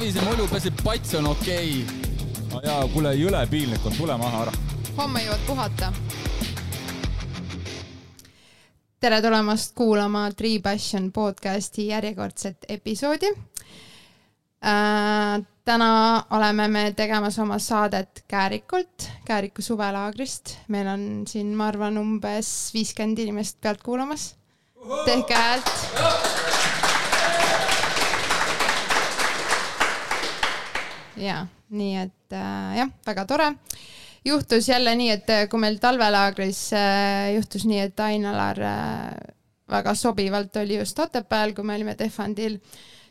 Savise mulju, peaasi, et pats on okei okay.. jaa, kuule, jõle piinlik on, tule maha ära. homme jõuad puhata. tere tulemast kuulama Tree Passion podcasti järjekordset episoodi äh,. täna oleme me tegemas oma saadet Käärikult, Kääriku suvelaagrist. meil on siin, ma arvan, umbes viiskümmend inimest pealt kuulamas. tehke häält ja nii et äh, jah, väga tore. juhtus jälle nii, et äh, kui meil talvelaagris äh, juhtus nii, et Ain-Alar äh, väga sobivalt oli just Otepääl, kui me olime Tehvandil,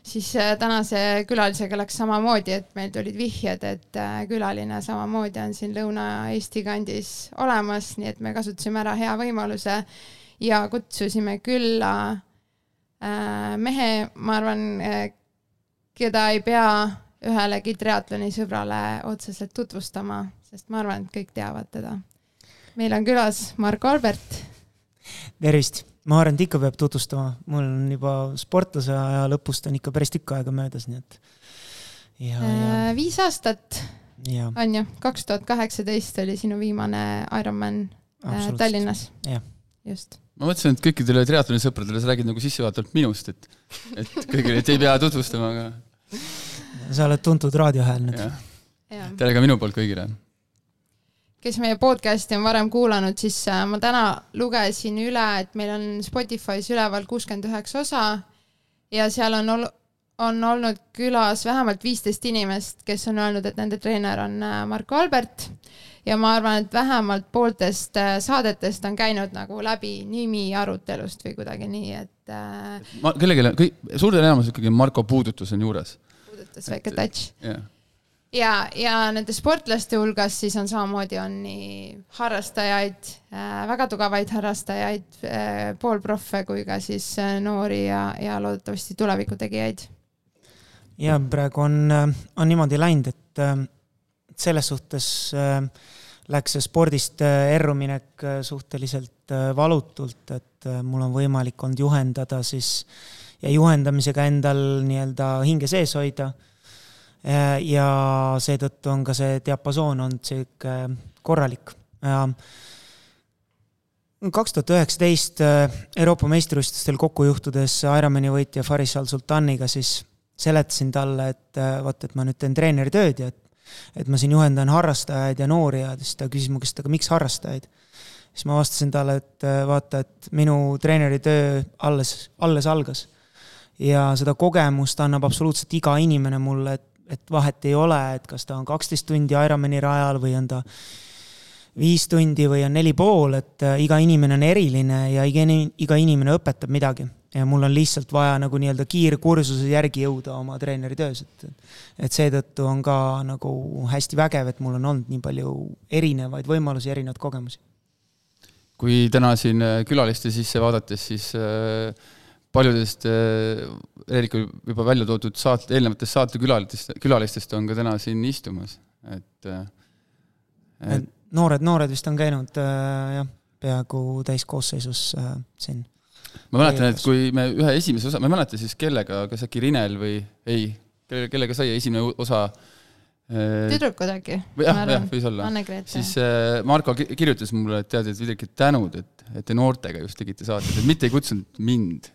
siis äh, tänase külalisega läks samamoodi, et meil tulid vihjed, et äh, külaline samamoodi on siin Lõuna-Eesti kandis olemas, nii et me kasutasime ära hea võimaluse ja kutsusime külla äh, mehe, ma arvan äh,, keda ei pea ühelegi triatloni sõbrale otseselt tutvustama, sest ma arvan, et kõik teavad teda. meil on külas Marko Albert. tervist, ma arvan, et ikka peab tutvustama, mul on juba sportlase aja lõpust on ikka päris tükk aega möödas, nii et. Ja, ja... Äh, viis aastat ja. on ju, kaks tuhat kaheksateist oli sinu viimane Ironman äh, Tallinnas. just ma mõtlesin, et kõikidele triatloni sõpradele sa räägid nagu sissejuhatavalt minust, et, et kõigile, et ei pea tutvustama, aga sa oled tuntud raadiohääl nüüd. tere ka minu poolt kõigile. kes meie podcast'i on varem kuulanud, siis äh, ma täna lugesin üle, et meil on Spotify's üleval kuuskümmend üheksa osa ja seal on ol-, on olnud külas vähemalt viisteist inimest, kes on öelnud, et nende treener on äh, Marko Albert ja ma arvan, et vähemalt pooltest äh, saadetest on käinud nagu läbi nimi arutelust või kuidagi nii, et äh.... ma kellelegi, kõik, suurel enamus ikkagi Marko puudutus on juures mõttes väike touch yeah.. ja, ja nende sportlaste hulgas siis on samamoodi on nii harrastajaid äh,, väga tugevaid harrastajaid äh,, poolproffe kui ka siis äh, noori ja, ja loodetavasti tulevikutegijaid. ja praegu on, äh, on niimoodi läinud, et äh, selles suhtes äh, läks see spordist äh, erruminek suhteliselt valutult, et mul on võimalik olnud juhendada siis ja juhendamisega endal nii-öelda hinge sees hoida. ja seetõttu on ka see diapasoon olnud sihuke korralik kaks tuhat üheksateist Euroopa meistrivõistlustel kokku juhtudes Ironmani võitja Faris Al-Sultaniga, siis seletasin talle, et vot, et ma nüüd teen treeneri tööd ja et, et ma siin juhendan harrastajaid ja noori ja siis ta küsis mu käest, aga miks harrastajaid? siis ma vastasin talle, et vaata, et minu treeneri töö alles, alles algas ja seda kogemust annab absoluutselt iga inimene mulle, et, et vahet ei ole, et kas ta on kaksteist tundi Ironmani rajal või on ta viis tundi või on neli pool, et äh, iga inimene on eriline ja iga, iga inimene õpetab midagi. ja mul on lihtsalt vaja nagu nii-öelda kiirkursuse järgi jõuda oma treeneri töös, et et seetõttu on ka nagu hästi vägev, et mul on olnud nii palju erinevaid võimalusi, erinevaid kogemusi. kui täna siin äh, külaliste sisse vaadates, siis äh paljudest äh, Eerikul juba välja toodud saate, eelnevatest saatekülalistest, külalistest on ka täna siin istumas, et, äh, et noored, noored vist on käinud äh, jah, peaaegu täiskoosseisus äh, siin. ma mäletan, et kui me ühe esimese osa, ma ei mäleta siis kellega, kas äkki Rinel või ei, kelle, kellega sai esimene osa tüdrukud äkki? jah, jah, võis olla. siis äh, Marko kirjutas mulle, et tead, et Vidrik, tänud, et, et te noortega just tegite saateid, et mitte ei kutsunud mind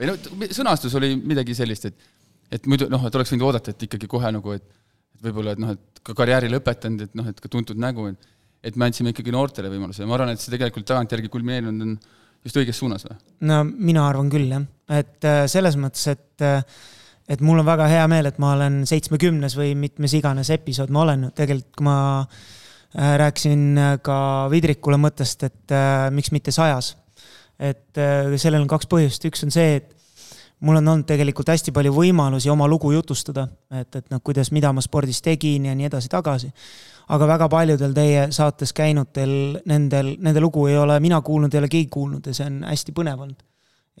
või no sõnastus oli midagi sellist, et, et muidu noh, et oleks võinud oodata, et ikkagi kohe nagu, et, et võib-olla, et noh, et ka karjääri lõpetanud, et noh, et ka tuntud nägu, et et me andsime ikkagi noortele võimaluse. Ja ma arvan, et see tegelikult tagantjärgi kulmineerunud on just õiges suunas või? no mina arvan küll jah, et äh, selles mõttes, et äh, et mul on väga hea meel, et ma olen seitsmekümnes või mitmes iganes episood ma olen, tegelikult kui ma äh, rääkisin ka Vidrikule mõttest, et miks mitte sajas et äh, sellel on kaks põhjust, üks on see, et mul on olnud tegelikult hästi palju võimalusi oma lugu jutustada, et, et noh, kuidas, mida ma spordis tegin ja nii edasi-tagasi. aga väga paljudel teie saates käinutel, nendel, nende lugu ei ole mina kuulnud, ei ole keegi kuulnud ja see on hästi põnev olnud.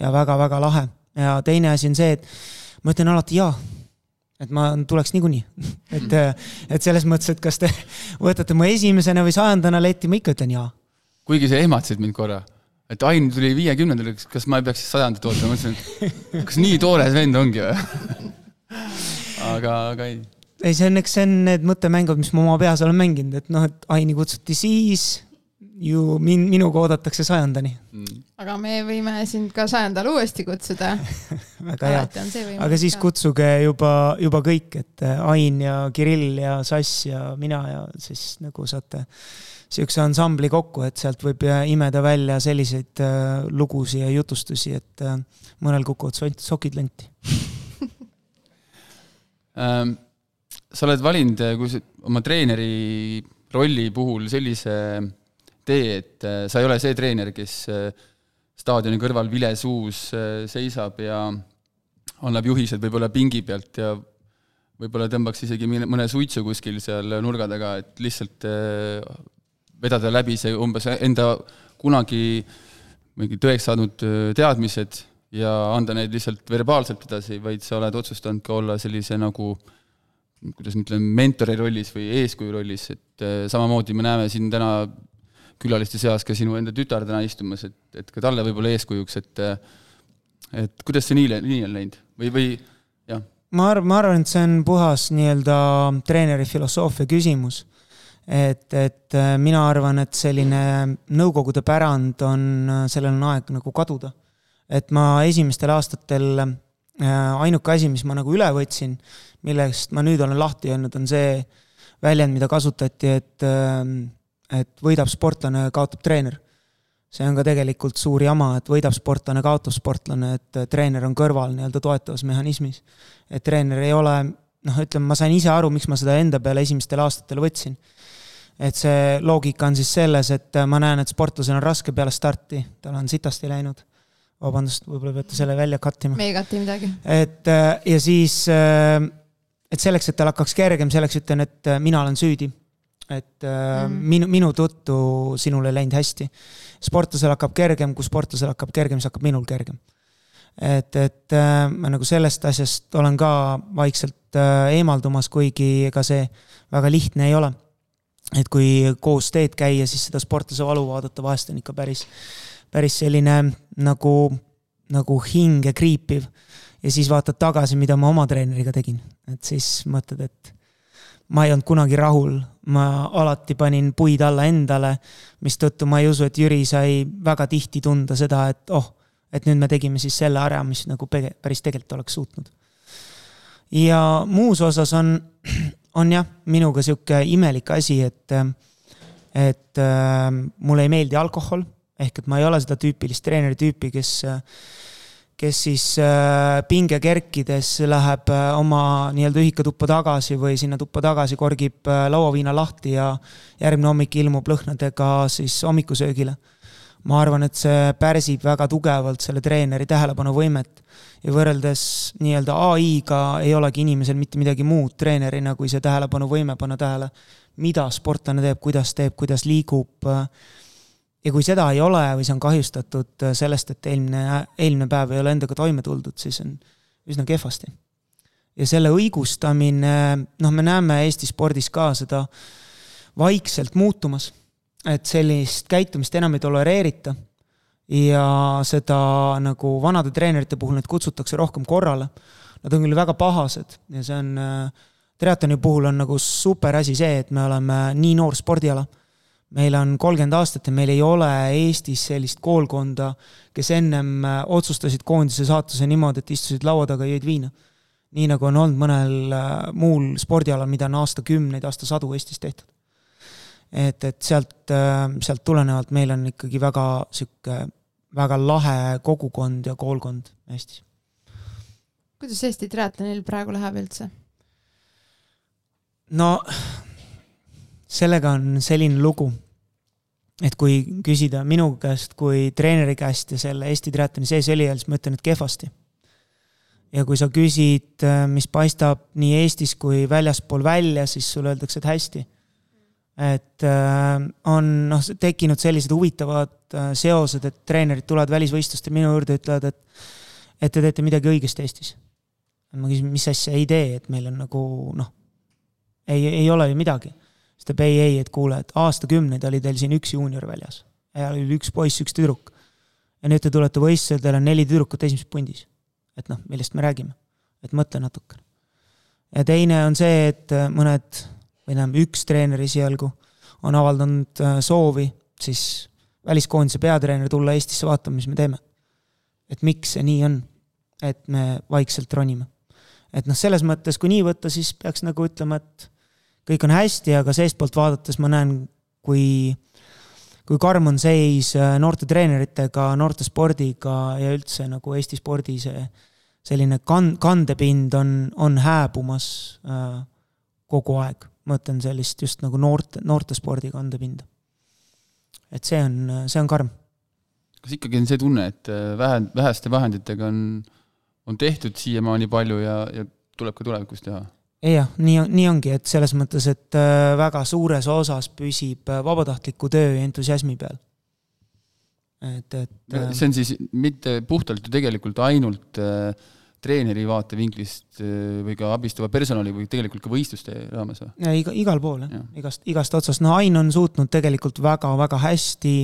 ja väga-väga lahe. ja teine asi on see, et ma ütlen alati jaa et ma tuleks niikuinii et, et selles mõttes, et kas te võtate mu esimesena või sajandana letti, ma ikka ütlen jaa. kuigi sa ehmatasid mind korra et Ain tuli viiekümnendal, kas ma ei peaks siis sajandat ootama, mõtlesin, et kas nii toores vend ongi või? aga, aga ei. ei, see on, eks see on need mõttemängud, mis ma oma peas olen mänginud, et noh, et Aini kutsuti siis, ju min-, minuga oodatakse sajandani mm.. aga me võime sind ka sajandal uuesti kutsuda väga hea, aga siis ka. kutsuge juba, juba kõik, et Ain ja Kirill ja Sass ja mina ja siis nagu saate niisuguse ansambli kokku, et sealt võib imeda välja selliseid äh, lugusid ja jutustusi, et äh, mõnel kukuvad sokid lenti. Ähm, sa oled valinud, kui oma treeneri rolli puhul sellise tee, et äh, sa ei ole see treener, kes äh, staadioni kõrval vile suus äh, seisab ja annab juhised võib-olla pingi pealt ja võib-olla tõmbaks isegi mõne suitsu kuskil seal nurga taga, et lihtsalt vedada läbi see umbes enda kunagi mingi tõeks saanud teadmised ja anda neid lihtsalt verbaalselt edasi, vaid sa oled otsustanud ka olla sellise nagu kuidas ma ütlen, mentori rollis või eeskuju rollis, et samamoodi me näeme siin täna külaliste seas ka sinu enda tütar täna istumas, et, et ka talle võib-olla eeskujuks, et et kuidas see nii, nii on läinud või, või jah? ma arvan, ma arvan, et see on puhas nii-öelda treeneri filosoofia küsimus. Et, et äh, mina arvan, et selline nõukogude pärand on, äh, sellel on aeg nagu kaduda. et ma esimestel aastatel äh, ainuke asi, mis ma nagu üle võtsin, millest ma nüüd olen lahti öelnud, on see väljend, mida kasutati, et et võidab sportlane, kaotab treener. see on ka tegelikult suur jama, et võidab sportlane, kaotab sportlane, et treener on kõrval nii-öelda toetavas mehhanismis. et treener ei ole, noh, ütleme, ma sain ise aru, miks ma seda enda peale esimestel aastatel võtsin. Et see loogika on siis selles, et ma näen, et sportlasel on raske peale starti, tal on sitasti läinud vabandust, võib-olla peate selle välja cut ima. me ei cut'i midagi. et ja siis, et selleks, et tal hakkaks kergem, selleks ütlen, et mina olen süüdi et äh, mm. minu, minu tõttu sinul ei läinud hästi. sportlasel hakkab kergem, kui sportlasel hakkab kergem, siis hakkab minul kergem. et, et äh, ma nagu sellest asjast olen ka vaikselt äh, eemaldumas, kuigi ega see väga lihtne ei ole. Et kui koos teed käia, siis seda sportlase valu vaadata vahest on ikka päris, päris selline nagu, nagu hinge kriipiv. ja siis vaatad tagasi, mida ma oma treeneriga tegin, et siis mõtled, et ma ei olnud kunagi rahul, ma alati panin puid alla endale, mistõttu ma ei usu, et Jüri sai väga tihti tunda seda, et oh, et nüüd me tegime siis selle ära, mis nagu päris tegelikult oleks suutnud. ja muus osas on, on jah, minuga sihuke imelik asi, et, et äh, mulle ei meeldi alkohol, ehk et ma ei ole seda tüüpilist treeneri tüüpi, kes kes siis äh, pinge kerkides läheb äh, oma nii-öelda ühikatuppa tagasi või sinna tuppa tagasi, korgib äh, lauaviina lahti ja järgmine hommik ilmub lõhnadega siis hommikusöögile. ma arvan, et see pärsib väga tugevalt selle treeneri tähelepanuvõimet ja võrreldes nii-öelda ai-ga ei olegi inimesel mitte midagi muud treenerina, kui see tähelepanuvõime panna tähele, mida sportlane teeb, kuidas teeb, kuidas liigub ja kui seda ei ole või see on kahjustatud sellest, et eelmine, eelmine päev ei ole endaga toime tuldud, siis on üsna kehvasti. ja selle õigustamine, noh, me näeme Eesti spordis ka seda vaikselt muutumas, et sellist käitumist enam ei tolereerita ja seda nagu vanade treenerite puhul neid kutsutakse rohkem korrale. Nad on küll väga pahased ja see on, äh, triatloni puhul on nagu super asi see, et me oleme nii noor spordiala meil on kolmkümmend aastat ja meil ei ole Eestis sellist koolkonda, kes ennem äh, otsustasid koondise saatuse niimoodi, et istusid laua taga jõid viina. nii nagu on olnud mõnel äh, muul spordialal, mida on aastakümneid, aastasadu Eestis tehtud. et, et sealt, sealt tulenevalt meil on ikkagi väga sihuke, väga lahe kogukond ja koolkond Eestis. kuidas Eesti triatlonil praegu läheb üldse? no sellega on selline lugu, et kui küsida minu käest kui treeneri käest ja selle Eesti triatloni sees olijal, siis ma ütlen, et kehvasti. ja kui sa küsid, mis paistab nii Eestis kui väljaspool välja, siis sulle öeldakse, et hästi. Et äh, on noh, tekkinud sellised huvitavad äh, seosed, et treenerid tulevad välisvõistlustel minu juurde, ütlevad, et et te teete midagi õigesti Eestis. ma küsin, mis asja ei tee, et meil on nagu noh, ei, ei ole ju midagi siis ta ei, ei, et kuule, et aastakümneid oli teil siin üks juunior väljas. ja oli üks poiss, üks tüdruk. ja nüüd te tulete võistlusele, teil on neli tüdrukut esimeses pundis. et noh, millest me räägime? et mõtle natukene. ja teine on see, et mõned või tähendab, üks treener esialgu on avaldanud soovi siis väliskoondise peatreener tulla Eestisse vaatama, mis me teeme. et miks see nii on, et me vaikselt ronime. et noh, selles mõttes, kui nii võtta, siis peaks nagu ütlema, et kõik on hästi, aga seestpoolt vaadates ma näen, kui, kui karm on seis äh, noorte treeneritega, noortespordiga ja üldse nagu Eesti spordi see selline kan-, kandepind on, on hääbumas äh, kogu aeg. Mõtlen sellist just nagu noorte, noortespordi kandepinda et see on, see on karm. kas ikkagi on see tunne, et äh, vähe, väheste vahenditega on, on tehtud siiamaani palju ja, ja tuleb ka tulevikus teha? jah, nii, nii ongi, et selles mõttes, et äh, väga suures osas püsib äh, vabatahtliku töö ja entusiasmi peal. et, et see on siis mitte puhtalt ju tegelikult ainult äh, treeneri vaatevinklist äh, või ka abistava personali või tegelikult ka võistluste raames või? ja iga, igal pool jah, igast, igast otsast, no Ain on suutnud tegelikult väga-väga hästi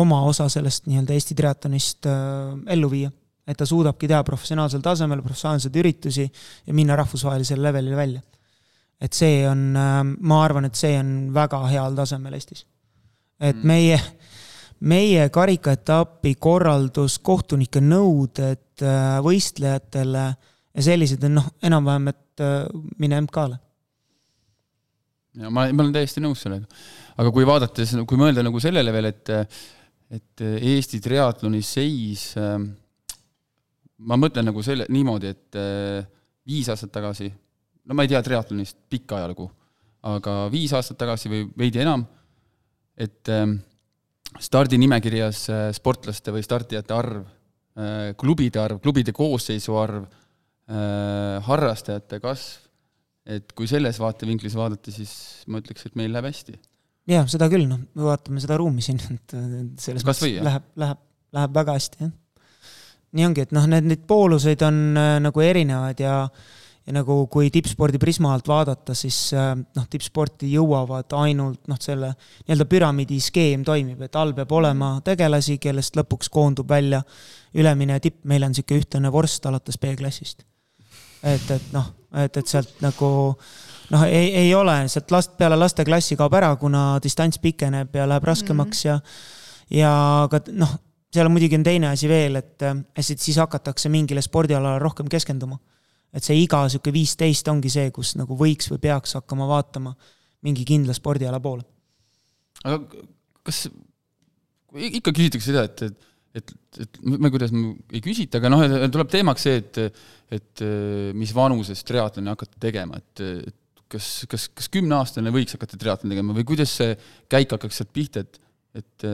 oma osa sellest nii-öelda Eesti triatlonist äh, ellu viia. et ta suudabki teha professionaalsel tasemel professionaalseid üritusi ja minna rahvusvahelisele levelile välja. et see on äh,, ma arvan, et see on väga heal tasemel Eestis. et mm. meie meie karikaetapi korraldus, kohtunike nõuded äh, võistlejatele ja sellised on noh, enam-vähem, et äh, mine MK-le. ja ma, ma olen täiesti nõus sellega. aga kui vaadates, kui mõelda nagu sellele veel, et et Eesti triatloni seis, äh, ma mõtlen nagu selle, niimoodi, et viis aastat tagasi, no ma ei tea triatlonist pikka ajalugu, aga viis aastat tagasi või veidi enam, et stardinimekirjas äh, sportlaste või startijate arv, äh, klubide arv, klubide koosseisu arv, äh, harrastajate kasv, et kui selles vaatevinklis vaadata, siis ma ütleks, et meil läheb hästi. jah, seda küll, noh, vaatame seda ruumi siin, et selles Kas mõttes läheb, läheb, läheb väga hästi, jah. nii ongi, et noh, need, neid pooluseid on nagu erinevad ja äh, ja nagu kui tippspordi prisma alt vaadata, siis äh, noh, tippsporti jõuavad ainult noh, selle nii-öelda püramiidi skeem toimib, et all peab olema tegelasi, kellest lõpuks koondub välja ülemine tipp, meil on niisugune ühtlane vorst alates B-klassist. et, et noh, et, et sealt nagu noh, ei, ei ole, sealt last, peale lasteklassi kaob ära, kuna distants pikeneb ja läheb raskemaks mm -hmm. ja, ja ka noh, seal on muidugi on teine asi veel, et, et siis hakatakse mingile spordialale rohkem keskenduma et see iga sihuke viisteist ongi see, kus nagu võiks või peaks hakkama vaatama mingi kindla spordiala poole. aga kas, ikka küsitakse seda, et, et et, et ma, kuidas ma ei küsita, aga noh, tuleb teemaks see, et, et mis vanuses triatloni hakata tegema, et, et kas, kas, kas kümneaastane võiks hakata triatloni tegema või kuidas see käik hakkaks sealt pihta, et, et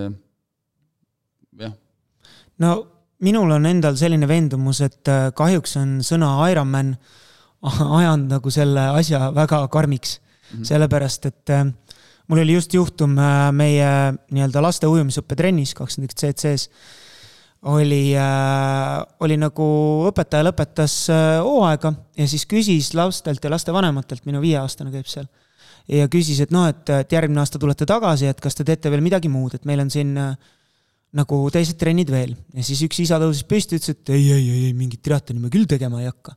jah? no minul on endal selline veendumus, et äh, kahjuks on sõna Ironman ajanud nagu selle asja väga karmiks mm. -hmm. sellepärast, et äh, mul oli just juhtum äh, meie nii-öelda laste ujumisõppetrennis kakskümmend üks CC-s oli oli nagu õpetaja lõpetas hooaega ja siis küsis lastelt ja lastevanematelt, minu viieaastane käib seal, ja küsis, et noh, et, et järgmine aasta tulete tagasi, et kas te teete veel midagi muud, et meil on siin äh, nagu teised trennid veel ja siis üks isa tõusis püsti, ütles, et ei, ei, ei, ei mingit triatloni me küll tegema ei hakka.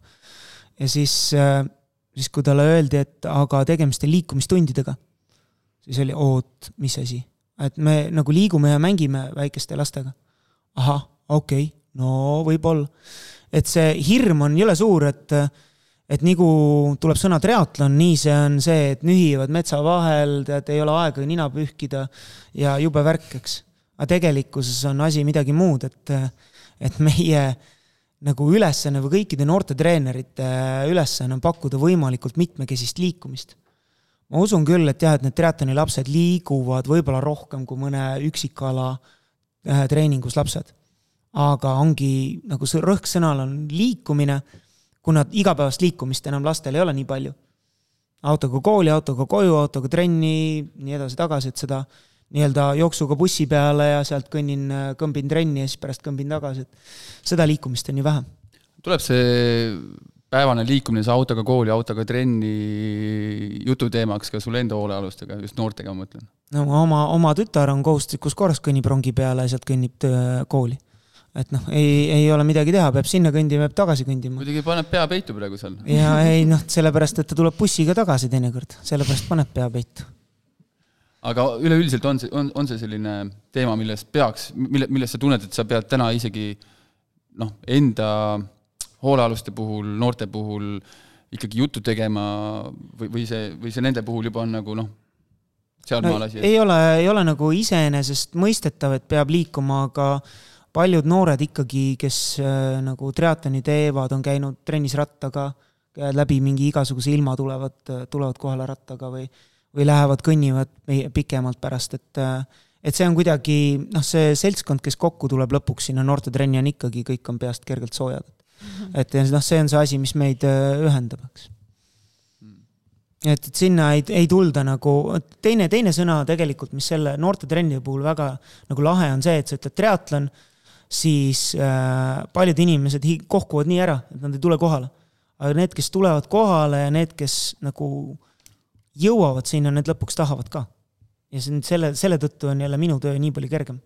ja siis, äh, siis kui talle öeldi, et aga tegemist on liikumistundidega, siis oli oot, mis asi, et me nagu liigume ja mängime väikeste lastega. ahah, okei okay,, no võib-olla. et see hirm on jõle suur, et et nii kui tuleb sõna triatlon, nii see on see, et nühivad metsa vahel, tead, ei ole aega nina pühkida ja jube värk, eks aga tegelikkuses on asi midagi muud, et, et meie nagu ülesanne või kõikide noorte treenerite ülesanne on pakkuda võimalikult mitmekesist liikumist. ma usun küll, et jah, et need triatloni lapsed liiguvad võib-olla rohkem kui mõne üksikala äh, treeningus lapsed. aga ongi nagu see rõhksõnal on liikumine, kuna igapäevast liikumist enam lastel ei ole nii palju. autoga kooli, autoga koju, autoga trenni, nii edasi-tagasi, et seda nii-öelda jooksuga bussi peale ja sealt kõnnin, kõmbin trenni ja siis pärast kõmbin tagasi, et seda liikumist on ju vähe. tuleb see päevane liikumine, see autoga kooli, autoga trenni jututeemaks ka sul enda hoolealustega, just noortega ma mõtlen? no oma, oma tütar on kohustuslikus korras, kõnnib rongi peale ja sealt kõnnib töö, kooli. et noh, ei, ei ole midagi teha, peab sinna kõndima, peab tagasi kõndima. muidugi paneb pea peitu praegu seal. ja ei noh, sellepärast, et ta tuleb bussiga tagasi teinekord, sellepärast paneb pea peitu. Aga üleüldiselt on see, on, on see selline teema, millest peaks, mille, millest sa tunned, et sa pead täna isegi noh, enda hoolealuste puhul, noorte puhul ikkagi juttu tegema või, või see, või see nende puhul juba on nagu noh, sealmaal asi no,? ei ole, ei ole nagu iseenesestmõistetav, et peab liikuma, aga paljud noored ikkagi, kes äh, nagu triatloni teevad, on käinud trennis rattaga, käivad läbi mingi igasuguse ilma, tulevad, tulevad kohale rattaga või, või lähevad, kõnnivad pikemalt pärast, et äh, et see on kuidagi, noh, see seltskond, kes kokku tuleb lõpuks sinna noortetrenni, on ikkagi, kõik on peast kergelt soojad. Et noh, see on see asi, mis meid äh, ühendab, eks et, et sinna ei, ei tulda nagu, teine, teine sõna tegelikult, mis selle noortetrenni puhul väga nagu lahe on see, et sa ütled triatlon, siis äh, paljud inimesed kohkuvad nii ära, et nad ei tule kohale. aga need, kes tulevad kohale ja need, kes nagu jõuavad sinna, need lõpuks tahavad ka. ja see on selle, selle tõttu on jälle minu töö nii palju kergem.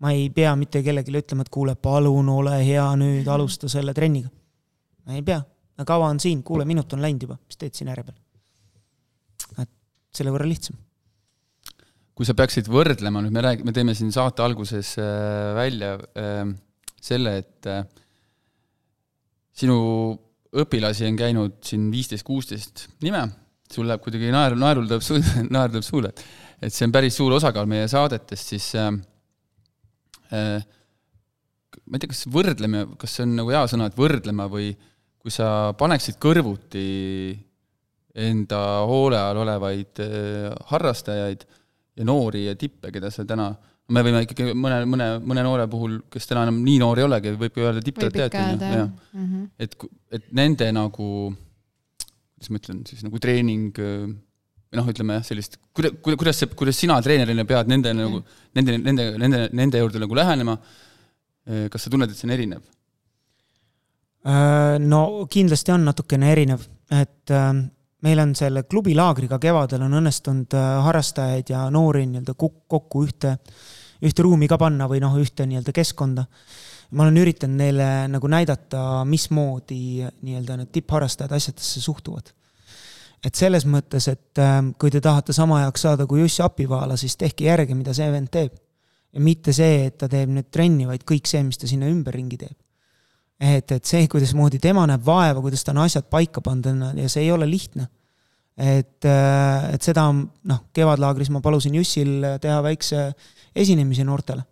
ma ei pea mitte kellelegi ütlema, et kuule, palun ole hea nüüd, alusta selle trenniga. ei pea, kava on siin, kuule, minut on läinud juba, mis teed siin ääre peal et selle võrra lihtsam. kui sa peaksid võrdlema, nüüd me rääg-, me teeme siin saate alguses äh, välja äh, selle, et äh, sinu õpilasi on käinud siin viisteist, kuusteist nime, sul läheb kuidagi naer, naerul tuleb suu-, naer tuleb suule, et et see on päris suur osakaal meie saadetest, siis äh, äh, ma ei tea, kas võrdleme, kas see on nagu hea sõna, et võrdlema või kui sa paneksid kõrvuti enda hoole all olevaid äh, harrastajaid ja noori ja tippe, keda sa täna, me võime ikkagi mõne, mõne, mõne noore puhul, kes täna enam nii noor ei olegi, võib ka öelda tipptriatleet, on ju, jah. Mhm. et, et nende nagu, kuidas ma ütlen siis, nagu treening või noh, ütleme jah, sellist, kuida-, kuidas see, kuidas sina treenerina pead nende nagu, nende, nende, nende, nende juurde nagu lähenema, kas sa tunned, et see on erinev? Äh, no kindlasti on natukene erinev, et meil on selle klubilaagriga kevadel on õnnestunud äh, harrastajaid ja noori nii-öelda kokku ühte, ühte ruumi ka panna või noh, ühte nii-öelda keskkonda. Ma olen üritanud neile nagu näidata, mismoodi nii-öelda need tippharrastajad asjadesse suhtuvad. et selles mõttes, et äh, kui te tahate sama heaks saada kui Jussi Apivaala, siis tehke järgi, mida see vend teeb. ja mitte see, et ta teeb nüüd trenni, vaid kõik see, mis ta sinna ümberringi teeb et, et see, kuidasmoodi tema näeb vaeva, kuidas ta on asjad paika pannud ja see ei ole lihtne. et, äh, et seda noh, kevadlaagris ma palusin Jussil teha väikse esinemise noortele.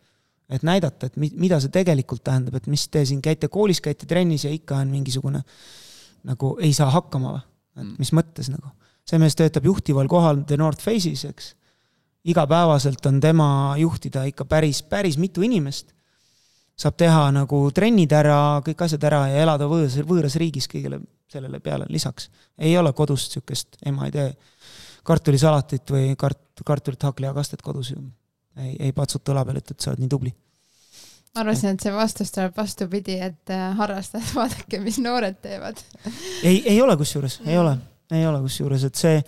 Et näidata, et mi-, mida see tegelikult tähendab, et mis te siin käite koolis, käite trennis ja ikka on mingisugune nagu ei saa hakkama või, et mm. mis mõttes nagu. see mees töötab juhtival kohal The North Face'is, eks. igapäevaselt on tema juhtida ikka päris, päris mitu inimest saab teha nagu trennid ära, kõik asjad ära ja elada võõras, võõras riigis kõigele sellele peale lisaks. ei ole kodus niisugust, ema ei tee kartulisalatit või kart-, kartulit hakkliakastet kodus ju. Ei, ei patsuta õla peale, ütle, et sa oled nii tubli. ma arvasin, et see vastus tuleb vastupidi, et äh, harrastajad, vaadake, mis noored teevad ei, ei ole kusjuures, ei ole, ei ole kusjuures, et see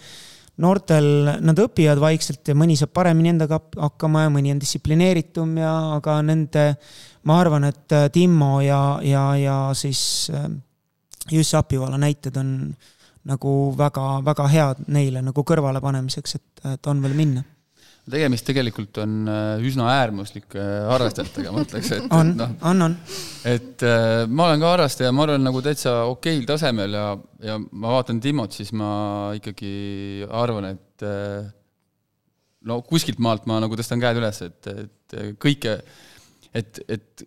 noortel, nad õpivad vaikselt ja mõni saab paremini endaga hakkama ja mõni on distsiplineeritum ja, aga nende, ma arvan, et äh, Timmo ja, ja, ja siis äh, Jussi Apivala näited on nagu väga-väga head neile nagu kõrvalepanemiseks, et, et on veel minna tegemist tegelikult on äh, üsna äärmuslike harrastajatega, ma ütleks, et on no,, on, on. et äh, ma olen ka harrastaja, ma arvan, nagu täitsa okeil tasemel ja, ja ma vaatan Timot, siis ma ikkagi arvan, et äh, no kuskilt maalt ma nagu tõstan käed üles, et, et kõike, et, et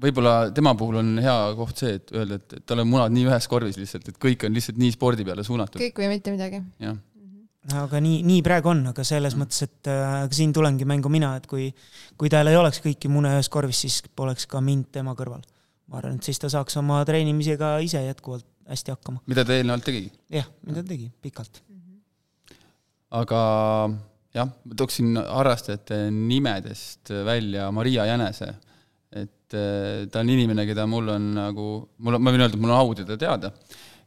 võib-olla tema puhul on hea koht see, et öelda, et, et tal on munad nii ühes korvis lihtsalt, et kõik on lihtsalt nii spordi peale suunatud. kõik või mitte midagi. jah aga nii, nii praegu on, aga selles mm. mõttes, et äh, siin tulengi mängu mina, et kui, kui tal ei oleks kõiki mune ühes korvis, siis poleks ka mind tema kõrval. ma arvan, et siis ta saaks oma treenimisega ise jätkuvalt hästi hakkama. mida ta eelnevalt tegigi? jah, mida ta tegi, pikalt mm. -hmm. aga jah, ma tooksin harrastajate nimedest välja Maria Jänese, et äh, ta on inimene, keda mul on nagu, mul on, ma võin öelda, et mul on au teda teada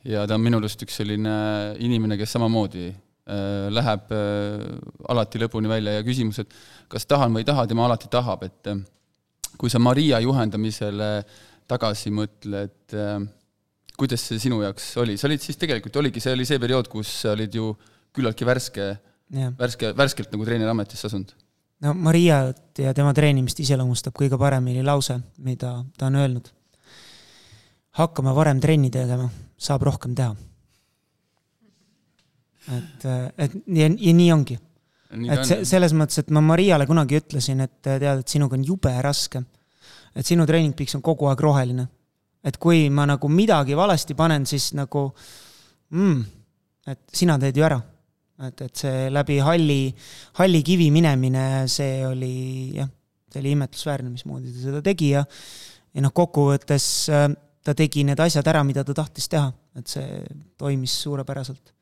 ja ta on minu arust üks selline inimene, kes samamoodi läheb äh, alati lõpuni välja ja küsimus, et kas tahan või ei taha, tema alati tahab, et kui sa Maria juhendamisele tagasi mõtled, kuidas see sinu jaoks oli, sa olid siis tegelikult, oligi, see oli see periood, kus sa olid ju küllaltki värske, värske, värskelt nagu treeneriametisse asunud? no Mariat ja tema treenimist iseloomustab kõige paremini lause, mida ta on öelnud. hakkame varem trenni tegema, saab rohkem teha. Et, et ja, ja nii ongi. et see, selles mõttes, et ma Mariale kunagi ütlesin, et tead, et sinuga on jube raske. et sinu treeningpiks on kogu aeg roheline et kui ma nagu midagi valesti panen, siis nagu mm, et sina teed ju ära. et, et see läbi halli, halli kivi minemine, see oli jah, see oli imetlusväärne, mismoodi ta seda tegi ja ja noh, kokkuvõttes äh, ta tegi need asjad ära, mida ta tahtis teha, et see toimis suurepäraselt.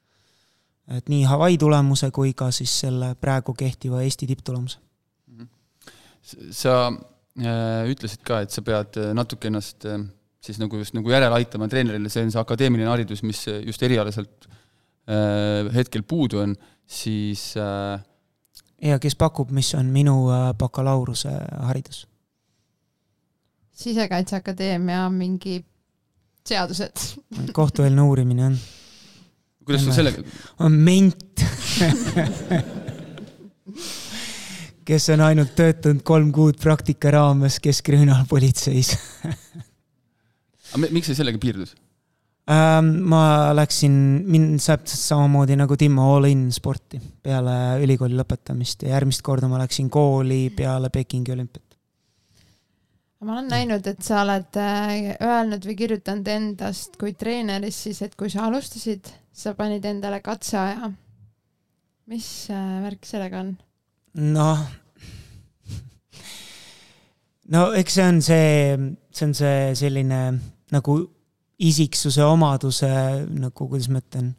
Et nii Hawaii tulemuse kui ka siis selle praegu kehtiva Eesti tipptulemuse. sa äh, ütlesid ka, et sa pead äh, natuke ennast äh siis nagu just nagu järele aitama treenerile, see on see akadeemiline haridus, mis just erialaselt äh, hetkel puudu on, siis äh, ja kes pakub, mis on minu äh, bakalaureuse haridus? sisekaitseakadeemia mingi seadused kohtueelne uurimine on. Kuidas sul sellega? on ment kes on ainult töötanud kolm kuud praktika raames Keskkriminaalpolitseis aga miks sa sellega piirdus? Ähm, ma läksin, mind täpselt samamoodi nagu Timmo all in sporti peale ülikooli lõpetamist ja järgmist korda ma läksin kooli peale Pekingi olümpiat. Ma olen näinud, et sa oled äh, öelnud või kirjutanud endast kui treenerist siis, et kui sa alustasid, sa panid endale katseaja. mis äh, värk sellega on? noh, no eks see on see, see on see selline nagu isiksuse omaduse nagu, kuidas ma ütlen,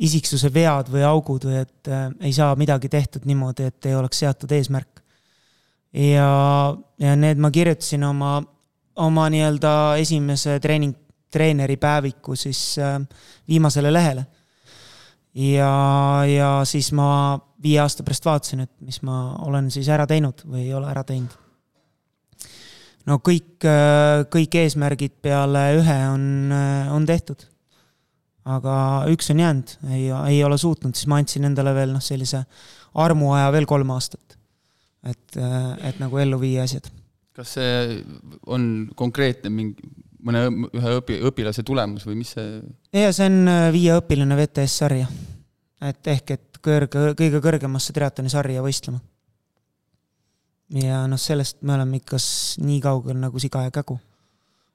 isiksuse vead või augud või et äh, ei saa midagi tehtud niimoodi, et ei oleks seatud eesmärk. Ja, ja need ma kirjutasin oma, oma nii-öelda esimese treening, treeneri päeviku siis äh, viimasele lehele. ja, ja siis ma viie aasta pärast vaatasin, et mis ma olen siis ära teinud või ei ole ära teinud no kõik, äh, kõik eesmärgid peale ühe on, äh, on tehtud. aga üks on jäänud, ei, ei ole suutnud, siis ma andsin endale veel noh, sellise armuaja veel kolm aastat. Et, äh, et nagu ellu viia asjad. kas see on konkreetne mingi, mõne, ühe õpi-, õpilase tulemus või mis see? ja see on viieõpiline VTS sarja. et ehk, et kõrge, kõige kõrgemasse triatloni sarja võistlema ja noh, sellest me oleme ikka nii kaugel nagu siga ja kägu.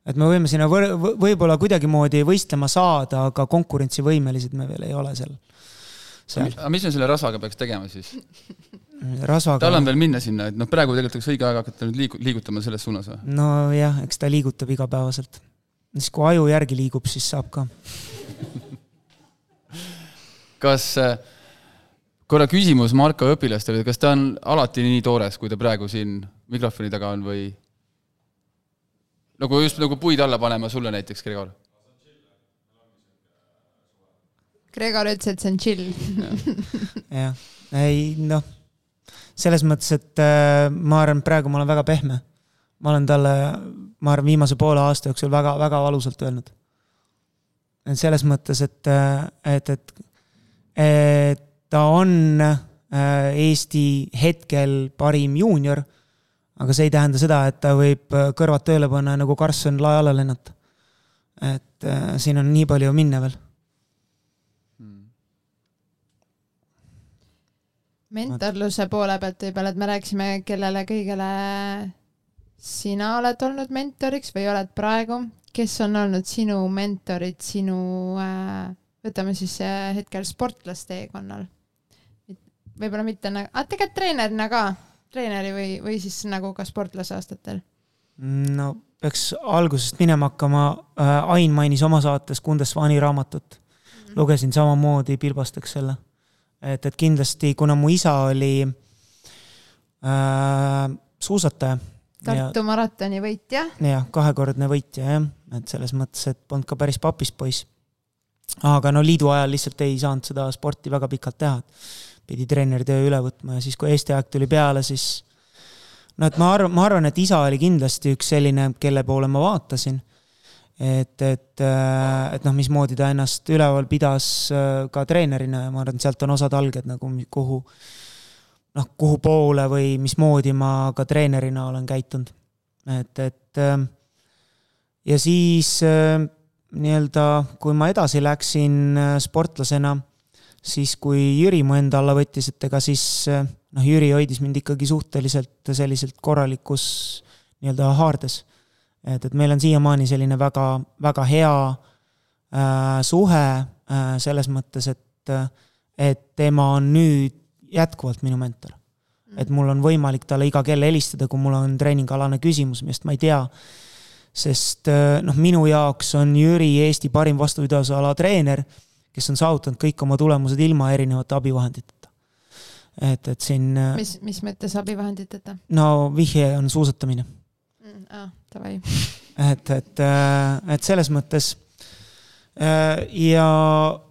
et me võime sinna võr-, võib-olla kuidagimoodi võistlema saada, aga konkurentsivõimelised me veel ei ole seal. aga mis me selle rasvaga peaks tegema siis? rasvaga. tal on veel minna sinna, et noh, praegu tegelikult oleks õige aeg hakata nüüd liigu-, liigutama selles suunas või? nojah, eks ta liigutab igapäevaselt. siis kui aju järgi liigub, siis saab ka kas äh, korra küsimus Marko õpilastele, kas ta on alati nii toores, kui ta praegu siin mikrofoni taga on või nagu just nagu puid alla panema sulle näiteks, Gregor? Gregor ütles, et see on chill. jah, ei noh, selles mõttes, et äh, ma arvan, praegu ma olen väga pehme. ma olen talle, ma arvan, viimase poole aasta jooksul väga-väga valusalt öelnud. et selles mõttes, et, äh, et, et, et ta on äh, Eesti hetkel parim juunior, aga see ei tähenda seda, et ta võib kõrvad tööle panna nagu Karlsson lae alla lennata. et siin on nii palju minna veel mentorluse poole pealt võib-olla, et me rääkisime, kellele kõigele sina oled olnud mentoriks või oled praegu, kes on olnud sinu mentorid sinu, võtame siis hetkel sportlasteekonnal? võib-olla mitte nagu, aga tegelikult treenerina ka, treeneri või, või siis nagu ka sportlase aastatel? no peaks algusest minema hakkama äh,, Ain mainis oma saates Kundesvani raamatut mm. -hmm. lugesin samamoodi, pilbastaks selle. Et, et kindlasti, kuna mu isa oli äh, suusataja. Tartu ja, maratoni võitja. jah, kahekordne võitja jah, et selles mõttes, et polnud ka päris papist poiss. aga no liidu ajal lihtsalt ei saanud seda sporti väga pikalt teha pidi treeneritöö üle võtma ja siis, kui Eesti aeg tuli peale, siis no et ma arvan, ma arvan, et isa oli kindlasti üks selline, kelle poole ma vaatasin. Et, et, äh, et noh, mismoodi ta ennast üleval pidas äh, ka treenerina ja ma arvan, et sealt on osad alged nagu, kuhu noh, kuhu poole või mismoodi ma ka treenerina olen käitunud. et, et äh, ja siis nii-öelda, kui ma edasi läksin sportlasena, siis kui Jüri mu enda alla võttis, et ega siis noh, Jüri hoidis mind ikkagi suhteliselt selliselt korralikus nii-öelda haardes. Et, et meil on siiamaani selline väga, väga hea äh, suhe äh, selles mõttes, et, et tema on nüüd jätkuvalt minu mentor. Mm. et mul on võimalik talle iga kell helistada, kui mul on treeningalane küsimus, millest ma ei tea. sest äh, noh, minu jaoks on Jüri Eesti parim vastupidavusala treener, kes on saavutanud kõik oma tulemused ilma erinevate abivahenditeta et, et siin. Äh, mis, mis mõttes abivahenditeta? no vihje on suusatamine mm,. aa, davai. et, et, äh, et selles mõttes. Äh, ja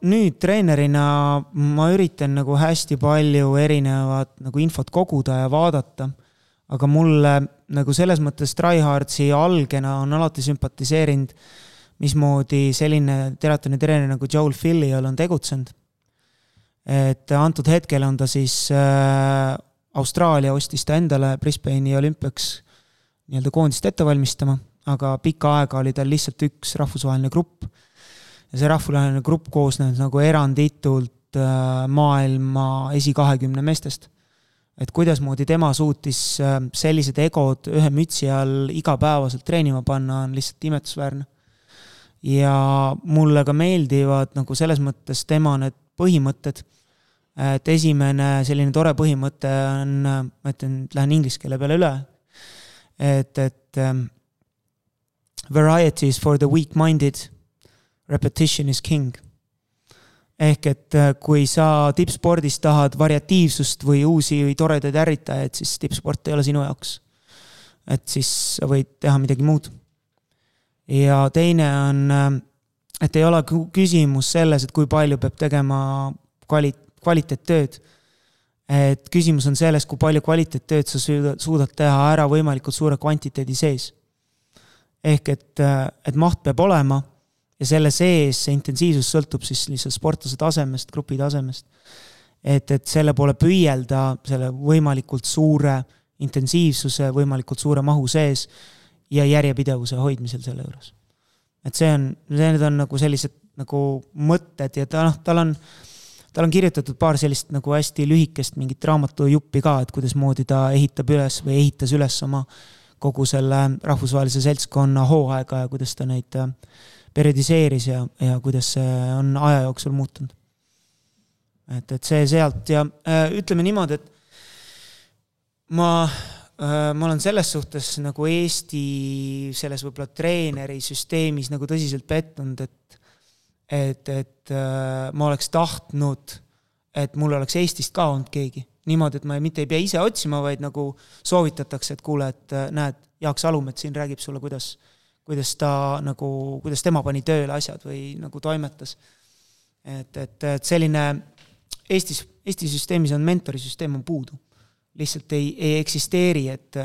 nüüd treenerina ma üritan nagu hästi palju erinevat nagu infot koguda ja vaadata. aga mulle nagu selles mõttes Tryhardsi algena on alati sümpatiseerinud, mismoodi selline teratoni treener nagu Joel Filliol on tegutsenud et antud hetkel on ta siis äh,, Austraalia ostis ta endale Brisbane'i olümpiaks nii-öelda koondist ette valmistama, aga pikka aega oli tal lihtsalt üks rahvusvaheline grupp. ja see rahvusvaheline grupp koosnes nagu eranditult äh, maailma esikahekümne meestest. et kuidasmoodi tema suutis äh, sellised egod ühe mütsi all igapäevaselt treenima panna, on lihtsalt imetlusväärne. ja mulle ka meeldivad nagu selles mõttes tema need põhimõtted et esimene selline tore põhimõte on, ma ütlen, lähen inglise keele peale üle, et, et um, variety is for the weak-minded, repetition is king. ehk et äh, kui sa tippspordis tahad variatiivsust või uusi või toredaid ärritajaid, siis tippsport ei ole sinu jaoks. et siis sa võid teha midagi muud. ja teine on, äh, et ei ole küsimus selles, et kui palju peab tegema kvali-, kvaliteettööd. Et küsimus on selles, kui palju kvaliteettööd sa suudad, teha ära võimalikult suure kvantiteedi sees. ehk et, et maht peab olema ja selle sees see intensiivsus sõltub siis lihtsalt sportlase tasemest, grupi tasemest. et, et selle poole püüelda, selle võimalikult suure intensiivsuse, võimalikult suure mahu sees ja järjepidevuse hoidmisel selle juures. et see on, need on nagu sellised nagu mõtted ja ta noh, tal on tal on kirjutatud paar sellist nagu hästi lühikest mingit raamatujuppi ka, et kuidasmoodi ta ehitab üles või ehitas üles oma kogu selle rahvusvahelise seltskonna hooaega ja kuidas ta neid äh, periodiseeris ja, ja kuidas see on aja jooksul muutunud. et, et see sealt ja äh, ütleme niimoodi, et ma äh,, ma olen selles suhtes nagu Eesti selles võib-olla treenerisüsteemis nagu tõsiselt pettunud, et et, et äh, ma oleks tahtnud, et mul oleks Eestist ka olnud keegi. niimoodi, et ma mitte ei pea ise otsima, vaid nagu soovitatakse, et kuule, et äh, näed, Jaak Salumets siin räägib sulle, kuidas, kuidas ta nagu, kuidas tema pani tööle asjad või nagu toimetas. et, et, et selline Eestis, Eesti süsteemis on mentorisüsteem on puudu. lihtsalt ei, ei eksisteeri, et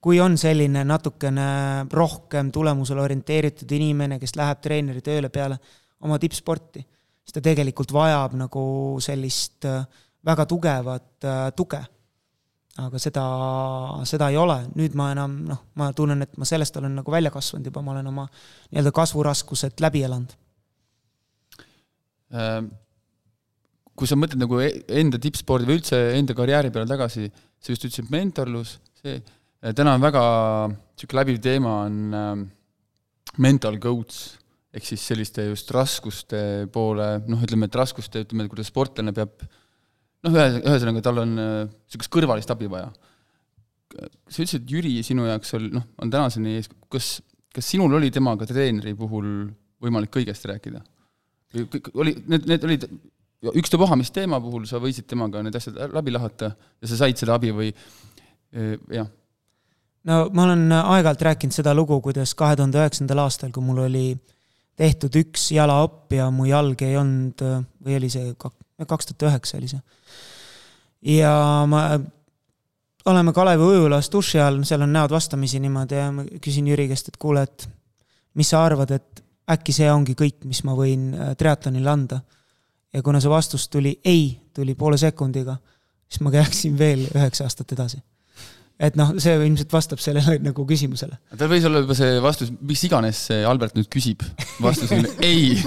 kui on selline natukene rohkem tulemusele orienteeritud inimene, kes läheb treeneri tööle peale oma tippsporti, siis ta tegelikult vajab nagu sellist äh, väga tugevat äh, tuge. aga seda, seda ei ole, nüüd ma enam noh, ma tunnen, et ma sellest olen nagu välja kasvanud juba, ma olen oma nii-öelda kasvuraskused läbi elanud. Ähm kui sa mõtled nagu e-, enda tippspordi või üldse enda karjääri peale tagasi, sa just ütlesid mentorlus, see, äh, täna on väga niisugune läbiv teema on mental coach ehk siis selliste just raskuste poole, noh, ütleme, et raskuste, ütleme, kuidas sportlane peab noh, ühe, ühesõnaga, tal on niisugust kõrvalist abi vaja. sa ütlesid, Jüri sinu jaoks oli, noh, on tänaseni ees, kas, kas sinul oli temaga treeneri puhul võimalik kõigest rääkida? oli, need, need olid ükstapuha, mis teema puhul sa võisid temaga need asjad läbi lahata ja sa said seda abi või jah? no ma olen aeg-ajalt rääkinud seda lugu, kuidas kahe tuhande üheksandal aastal, kui mul oli äh, tehtud üks jalaopp ja mu jalg ei olnud, või oli see kaks tuhat üheksa oli see. ja ma oleme Kalevi ujulas duši all, seal on näod vastamisi niimoodi ja ma küsin Jüri käest, et kuule, et mis sa arvad, et äkki see ongi kõik, mis ma võin äh, triatlonile anda. ja kuna see vastus tuli ei, tuli poole sekundiga, siis ma läksin veel üheksa aastat edasi et noh, see ilmselt vastab sellele nagu küsimusele. tal võis olla juba see vastus, mis iganes see Albert nüüd küsib, vastus on ei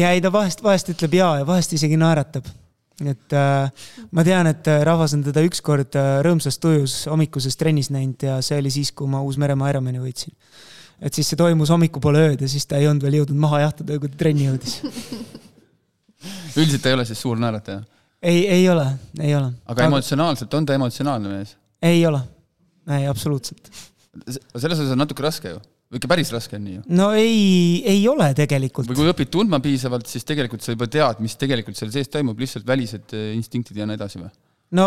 ja ei, ta vahest, vahest ütleb jaa ja vahest isegi naeratab. et äh, ma tean, et äh, rahvas on teda ükskord äh, rõõmsas tujus hommikuses trennis näinud ja see oli siis, kui ma Uus-Meremaa Ironmani võitsin. et siis see toimus hommikupoole ööd ja siis ta ei olnud veel jõudnud maha jahtada, kui ta trenni jõudis üldiselt ta ei ole siis suur naerataja? Ei, ei ole, ei ole. aga emotsionaalselt, on ta emotsionaalne mees? ei ole, ei absoluutselt. selles osas on natuke raske ju või ikka päris raske on nii ju? no ei, ei ole tegelikult. või kui õpid tundma piisavalt, siis tegelikult sa juba tead, mis tegelikult seal sees toimub, lihtsalt välised eh, instinktid ja nii edasi või? no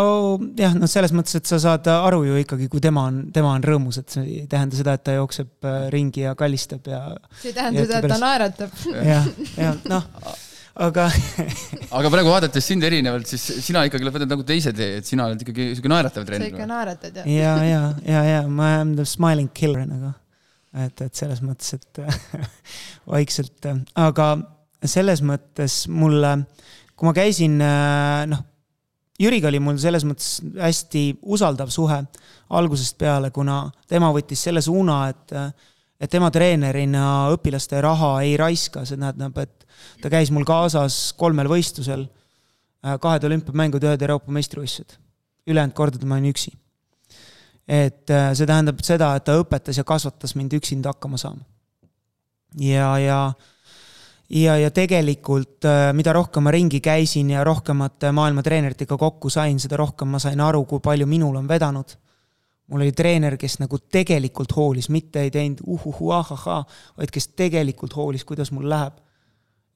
jah, noh, selles mõttes, et sa saad aru ju ikkagi, kui tema on, tema on rõõmus, et see ei tähenda seda, et ta jookseb eh, ringi ja kallistab ja. see ei tähenda seda, et ta naeratab. jah, jah, noh aga aga praegu vaadates sind erinevalt, siis sina ikkagi lõpetad nagu teise tee, et sina oled ikkagi siuke naeratav treener. sa ikka naeratad jah? ja, ja, ja, ja ma am the smiling killer nagu. et, et selles mõttes, et vaikselt, aga selles mõttes mulle, kui ma käisin, noh, Jüriga oli mul selles mõttes hästi usaldav suhe algusest peale, kuna tema võttis selle suuna, et et tema treenerina õpilaste raha ei raiska, see tähendab, et ta käis mul kaasas kolmel võistlusel, äh, kahed olümpiamängud, ühed Euroopa meistrivõistlused. ülejäänud kordadel ma olin üksi. et äh, see tähendab seda, et ta õpetas ja kasvatas mind üksinda hakkama saama. ja, ja ja, ja tegelikult äh, mida rohkem ma ringi käisin ja rohkemate maailma treeneritega kokku sain, seda rohkem ma sain aru, kui palju minul on vedanud mul oli treener, kes nagu tegelikult hoolis, mitte ei teinud uhuhu ahahaa, vaid kes tegelikult hoolis, kuidas mul läheb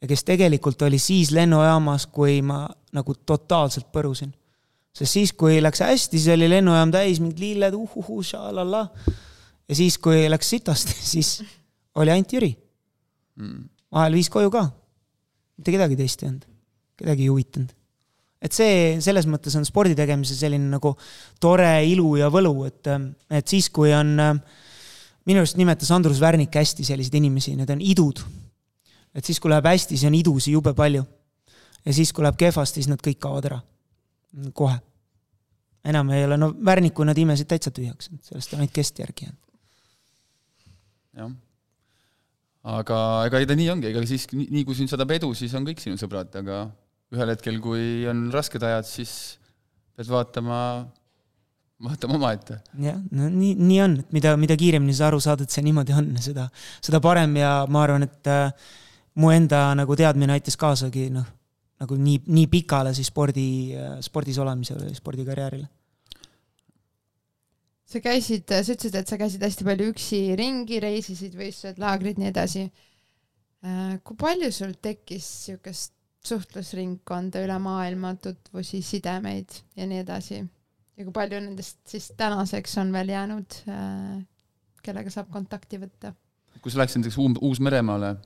ja kes tegelikult oli siis lennujaamas, kui ma nagu totaalselt põrusin. sest siis, kui läks hästi, siis oli lennujaam täis mingid lilled, uhuhu, šalala. ja siis, kui läks sitasti, siis oli ainult Jüri mm.. vahel viis koju ka. mitte kedagi teist ei olnud, kedagi ei huvitanud. Et see, selles mõttes on spordi tegemise selline nagu tore ilu ja võlu, et, et siis, kui on, minu arust nimetas Andrus Värnik hästi selliseid inimesi, need on idud et siis, kui läheb hästi, siis on idusi jube palju. ja siis, kui läheb kehvasti, siis nad kõik kaovad ära. kohe. enam ei ole, no Värniku nad imesid täitsa tühjaks, sellest on ainult kest järgi jäänud. jah. aga ega ta nii ongi, ega siis nii, kui sind saadab edu, siis on kõik sinu sõbrad, aga ühel hetkel, kui on rasked ajad, siis pead vaatama vaatame omaette. jah, no nii, nii on, et mida, mida kiiremini sa aru saad, et see niimoodi on, seda, seda parem ja ma arvan, et äh, mu enda nagu teadmine aitas kaasagi noh, nagu nii, nii pikale siis spordi, spordis olemisele, spordikarjäärile. sa käisid, sa ütlesid, et sa käisid hästi palju üksi ringi, reisisid, võistlused, laagrid, nii edasi. Äh, kui palju sul tekkis niisugust suhtlusringkonda üle maailma, tutvusi, sidemeid ja nii edasi? ja kui palju nendest siis tänaseks on veel jäänud, äh, kellega saab kontakti võtta? kui sa läksid näiteks Uus-Meremaale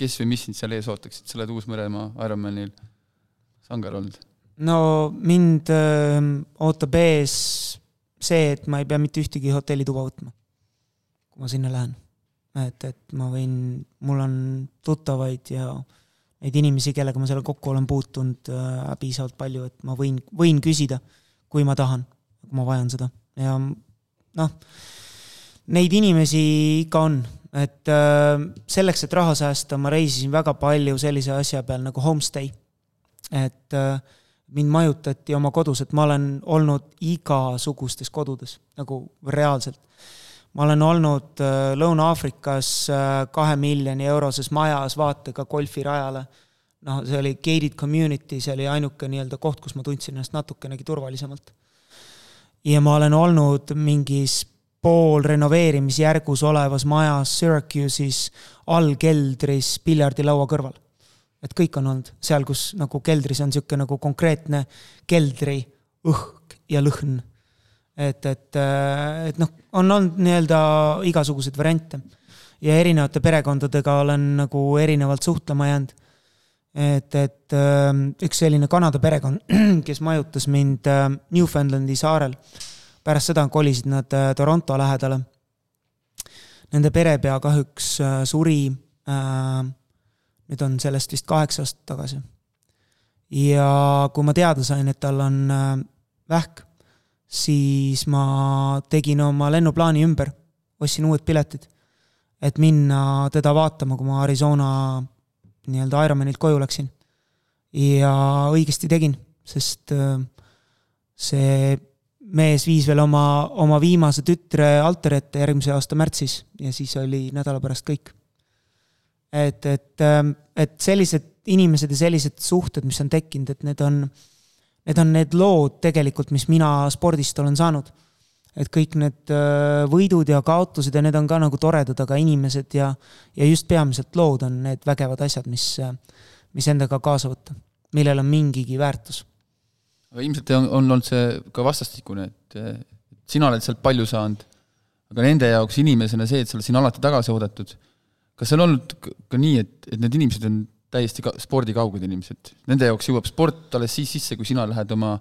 kes või mis sind seal ees ootaksid, sa oled Uus-Meremaa Ironmanil sangar olnud? no mind öö, ootab ees see, et ma ei pea mitte ühtegi hotellituba võtma, kui ma sinna lähen. et, et ma võin, mul on tuttavaid ja neid inimesi, kellega ma seal kokku olen puutunud äh, piisavalt palju, et ma võin, võin küsida, kui ma tahan, kui ma vajan seda ja noh, neid inimesi ikka on et äh, selleks, et raha säästa, ma reisisin väga palju sellise asja peal nagu homestay. et äh, mind majutati oma kodus, et ma olen olnud igasugustes kodudes, nagu reaalselt. Ma olen olnud äh, Lõuna-Aafrikas kahe miljoni euroses majas vaatega golfirajale. noh, see oli gated community, see oli ainuke nii-öelda koht, kus ma tundsin ennast natukenegi turvalisemalt. ja ma olen olnud mingis poolrenoveerimisjärgus olevas majas Syracuse'is allkeldris piljardilaua kõrval. et kõik on olnud seal, kus nagu keldris on niisugune nagu konkreetne keldri õhk ja lõhn. Et, et, et noh, on olnud nii-öelda igasuguseid variante ja erinevate perekondadega olen nagu erinevalt suhtlema jäänud. et, et üks selline Kanada perekond, kes majutas mind Newfoundlandi saarel. pärast seda kolisid nad Toronto lähedale. Nende perepea kahjuks suri, nüüd on sellest vist kaheksa aastat tagasi. ja kui ma teada sain, et tal on vähk, siis ma tegin oma lennuplaani ümber, ostsin uued piletid, et minna teda vaatama, kui ma Arizona nii-öelda Ironmanilt koju läksin. ja õigesti tegin, sest äh, see mees viis veel oma, oma viimase tütre altari ette järgmise aasta märtsis ja siis oli nädala pärast kõik. et, et, äh, et sellised inimesed ja sellised suhted, mis on tekkinud, et need on äh, need on need lood tegelikult, mis mina spordist olen saanud. et kõik need äh, võidud ja kaotused ja need on ka nagu toredad, aga inimesed ja, ja just peamiselt lood on need vägevad asjad, mis, äh, mis endaga kaasa võtta, millel on mingigi väärtus. aga ilmselt on, on olnud see ka vastastikune, et sina oled sealt palju saanud, aga nende jaoks inimesena see, et sa oled siin alati tagasi oodatud, kas on olnud ka nii, et, et need inimesed on täiesti ka spordikauged inimesed. Nende jaoks jõuab sport alles siis sisse, kui sina lähed oma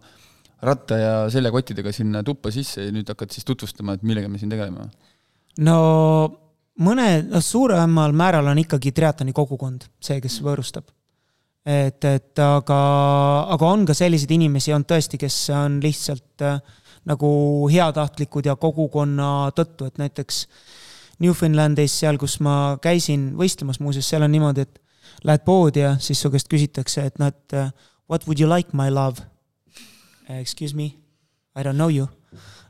ratta ja seljakottidega sinna tuppa sisse ja nüüd hakkad siis tutvustama, et millega me siin tegeleme? no mõne, noh suuremal määral on ikkagi triatloni kogukond see, kes võõrustab. et, et aga, aga on ka selliseid inimesi olnud tõesti, kes on lihtsalt äh, nagu heatahtlikud ja kogukonna tõttu, et näiteks Newfoundlandis, seal, kus ma käisin võistlemas, muuseas, seal on niimoodi, et lähed poodi ja siis su käest küsitakse, et noh, et uh, what would you like, my love? Excuse me, I don't know you.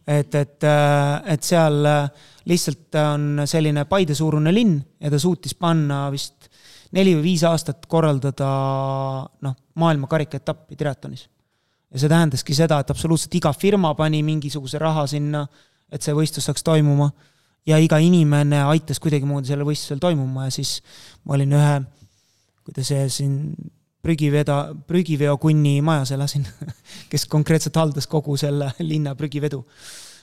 et, et, uh, et seal lihtsalt on selline Paide-suurune linn ja ta suutis panna vist neli või viis aastat korraldada noh, maailma karikaetappi triatlonis. ja see tähendaski seda, et absoluutselt iga firma pani mingisuguse raha sinna, et see võistlus saaks toimuma ja iga inimene aitas kuidagimoodi sellel võistlusel toimuma ja siis ma olin ühe kui ta see siin prügiveda, prügiveokunni majas elasin kes konkreetselt haldas kogu selle linna prügivedu.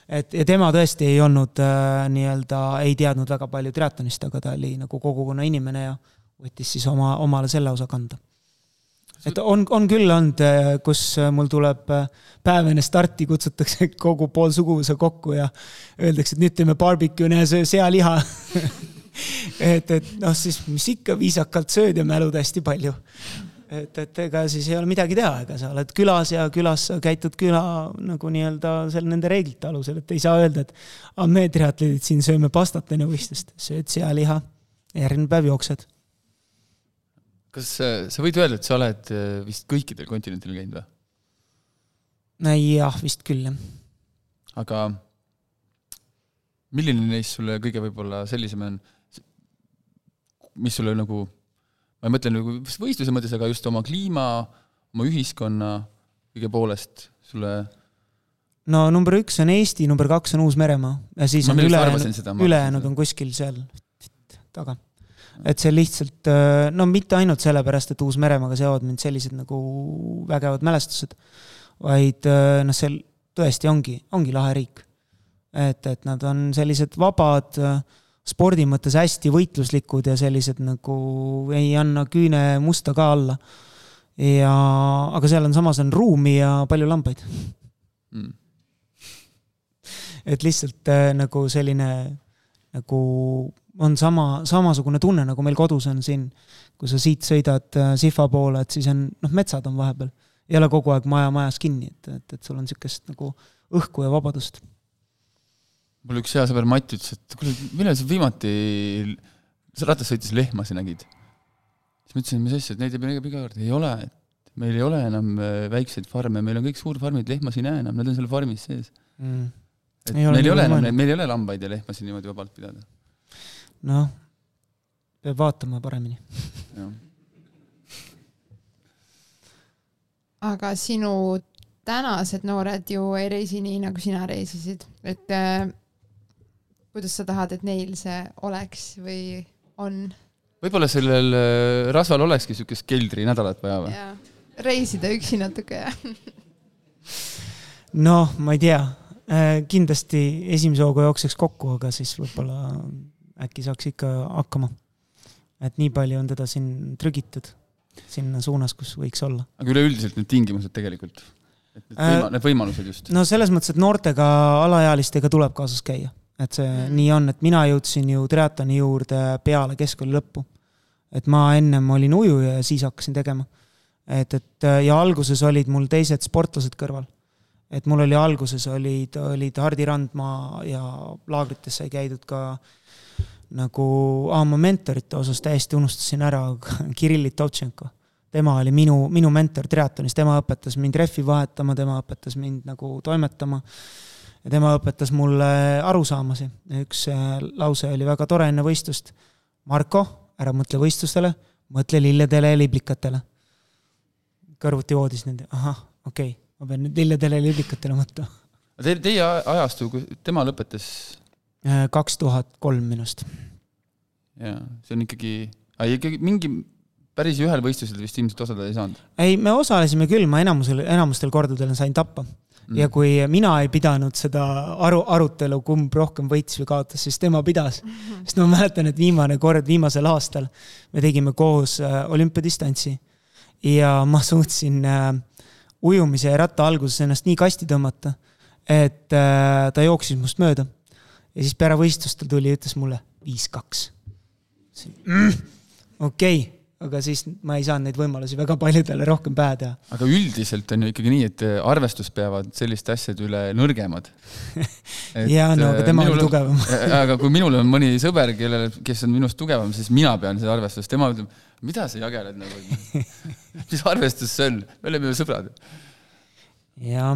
et ja tema tõesti ei olnud äh, nii-öelda, ei teadnud väga palju triatlonist, aga ta oli nagu kogukonna inimene ja võttis siis oma, omale selle osa kanda. et on, on küll olnud, äh, kus mul tuleb äh, päev enne starti, kutsutakse kogu pool suguvõsa kokku ja öeldakse, et nüüd teeme barbecue'i, näe, söö sealiha et, et noh, siis mis ikka, viisakalt sööd ja mälud hästi palju. et, et ega siis ei ole midagi teha, ega sa oled külas ja külas sa käitud küla nagu nii-öelda seal nende reeglite alusel, et ei saa öelda, et aga me triatleedid siin sööme pastat enne võistlust, sööd sealiha, järgmine päev jooksed. kas sa võid öelda, et sa oled äh, vist kõikidel kontinentidel käinud või? jah, vist küll, jah. aga milline neist sulle kõige võib-olla sellisem on, mis sulle nagu, ma ei mõtle nagu võistluse mõttes, aga just oma kliima, oma ühiskonna kõige poolest sulle no number üks on Eesti, number kaks on Uus-Meremaa ja siis ma on ülejäänud, ülejäänud on kuskil seal taga. et see lihtsalt, äh, no mitte ainult sellepärast, et Uus-Meremaaga seovad mind sellised nagu vägevad mälestused, vaid äh, noh, see tõesti ongi, ongi lahe riik. et, et nad on sellised vabad äh, spordi mõttes hästi võitluslikud ja sellised nagu ei anna küüne musta ka alla. ja, aga seal on samas on ruumi ja palju lambaid mm.. et lihtsalt äh, nagu selline nagu on sama, samasugune tunne, nagu meil kodus on siin, kui sa siit sõidad äh, Sifa poole, et siis on noh, metsad on vahepeal. ei ole kogu aeg maja majas kinni, et, et, et sul on niisugust nagu õhku ja vabadust mul üks hea sõber Mati ütles, et kuule, millal sa viimati ratas sõitis lehmasi nägid? siis ma ütlesin, mis asja, et neid ei pea iga kord, ei ole, et meil ei ole enam äh, väikseid farme, meil on kõik suurfarmid, lehmasi ei näe enam, need on seal farmis sees. Mm.. et ei meil ei ole enam, meil ei ole lambaid ja lehmasi niimoodi vabalt pidada. noh, peab vaatama paremini. Aga sinu tänased noored ju ei reisi nii, nagu sina reisisid, et äh, kuidas sa tahad, et neil see oleks või on? võib-olla sellel äh, rasval olekski niisugust keldrinädalat vaja või? reisida üksi natuke, jah noh, ma ei tea, äh, kindlasti esimese hooga jookseks kokku, aga siis võib-olla äkki saaks ikka hakkama. et nii palju on teda siin trügitud. sinna suunas, kus võiks olla. aga üleüldiselt need tingimused tegelikult, et need, äh, võima, need võimalused just? no selles mõttes, et noortega, alaealistega tuleb kaasas käia, et see mm. nii on, et mina jõudsin ju triatloni juurde peale keskkooli lõppu. et ma ennem olin ujuja ja siis hakkasin tegema. et, et ja alguses olid mul teised sportlased kõrval et mul oli alguses olid, olid Hardi Randmaa ja laagrites sai käidud ka nagu, aa, ma mentorite osas täiesti unustasin ära Kirill Litovtšenko. tema oli minu, minu mentor triatlonis, tema õpetas mind rehvi vahetama, tema õpetas mind nagu toimetama. Ja tema õpetas mulle arusaamasi. üks äh, lause oli väga tore enne võistlust. Marko, ära mõtle võistlustele, mõtle lilledele ja liblikatele. kõrvuti voodis nende, ahah, okei okay ma pean nüüd lilledele ja liblikatele mõtlema. Teie, teie ajastu, tema lõpetas? Äh, kaks tuhat kolm minu arust. jaa, see on ikkagi, ikkagi mingi päris ühel võistlusel vist ilmselt osaleda ei saanud? ei, me osalesime küll, ma enamusel, enamustel kordadel sain tappa mm.. ja kui mina ei pidanud seda aru, arutelu, kumb rohkem võitis või kaotas, siis tema pidas mm. -hmm. sest ma mäletan, et viimane kord, viimasel aastal me tegime koos äh, olümpiadistantsi ja ma suutsin äh, ujumise ja ratta alguses ennast nii kasti tõmmata, et äh, ta jooksis must mööda. ja siis peale võistlust ta tuli ja ütles mulle viis-kaks mm,. okei aga siis ma ei saanud neid võimalusi väga paljudele rohkem pähe teha. aga üldiselt on ju ikkagi nii, et arvestus peavad selliste asjade üle nõrgemad jaa, no aga tema oli tugevam aga kui minul on mõni sõber, kellel, kes on minust tugevam, siis mina pean seda arvestust, tema ütleb mida sa jageled nagu, mis arvestus see on, me oleme ju sõbrad. jah,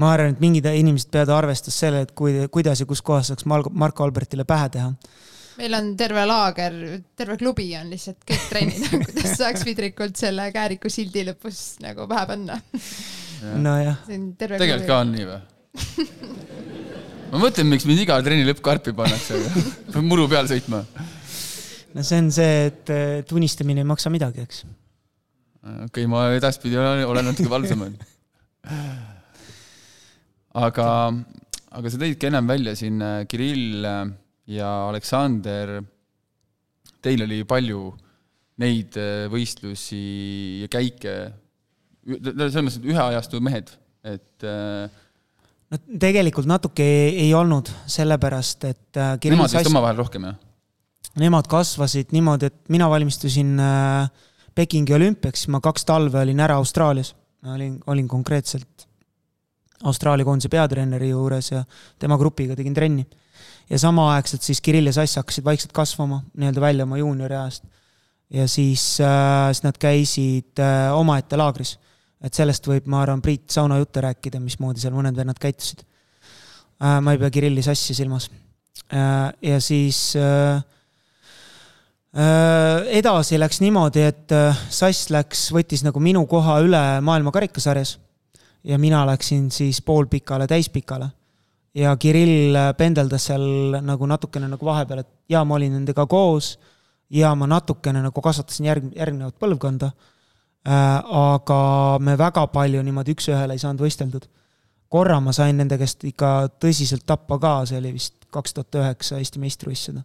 ma arvan, et mingid inimesed peavad arvestust selle, et kui, kuidas ja kus kohas saaks Marko Albertile pähe teha. Meil on terve laager, terve klubi on lihtsalt kõik trennid kuidas saaks vidrikult selle Kääriku sildi lõpus nagu pähe panna. nojah. tegelikult ka on nii või? ma mõtlen, miks mind iga trenni lõpp karpi pannakse, peab muru peal sõitma no see on see, et, et unistamine ei maksa midagi, eks. okei okay,, ma edaspidi olen, olen natuke valvsam aga, aga sa tõidki ennem välja siin äh, Kirill äh, ja Aleksander. Teil oli palju neid äh, võistlusi ja käike, selles mõttes, et ühe ajastu mehed, et no tegelikult natuke ei, ei olnud, sellepärast et Nemad vist omavahel rohkem, jah? nemad kasvasid niimoodi, et mina valmistusin äh, Pekingi olümpiaks, ma kaks talve olin ära Austraalias. olin, olin konkreetselt Austraalia koondise peatreeneri juures ja tema grupiga tegin trenni. Ja samaaegselt siis Kirill ja Sass hakkasid vaikselt kasvama nii-öelda välja oma juunioriajast. ja siis äh,, siis nad käisid äh, omaette laagris. et sellest võib, ma arvan, Priit Sauna jutte rääkida, mismoodi seal mõned vennad käitusid äh,. ma ei pea Kirilli Sassi silmas ja siis edasi läks niimoodi, et Sass läks, võttis nagu minu koha üle maailma karikasarjas ja mina läksin siis poolpikale, täispikale. Ja Kirill äh, pendeldas seal nagu natukene nagu vahepeal, et jaa, ma olin nendega koos ja ma natukene nagu kasvatasin järg, järgnevat põlvkonda. aga me väga palju niimoodi üks-ühele ei saanud võisteldud. korra ma sain nende käest ikka tõsiselt tappa ka, see oli vist kaks tuhat üheksa Eesti meistrivõistlused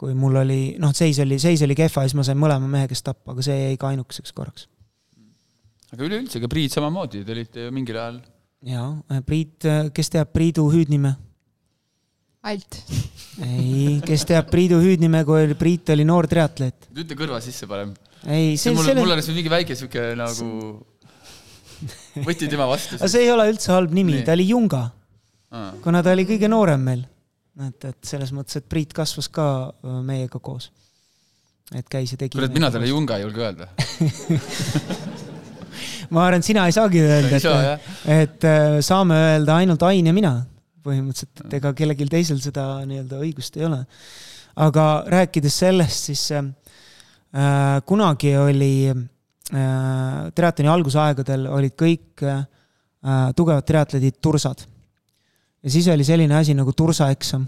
kui mul oli, noh, seis oli, seis oli kehva ja siis ma sain mõlema mehe käest tappa, aga see jäi ka ainukeseks korraks. aga üleüldse ka Priit samamoodi, te olite ju mingil ajal. Jaa, Priit, kes teab Priidu hüüdnime? Alt. ei, kes teab Priidu hüüdnime, kui Priit oli noor triatleet? ütle kõrva sisse parem. ei, see, see mul, selle... mul oleks mingi väike sihuke nagu võti tema vastu. aga see ei ole üldse halb nimi, ta oli Junga. kuna ta oli kõige noorem meil et, et selles mõttes, et Priit kasvas ka äh, meiega koos. et käis ja tegi. kurat, mina talle Junga ei julge öelda ma arvan, et sina ei saagi öelda, et, saa, et äh, saame öelda ainult Ain ja mina põhimõtteliselt, et ega kellelgi teisel seda nii-öelda õigust ei ole. aga rääkides sellest, siis äh, kunagi oli äh, triatloni algusaegadel olid kõik äh, tugevad triatledid tursad ja siis oli selline asi nagu tursaeksam.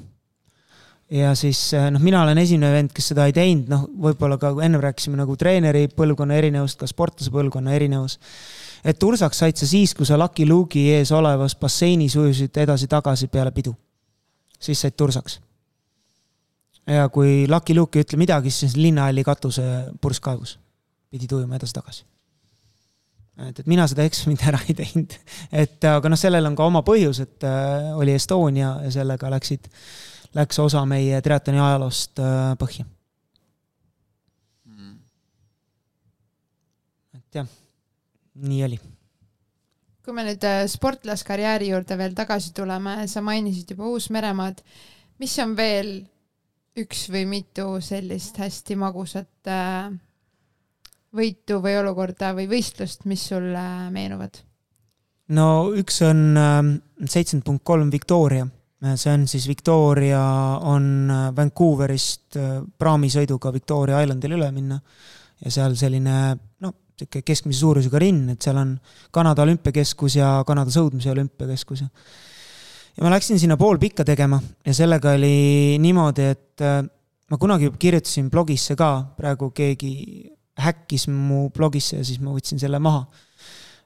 Ja siis eh, noh, mina olen esimene vend, kes seda ei teinud, noh, võib-olla ka ennem rääkisime nagu treeneri põlvkonna erinevust, ka sportlase põlvkonna erinevus. et tursaks said sa siis, kui sa Lucky Luke'i ees olevas basseinis ujusid edasi-tagasi peale pidu. siis said tursaks. ja kui Lucky Luke ei ütle midagi, siis linnahalli katuse purskkaevus. pidid ujuma edasi-tagasi. et, et mina seda eksamit ära ei teinud, et aga noh, sellel on ka oma põhjus, et äh, oli Estonia ja sellega läksid, läks osa meie triatloni ajaloost äh, põhja. Mm.. et jah, nii oli. Kui me nüüd äh, sportlaskarjääri juurde veel tagasi tuleme, sa mainisid juba Uus-Meremaad, mis on veel üks või mitu sellist hästi magusat äh, võitu või olukorda või võistlust, mis sulle meenuvad? no üks on ähm, seitsekümmend punkt kolm Victoria, see on siis Victoria on äh, Vancouverist praamisõiduga Victoria Islandile üle minna. Ja seal selline noh, niisugune keskmise suurusega rinn, et seal on Kanada olümpiakeskus ja Kanada sõudmise olümpiakeskus. Ja ja ma läksin sinna poolpikka tegema ja sellega oli niimoodi, et äh, ma kunagi kirjutasin blogisse ka, praegu keegi häkkis mu blogisse ja siis ma võtsin selle maha.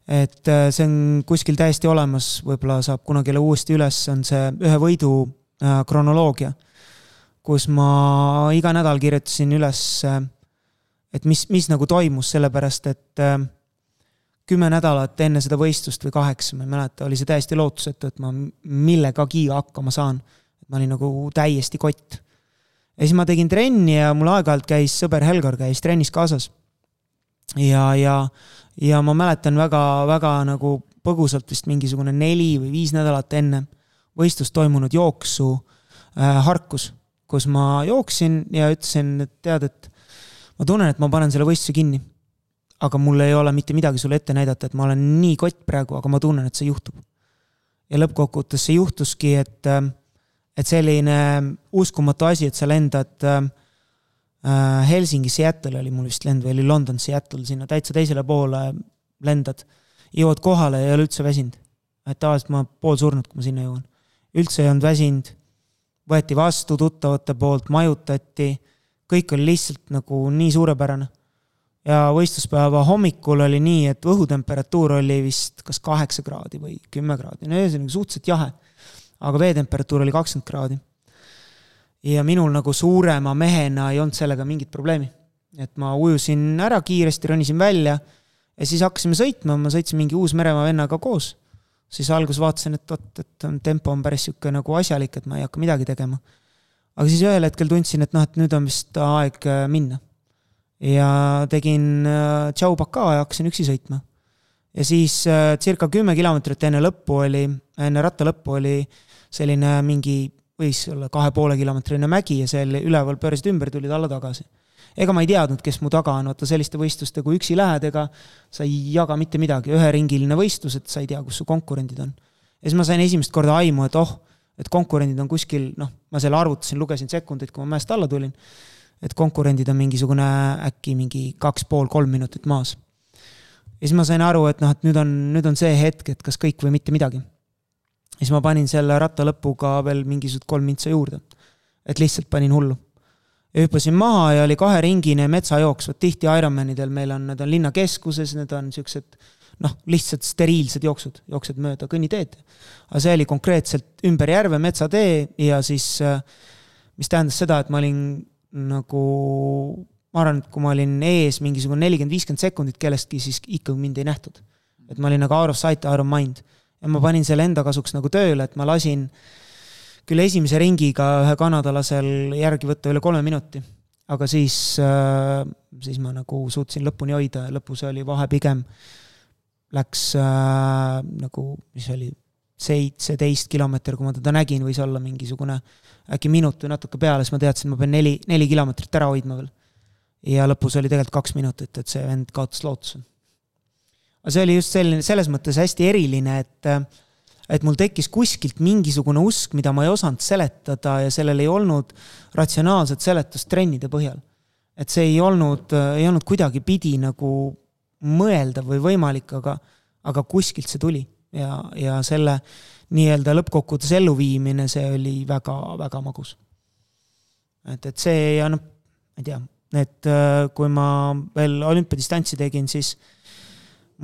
Et äh, see on kuskil täiesti olemas, võib-olla saab kunagi jälle uuesti üles, on see ühe võidu äh, kronoloogia, kus ma iga nädal kirjutasin üles et mis, mis nagu toimus, sellepärast et äh, kümme nädalat enne seda võistlust või kaheksa, ma ei mäleta, oli see täiesti lootusetu, et ma millegagi hakkama saan. ma olin nagu täiesti kott. ja siis ma tegin trenni ja mul aeg-ajalt käis sõber Helgar käis trennis kaasas. ja, ja, ja ma mäletan väga-väga nagu põgusalt vist mingisugune neli või viis nädalat enne võistlust toimunud jooksu äh, Harkus, kus ma jooksin ja ütlesin, et tead, et ma tunnen, et ma panen selle võistluse kinni. aga mul ei ole mitte midagi sulle ette näidata, et ma olen nii kott praegu, aga ma tunnen, et see juhtub. ja lõppkokkuvõttes see juhtuski, et, et selline uskumatu asi, et sa lendad äh, Helsingi, Seattle oli mul vist lend või oli London, Seattle, sinna täitsa teisele poole lendad, jõuad kohale ja ei ole üldse väsinud. et tavaliselt ma poolsurnud, kui ma sinna jõuan. üldse ei olnud väsinud, võeti vastu tuttavate poolt, majutati kõik oli lihtsalt nagu nii suurepärane. ja võistluspäeva hommikul oli nii, et õhutemperatuur oli vist kas kaheksa kraadi või kümme kraadi, no ühesõnaga suhteliselt jahe. aga veetemperatuur oli kakskümmend kraadi. Ja minul nagu suurema mehena ei olnud sellega mingit probleemi. et ma ujusin ära kiiresti, ronisin välja ja siis hakkasime sõitma, ma sõitsin mingi Uus-Meremaa vennaga koos. siis alguses vaatasin, et vot, et tempo on päris niisugune nagu asjalik, et ma ei hakka midagi tegema aga siis ühel hetkel tundsin, et noh, et nüüd on vist aeg äh, minna. ja tegin äh, tšau pakaa ja hakkasin üksi sõitma. ja siis äh, circa kümme kilomeetrit enne lõppu oli, enne ratta lõppu oli selline mingi, võis olla kahe poole kilomeetrine mägi ja seal üleval pöörasid ümber, tulid alla tagasi. ega ma ei teadnud, kes mu taga on, vaata selliste võistluste, kui üksi lähed, ega sa ei jaga mitte midagi, üheringiline võistlus, et sa ei tea, kus su konkurendid on. ja siis ma sain esimest korda aimu, et oh et konkurendid on kuskil, noh, ma selle arvutasin, lugesin sekundeid, kui ma mäest alla tulin, et konkurendid on mingisugune äkki mingi kaks pool, kolm minutit maas. ja siis ma sain aru, et noh, et nüüd on, nüüd on see hetk, et kas kõik või mitte midagi. Siis ma panin selle ratta lõpuga veel mingisugused kolm mintsa juurde. et lihtsalt panin hullu. ja hüppasin maha ja oli kaheringine metsajooks, vot tihti Ironmanidel meil on, need on linnakeskuses, need on niisugused noh, lihtsalt steriilsed jooksud, jooksed mööda kõnniteed. aga see oli konkreetselt ümber järve metsatee ja siis, äh, mis tähendas seda, et ma olin nagu, ma arvan, et kui ma olin ees mingisugune nelikümmend, viiskümmend sekundit kellestki, siis ikkagi mind ei nähtud. et ma olin nagu out of sight, out of mind. Ja ma panin selle enda kasuks nagu tööle, et ma lasin küll esimese ringiga ühe kanadalasel järgi võtta üle kolme minuti, aga siis, äh, siis ma nagu suutsin lõpuni hoida ja lõpus oli vahe pigem läks äh, nagu, mis oli, seitseteist kilomeeter, kui ma teda nägin, võis olla mingisugune äkki minut või natuke peale, siis ma teadsin, ma pean neli, neli kilomeetrit ära hoidma veel. ja lõpus oli tegelikult kaks minutit, et see vend kaotas lootuse. Aga see oli just selline, selles mõttes hästi eriline, et et mul tekkis kuskilt mingisugune usk, mida ma ei osanud seletada ja sellel ei olnud ratsionaalset seletust trennide põhjal. et see ei olnud, ei olnud kuidagipidi nagu mõeldav või võimalik, aga, aga kuskilt see tuli ja, ja selle nii-öelda lõppkokkuvõttes elluviimine, see oli väga-väga magus. et, et see ja noh, ma ei tea, et äh, kui ma veel olümpiadistantsi tegin, siis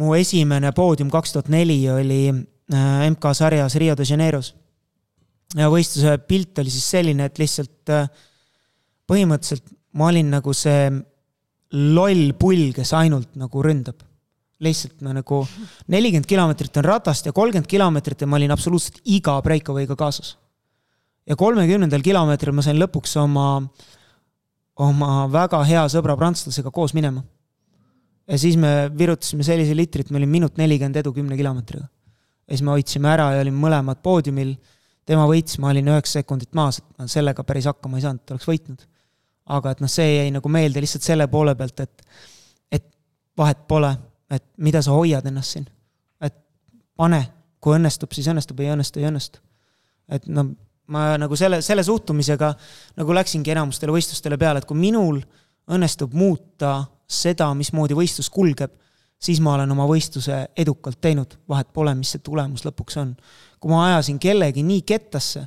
mu esimene poodium kaks tuhat neli oli äh, MK-sarjas Rio de Janeiros. ja võistluse pilt oli siis selline, et lihtsalt äh, põhimõtteliselt ma olin nagu see loll pull, kes ainult nagu ründab. lihtsalt no, nagu nelikümmend kilomeetrit on ratast ja kolmkümmend kilomeetrit ja ma olin absoluutselt iga breakaway'ga kaasas. ja kolmekümnendal kilomeetril ma sain lõpuks oma, oma väga hea sõbra prantslasega koos minema. Ja siis me virutasime sellise litri, et me olime minut nelikümmend edu kümne kilomeetriga. ja siis me hoidsime ära ja olime mõlemad poodiumil tema võitis, ma olin üheksa sekundit maas, et ma sellega päris hakkama ei saanud, oleks võitnud aga et noh, see jäi nagu meelde lihtsalt selle poole pealt, et, et vahet pole, et mida sa hoiad ennast siin. et pane, kui õnnestub, siis õnnestub, ei õnnestu, ei õnnestu. et no ma nagu selle, selle suhtumisega nagu läksingi enamustele võistlustele peale, et kui minul õnnestub muuta seda, mismoodi võistlus kulgeb, siis ma olen oma võistluse edukalt teinud, vahet pole, mis see tulemus lõpuks on. kui ma ajasin kellegi nii kettasse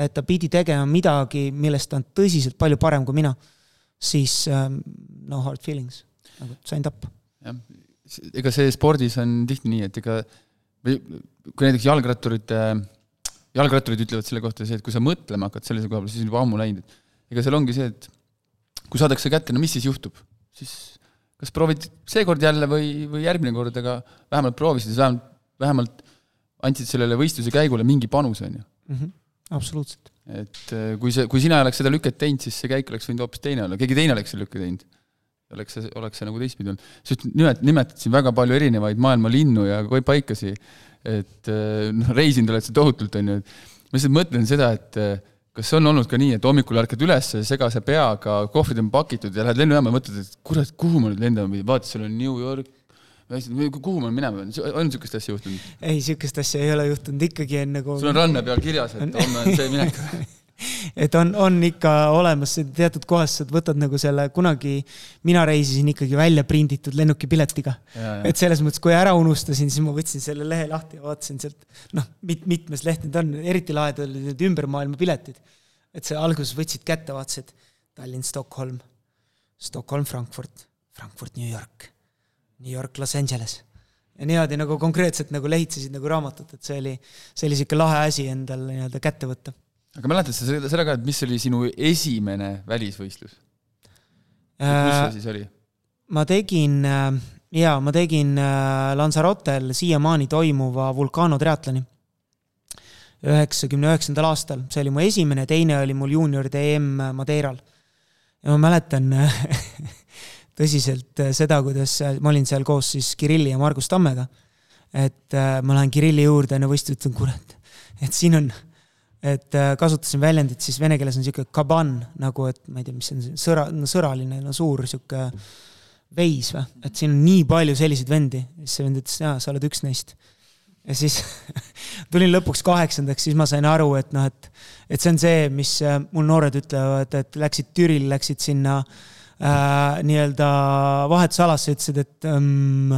et ta pidi tegema midagi, millest ta on tõsiselt palju parem kui mina, siis um, no hard feelings, nagu sain tappa. jah, ega see spordis on tihti nii, et ega või kui näiteks jalgratturite, jalgratturid ütlevad selle kohta see, et kui sa mõtlema hakkad sellise koha peal, siis on juba ammu läinud, et ega seal ongi see, et kui saadakse kätte, no mis siis juhtub, siis kas proovid seekord jälle või, või järgmine kord, aga vähemalt proovisid, vähemalt, vähemalt andsid sellele võistluse käigule mingi panuse, on ju mm. -hmm absoluutselt. et äh, kui see, kui sina ei oleks seda lüket teinud, siis see käik oleks võinud hoopis teine olla, keegi teine oleks selle lükke teinud. oleks see, oleks see nagu teistpidi olnud. sa nimet-, nimetad siin väga palju erinevaid maailma linnu ja paikasi, et äh, noh, reisinud oled sa tohutult, on ju, et ma lihtsalt mõtlen seda, et äh, kas on olnud ka nii, et hommikul ärkad üles segase peaga, kohvrid on pakitud ja lähed lennujaama ja mõtled, et kurat, kuhu ma nüüd lendama pidin, vaata, seal on New York, kuhu ma minema pean, on niisugust asja juhtunud? ei, niisugust asja ei ole juhtunud, ikkagi on nagu sul on ranna peal kirjas, et homme on see minek et on, on ikka olemas teatud kohas, sa võtad nagu selle kunagi, mina reisisin ikkagi välja prinditud lennukipiletiga. et selles mõttes, kui ära unustasin, siis ma võtsin selle lehe lahti ja vaatasin sealt, noh, mit-, mitmes leht need on, eriti lahedad olid need ümbermaailma piletid. et sa alguses võtsid kätte, vaatasid Tallinn, Stockholm, Stockholm, Frankfurt, Frankfurt, New York New York, Los Angeles. ja niimoodi nagu konkreetselt nagu lehitsesid nagu raamatut, et see oli, see oli niisugune lahe asi endal nii-öelda kätte võtta. Aga mäletad sa seda, seda ka, et mis oli sinu esimene välisvõistlus äh,? kus see siis oli? ma tegin äh, jaa, ma tegin äh, Lanzarotel siiamaani toimuva vulkaanotriatloni üheksakümne üheksandal aastal, see oli mu esimene, teine oli mul juunioride EM Madeiral. ja ma mäletan tõsiselt äh, seda, kuidas äh, ma olin seal koos siis Kirilli ja Margus Tammega. et äh, ma lähen Kirilli juurde enne võistlust, ütlen kurat, et siin on, et kasutasin väljendit siis vene keeles on niisugune kaban nagu, et ma ei tea, mis see on, sõra, no sõraline, no suur niisugune veis või, et siin on nii palju selliseid vendi, siis see vend ütles, jaa, sa oled üks neist. Ja siis tulin lõpuks kaheksandaks, siis ma sain aru, et noh, et, et see on see, mis mul noored ütlevad, et läksid Türil, läksid sinna äh, äh, nii-öelda vahetusalasse, ütlesid, et ähm,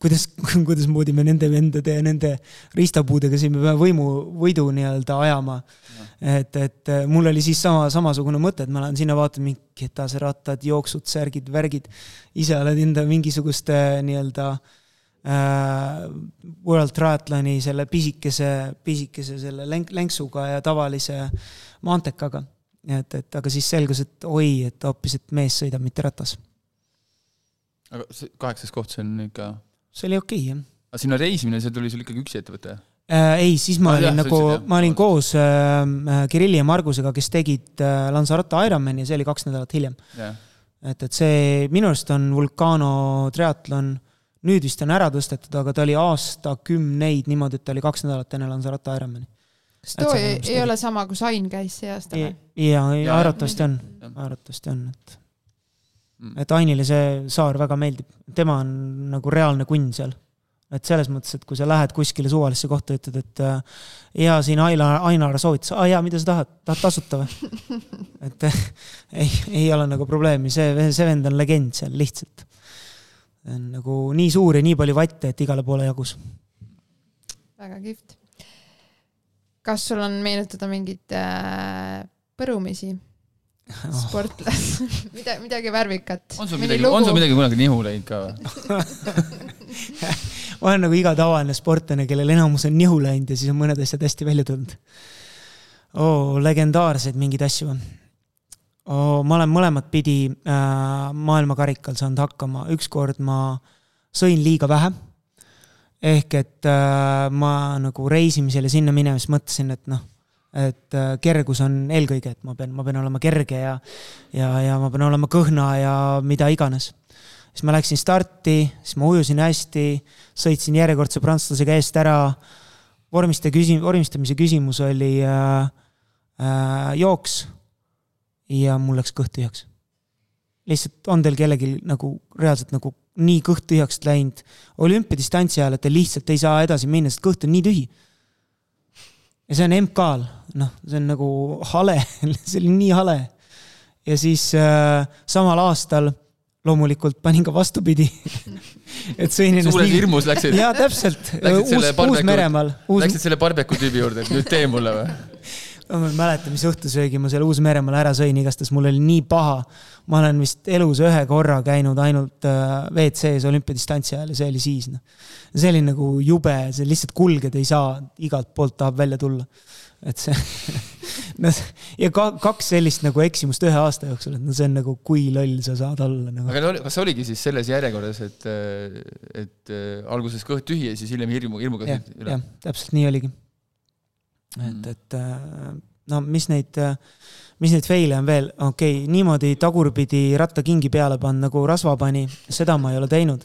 kuidas, kuidasmoodi me nende vendade ja nende riistapuudega siin me peame võimu, võidu nii-öelda ajama. et, et äh, mul oli siis sama, samasugune mõte, et ma lähen sinna vaatan mingi ketaserattad, jooksud, särgid, värgid. ise oled enda mingisuguste nii-öelda äh, World Triathloni selle pisikese, pisikese selle länk-, länksuga ja tavalise maantekaga et, et aga siis selgus, et oi, et hoopis, et mees sõidab, mitte ratas. aga see kaheksas koht, see on ikka? See oli okei okay,, jah. aga sinna reisimine, see tuli sul ikkagi üksi ette võtta? Äh, ei, siis ma ah, olin jah, nagu, ma olin koos äh, äh, Kirilli ja Margusega, kes tegid äh, Lanzarote Ironmani ja see oli kaks nädalat hiljem yeah.. et, et see minu arust on Vulcano triatlon, nüüd vist on ära tõstetud, aga ta oli aastakümneid niimoodi, et ta oli kaks nädalat enne Lanzarote Ironmani kas too ei, ei ole sama, kui Sain käis see aasta või? jaa, arvatavasti on, arvatavasti on, et. Et Ainile see saar väga meeldib, tema on nagu reaalne kunn seal. et selles mõttes, et kui sa lähed kuskile suvalisse kohta, ütled, et äh, jaa, siin Aila, Ainar soovitas, aa jaa, mida sa tahad, tahad tasuta või? et ei, ei ole nagu probleemi, see, see vend on legend seal lihtsalt. on nagu nii suur ja nii palju vatte, et igale poole jagus. väga kihvt kas sul on meenutada mingeid äh, põrumisi oh. sportlasi mida, midagi värvikat? on sul midagi, on sul midagi kunagi nihu läinud ka või ma olen nagu iga tavaline sportlane, kellel enamus on nihu läinud ja siis on mõned asjad hästi välja tulnud. oo, legendaarseid mingeid asju oh,? ma olen mõlemat pidi äh, maailmakarikal saanud hakkama, ükskord ma sõin liiga vähe. ehk et äh, ma nagu reisimisel ja sinna minemas mõtlesin, et noh, et äh, kergus on eelkõige, et ma pean, ma pean olema kerge ja, ja, ja ma pean olema kõhna ja mida iganes. siis ma läksin starti, siis ma ujusin hästi, sõitsin järjekordse prantslasega eest ära. vormiste küsi-, vormistamise küsimus oli äh, äh, jooks. ja mul läks kõht tühjaks. lihtsalt on teil kellelgi nagu reaalselt nagu nii kõht tühjaks läinud olümpiadistantsi ajal, et te lihtsalt ei saa edasi minna, sest kõht on nii tühi ja see on MK-l, noh, see on nagu hale see oli nii hale. ja siis äh, samal aastal loomulikult panin ka vastupidi et sõin ennast suures nii... hirmus läksid? jaa, täpselt. uus, Uus-Meremaal uus.... Läksid selle barbeku tüübi juurde, et nüüd tee mulle või? ma ei mäleta, mis õhtusöögi ma seal Uus-Meremaal ära sõin, igastahes mul oli nii paha. ma olen vist elus ühe korra käinud ainult äh, WC-s olümpiadistantsi ajal ja see oli siis, noh. see oli nagu jube, see lihtsalt kulgeda ei saa, igalt poolt tahab välja tulla. Et see noh, ja ka kaks sellist nagu eksimust ühe aasta jooksul, et no see on nagu, kui loll sa saad olla nagu. aga kas oligi siis selles järjekorras, et, et äh, alguses kõht tühi ja siis hiljem hirmu, hirmuga sõid üle? jah, täpselt nii oligi et, mm. et äh, no mis neid, äh, mis neid fail'e on veel, okei okay,, niimoodi tagurpidi rattakingi peale panna, nagu rasva pani, seda ma ei ole teinud.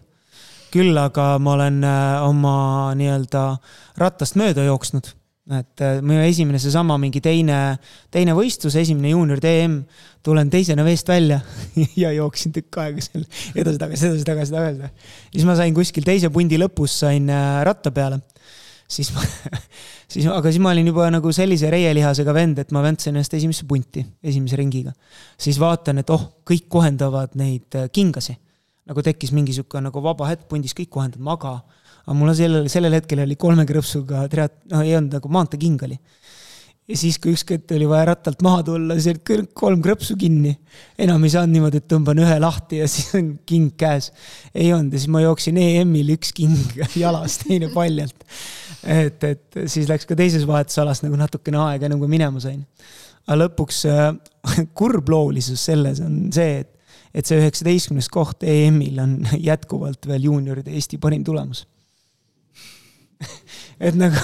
küll aga ma olen oma nii-öelda rattast mööda jooksnud et minu esimene seesama mingi teine, teine võistlus, esimene juunior DM, tulen teisena veest välja ja jooksin tükk aega seal edasi-tagasi, edasi-tagasi, tagasi. siis ma sain kuskil teise pundi lõpus sain ratta peale siis ma siis, aga siis ma olin juba nagu sellise reielihasega vend, et ma väntsin ennast esimesse punti, esimese ringiga. siis vaatan, et oh, kõik kohendavad neid äh, kingasi. nagu tekkis mingi sihuke nagu vaba hetk pundis, kõik kohendavad, maga. Aga mul sellel, sellel hetkel oli kolme krõpsuga triat-, no ei olnud nagu maanteeking oli ja siis, kui ükskord oli vaja rattalt maha tulla, siis olid kolm krõpsu kinni. enam ei saanud niimoodi, et tõmban ühe lahti ja siis on king käes. ei olnud ja siis ma jooksin EM-il üks king jalas, teine paljalt et, et siis läks ka teises vahetusalas nagu natukene aega, enne kui minema sain. aga lõpuks äh, kurbloolisus selles on see, et, et see üheksateistkümnes koht EM-il on jätkuvalt veel juunioride Eesti parim tulemus et nagu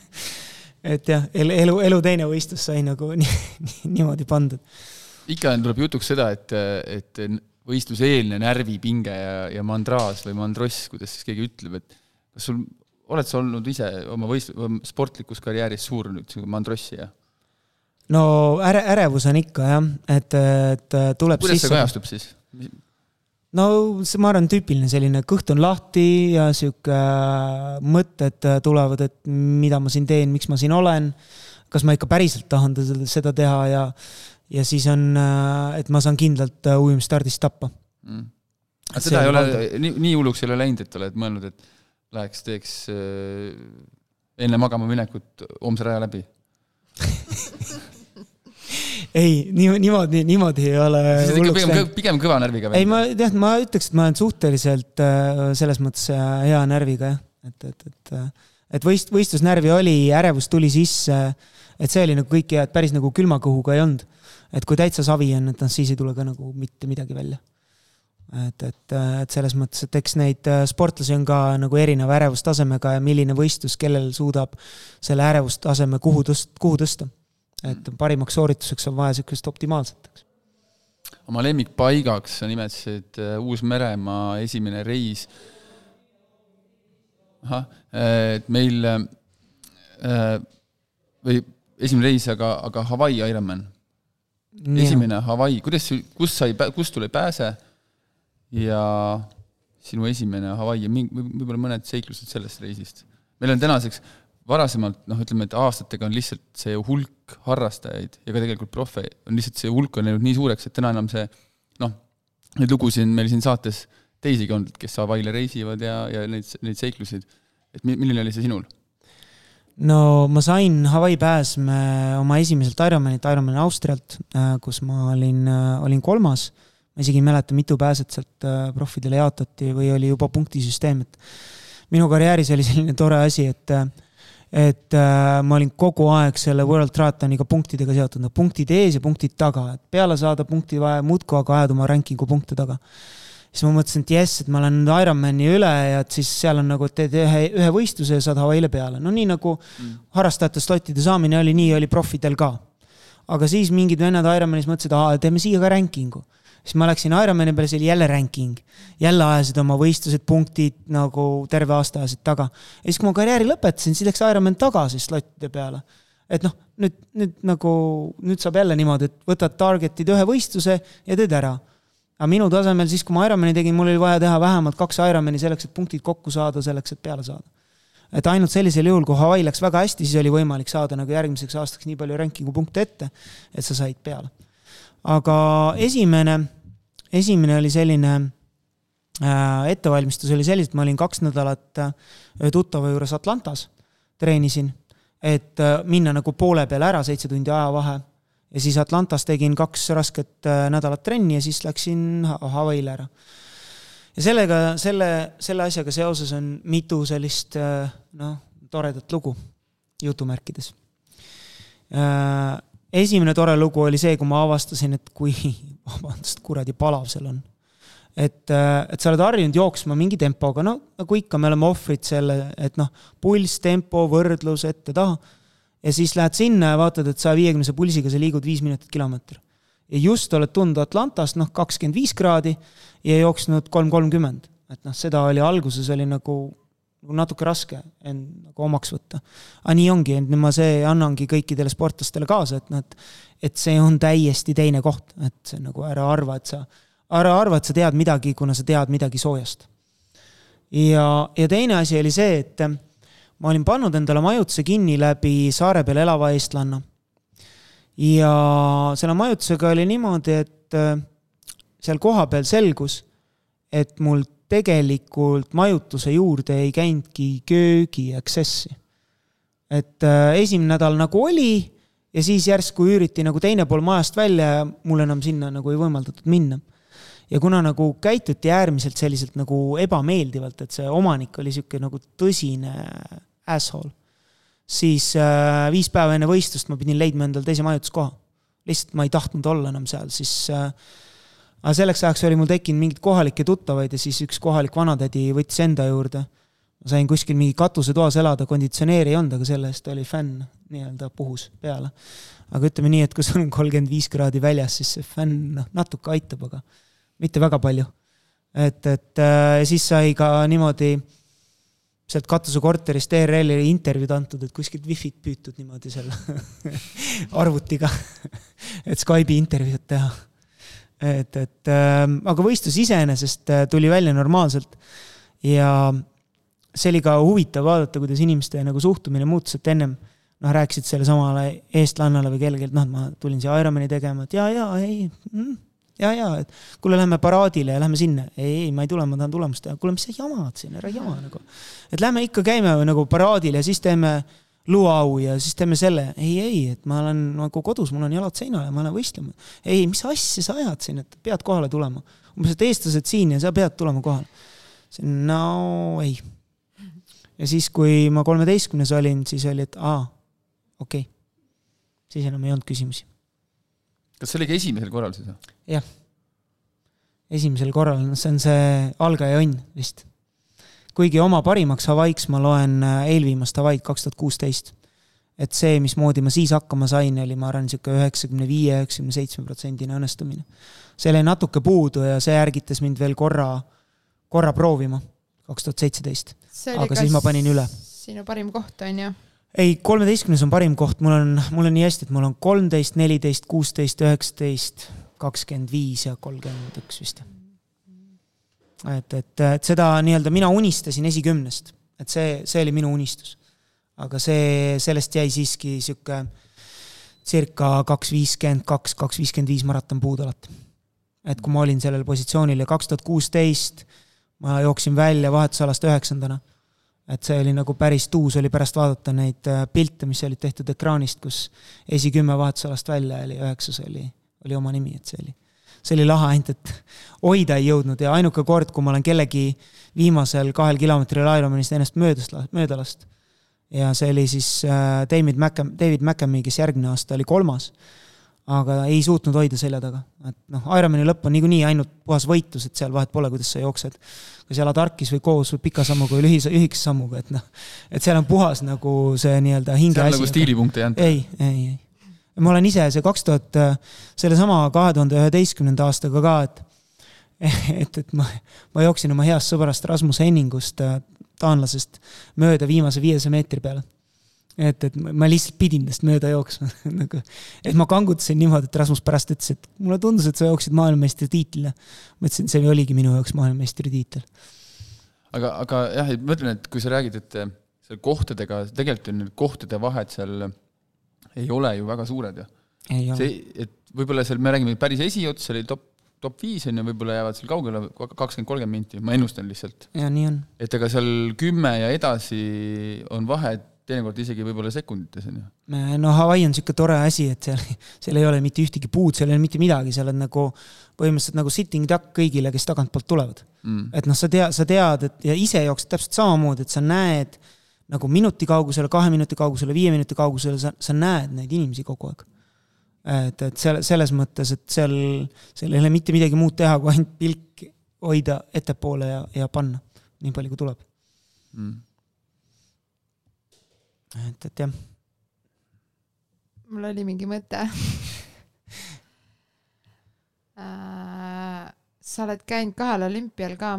et jah, elu, elu teine võistlus sai nagu nii, niimoodi pandud. ikka tuleb jutuks seda, et, et võistluseelne närvipinge ja, ja mandraas või mandross, kuidas siis keegi ütleb, et kas sul oled sa olnud ise oma võist-, sportlikus karjääris suur nüüd mandrossi ja? no äre-, ärevus on ikka jah, et, et tuleb kuidas sisse... see kajastub siis? No see, ma arvan, tüüpiline selline kõht on lahti ja sihuke mõtted tulevad, et mida ma siin teen, miks ma siin olen, kas ma ikka päriselt tahan seda teha ja, ja siis on, et ma saan kindlalt ujumisstardist tappa. Mm.. aga seda ei ole, nii, nii hulluks ei ole läinud, et oled mõelnud, et läheks, teeks äh, enne magama minekut homse raja läbi ei, nii, niimoodi, niimoodi ei ole. pigem, pigem kõva närviga. ei, ma jah, ma ütleks, et ma olen suhteliselt äh, selles mõttes äh, hea närviga jah, et, et, et, et võist-, võistlusnärvi oli, ärevus tuli sisse, et see oli nagu kõik hea, et päris nagu külma kõhuga ei olnud. et kui täitsa savi on, et noh, siis ei tule ka nagu mitte midagi välja et, et, et selles mõttes, et eks neid äh, sportlasi on ka nagu erineva ärevustasemega ja milline võistlus, kellel suudab selle ärevustaseme kuhu tõst-, kuhu tõsta. Et parimaks soorituseks on vaja niisugust optimaalset, eks. oma lemmikpaigaks sa nimetasid äh, Uus-Meremaa esimene reis. ahah, et meil äh, või esimene reis, aga, aga Hawaii Ironman. esimene Hawaii, kuidas, kust sa ei, kust sul ei pääse ja sinu esimene Hawaii ja võib-olla mõned seiklused sellest reisist. meil on tänaseks varasemalt noh, ütleme, et aastatega on lihtsalt see hulk harrastajaid ja ka tegelikult profe, on lihtsalt see hulk on läinud nii suureks, et täna enam see noh, neid lugusid on meil siin saates teisigi olnud, kes Hawaii'le reisivad ja, ja neid, neid seiklusid. et milline oli see sinul? no ma sain Hawaii pääsme oma esimeselt Ironmanilt, Ironman Austrialt, äh, kus ma olin, äh, olin kolmas ma isegi ei mäleta, mitu pääset sealt äh, proffidele jaotati või oli juba punktisüsteem, et minu karjääris oli selline tore asi, et, et äh, ma olin kogu aeg selle World Triathoniga punktidega seotud, no punktid ees ja punktid taga, et peale saada punkti vaja muudkui aga ajada oma ranking'u punkte taga. siis ma mõtlesin, et jess, et ma olen nüüd Ironmani üle ja et siis seal on nagu, et teed ühe, ühe võistluse ja saad Hawaii'le peale, no nii nagu mm. harrastajate slotide saamine oli, nii oli profidel ka. aga siis mingid vennad Ironmanis mõtlesid, aa, teeme siia ka ranking'u siis ma läksin Ironmani peale, see oli jälle ranking. jälle ajasid oma võistlused, punktid nagu terve aasta ajasid taga. ja siis, kui ma karjääri lõpetasin, siis läks Ironman tagasi slottide peale. et noh, nüüd, nüüd nagu, nüüd saab jälle niimoodi, et võtad target'id ühe võistluse ja teed ära. aga minu tasemel siis, kui ma Ironmani tegin, mul oli vaja teha vähemalt kaks Ironmani selleks, et punktid kokku saada, selleks, et peale saada et ainult sellisel juhul, kui Hawaii läks väga hästi, siis oli võimalik saada nagu järgmiseks aastaks nii palju ranking'u punkte ette, et sa said peale. aga esimene esimene oli selline äh, ettevalmistus oli selline, et ma olin kaks nädalat äh, ühe tuttava juures Atlantas, treenisin, et äh, minna nagu poole peale ära, seitse tundi ajavahe. ja siis Atlantas tegin kaks rasket äh, nädalat trenni ja siis läksin Hawaii'le ära. ja sellega, selle, selle asjaga seoses on mitu sellist äh, noh, toredat lugu jutumärkides äh, esimene tore lugu oli see, kui ma avastasin, et kui, vabandust, kuradi palav seal on. et, äh, et sa oled harjunud jooksma mingi tempoga, no nagu ikka, me oleme ohvrid selle, et noh, pulss, tempo, võrdlus ette-taha. ja siis lähed sinna ja vaatad, et saja viiekümnese pulsiga sa liigud viis minutit kilomeeter. ja just oled tulnud Atlantast, noh, kakskümmend viis kraadi ja jooksnud kolm kolmkümmend. et noh, seda oli alguses oli nagu nagu natuke raske end nagu omaks võtta. aga nii ongi, et ma see annangi kõikidele sportlastele kaasa, et noh, et, see on täiesti teine koht, et nagu ära arva, et sa, ära arva, et sa tead midagi, kuna sa tead midagi soojast. ja, ja teine asi oli see, et ma olin pannud endale majutuse kinni läbi saare peal elava eestlanna. ja selle majutusega oli niimoodi, et seal kohapeal selgus, et mul tegelikult majutuse juurde ei käinudki köögi access'i. et äh, esimene nädal nagu oli ja siis järsku üüriti nagu teine pool majast välja ja mul enam sinna nagu ei võimaldatud minna. ja kuna nagu käituti äärmiselt selliselt nagu ebameeldivalt, et see omanik oli sihuke nagu tõsine asshole, siis äh, viis päeva enne võistlust ma pidin leidma endale teise majutuskoha. lihtsalt ma ei tahtnud olla enam seal, siis äh, aga selleks ajaks oli mul tekkinud mingeid kohalikke tuttavaid ja siis üks kohalik vanatädi võttis enda juurde. Ma sain kuskil mingi katusetoas elada, konditsioneeri ei olnud, aga selle eest oli fänn nii-öelda puhus peale. aga ütleme nii, et kui sul on kolmkümmend viis kraadi väljas, siis see fänn noh, natuke aitab, aga mitte väga palju. et, et äh, siis sai ka niimoodi sealt katusekorterist ERL-ile intervjuud antud, et kuskilt wifi't püütud niimoodi selle arvutiga et Skype'i intervjuud teha et, et äh, aga võistlus iseenesest äh, tuli välja normaalselt ja see oli ka huvitav vaadata, kuidas inimeste nagu suhtumine muutus, et ennem noh, rääkisid sellesamale eestlannale või kellelegi, et noh, ma tulin siia Ironmani tegema, et jaa, jaa, ei mm,, ja, ja, et kuule, lähme paraadile ja lähme sinna. ei, ei, ma ei tule, ma tahan tulemust teha. kuule, mis sa jamad siin, ära jama nagu. et lähme ikka käime nagu paraadil ja siis teeme luuau ja siis teeme selle. ei, ei, et ma olen nagu kodus, mul on jalad seinal ja ma lähen võistlema. ei, mis asja sa ajad siin, et pead kohale tulema. umbes, et eestlased siin ja sa pead tulema kohale. no ei. Ja siis, kui ma kolmeteistkümnes olin, siis oli, et aa, okei okay.. siis enam ei olnud küsimusi. kas see oli ka esimesel korral siis või? jah. esimesel korral, noh, see on see algaja õnn vist kuigi oma parimaks Hawaiiks ma loen äh, eelviimast Hawaii'd kaks tuhat kuusteist. et see, mismoodi ma siis hakkama sain, oli, ma arvan, niisugune üheksakümne viie, üheksakümne seitsme protsendine õnnestumine. see jäi natuke puudu ja see ärgitas mind veel korra, korra proovima, kaks tuhat seitseteist. aga siis ma panin üle. sinu parim koht, on ju? ei, kolmeteistkümnes on parim koht, mul on, mul on nii hästi, et mul on kolmteist, neliteist, kuusteist, üheksateist, kakskümmend viis ja kolmkümmend üks vist et, et, et seda nii-öelda mina unistasin esikümnest, et see, see oli minu unistus. aga see, sellest jäi siiski sihuke circa kaks viiskümmend kaks, kaks viiskümmend viis maraton puudu alati. et kui ma olin sellel positsioonil ja kaks tuhat kuusteist ma jooksin välja vahetusalast üheksandana. et see oli nagu päris tuus oli pärast vaadata neid äh, pilte, mis olid tehtud ekraanist, kus esikümme vahetusalast välja oli, üheksas oli, oli oma nimi, et see oli see oli lahe, ainult et hoida ei jõudnud. Ja ainuke kord, kui ma olen kellegi viimasel kahel kilomeetril Ironmanist ennast möödast, mööda last, ja see oli siis äh, David Macam-, David Macamee, kes järgmine aasta oli kolmas aga ei suutnud hoida selja taga. et noh, Ironmani lõpp on niikuinii ainult puhas võitlus, et seal vahet pole, kuidas sa jooksed. kas jalad harkis või koos või pika sammuga või lühise, lühikese sammuga, et noh, et seal on puhas nagu see nii-öelda hinge asi. seal nagu stiilipunkte ei anta? ei, ei, ei. ma olen ise see kaks tuhat, sellesama kahe tuhande üheteistkümnenda aastaga ka, et et, et ma, ma jooksin oma heast sõbrast Rasmus Henningust, taanlasest, mööda viimase viiesaja meetri peale et, et ma lihtsalt pidin tast mööda jooksma nagu, et ma kangutasin niimoodi, et Rasmus pärast ütles, et mulle tundus, et sa jooksid maailmameistritiitlile. ma ütlesin, see oligi minu jaoks maailmameistritiitel. aga, aga jah, et ma ütlen, et kui sa räägid, et seal kohtadega, tegelikult on need kohtade vahed seal ei ole ju väga suured ju. see, et võib-olla seal me räägime päris esiots, seal oli top top viis on ju, võib-olla jäävad seal kaugele kakskümmend, kolmkümmend minti, ma ennustan lihtsalt. ja nii on. et ega seal kümme ja edasi on vahe, et teinekord isegi võib-olla sekundites, on ju. no Hawaii on niisugune tore asi, et seal, seal ei ole mitte ühtegi puud, seal ei ole mitte midagi, seal on nagu põhimõtteliselt nagu sitting duck kõigile, kes tagantpoolt tulevad mm.. et noh, sa tea, sa tead, et ja ise jooksed täpselt samamoodi, et sa näed nagu minuti kaugusele, kahe minuti kaugusele, viie minuti kaugusele, sa, sa näed neid inimesi kogu aeg. et, et selle, selles mõttes, et seal, seal ei ole mitte midagi muud teha, kui ainult pilk hoida ettepoole ja, ja panna, nii palju kui tuleb mm et, et jah. mul oli mingi mõte äh, sa oled käinud kahel olümpial ka,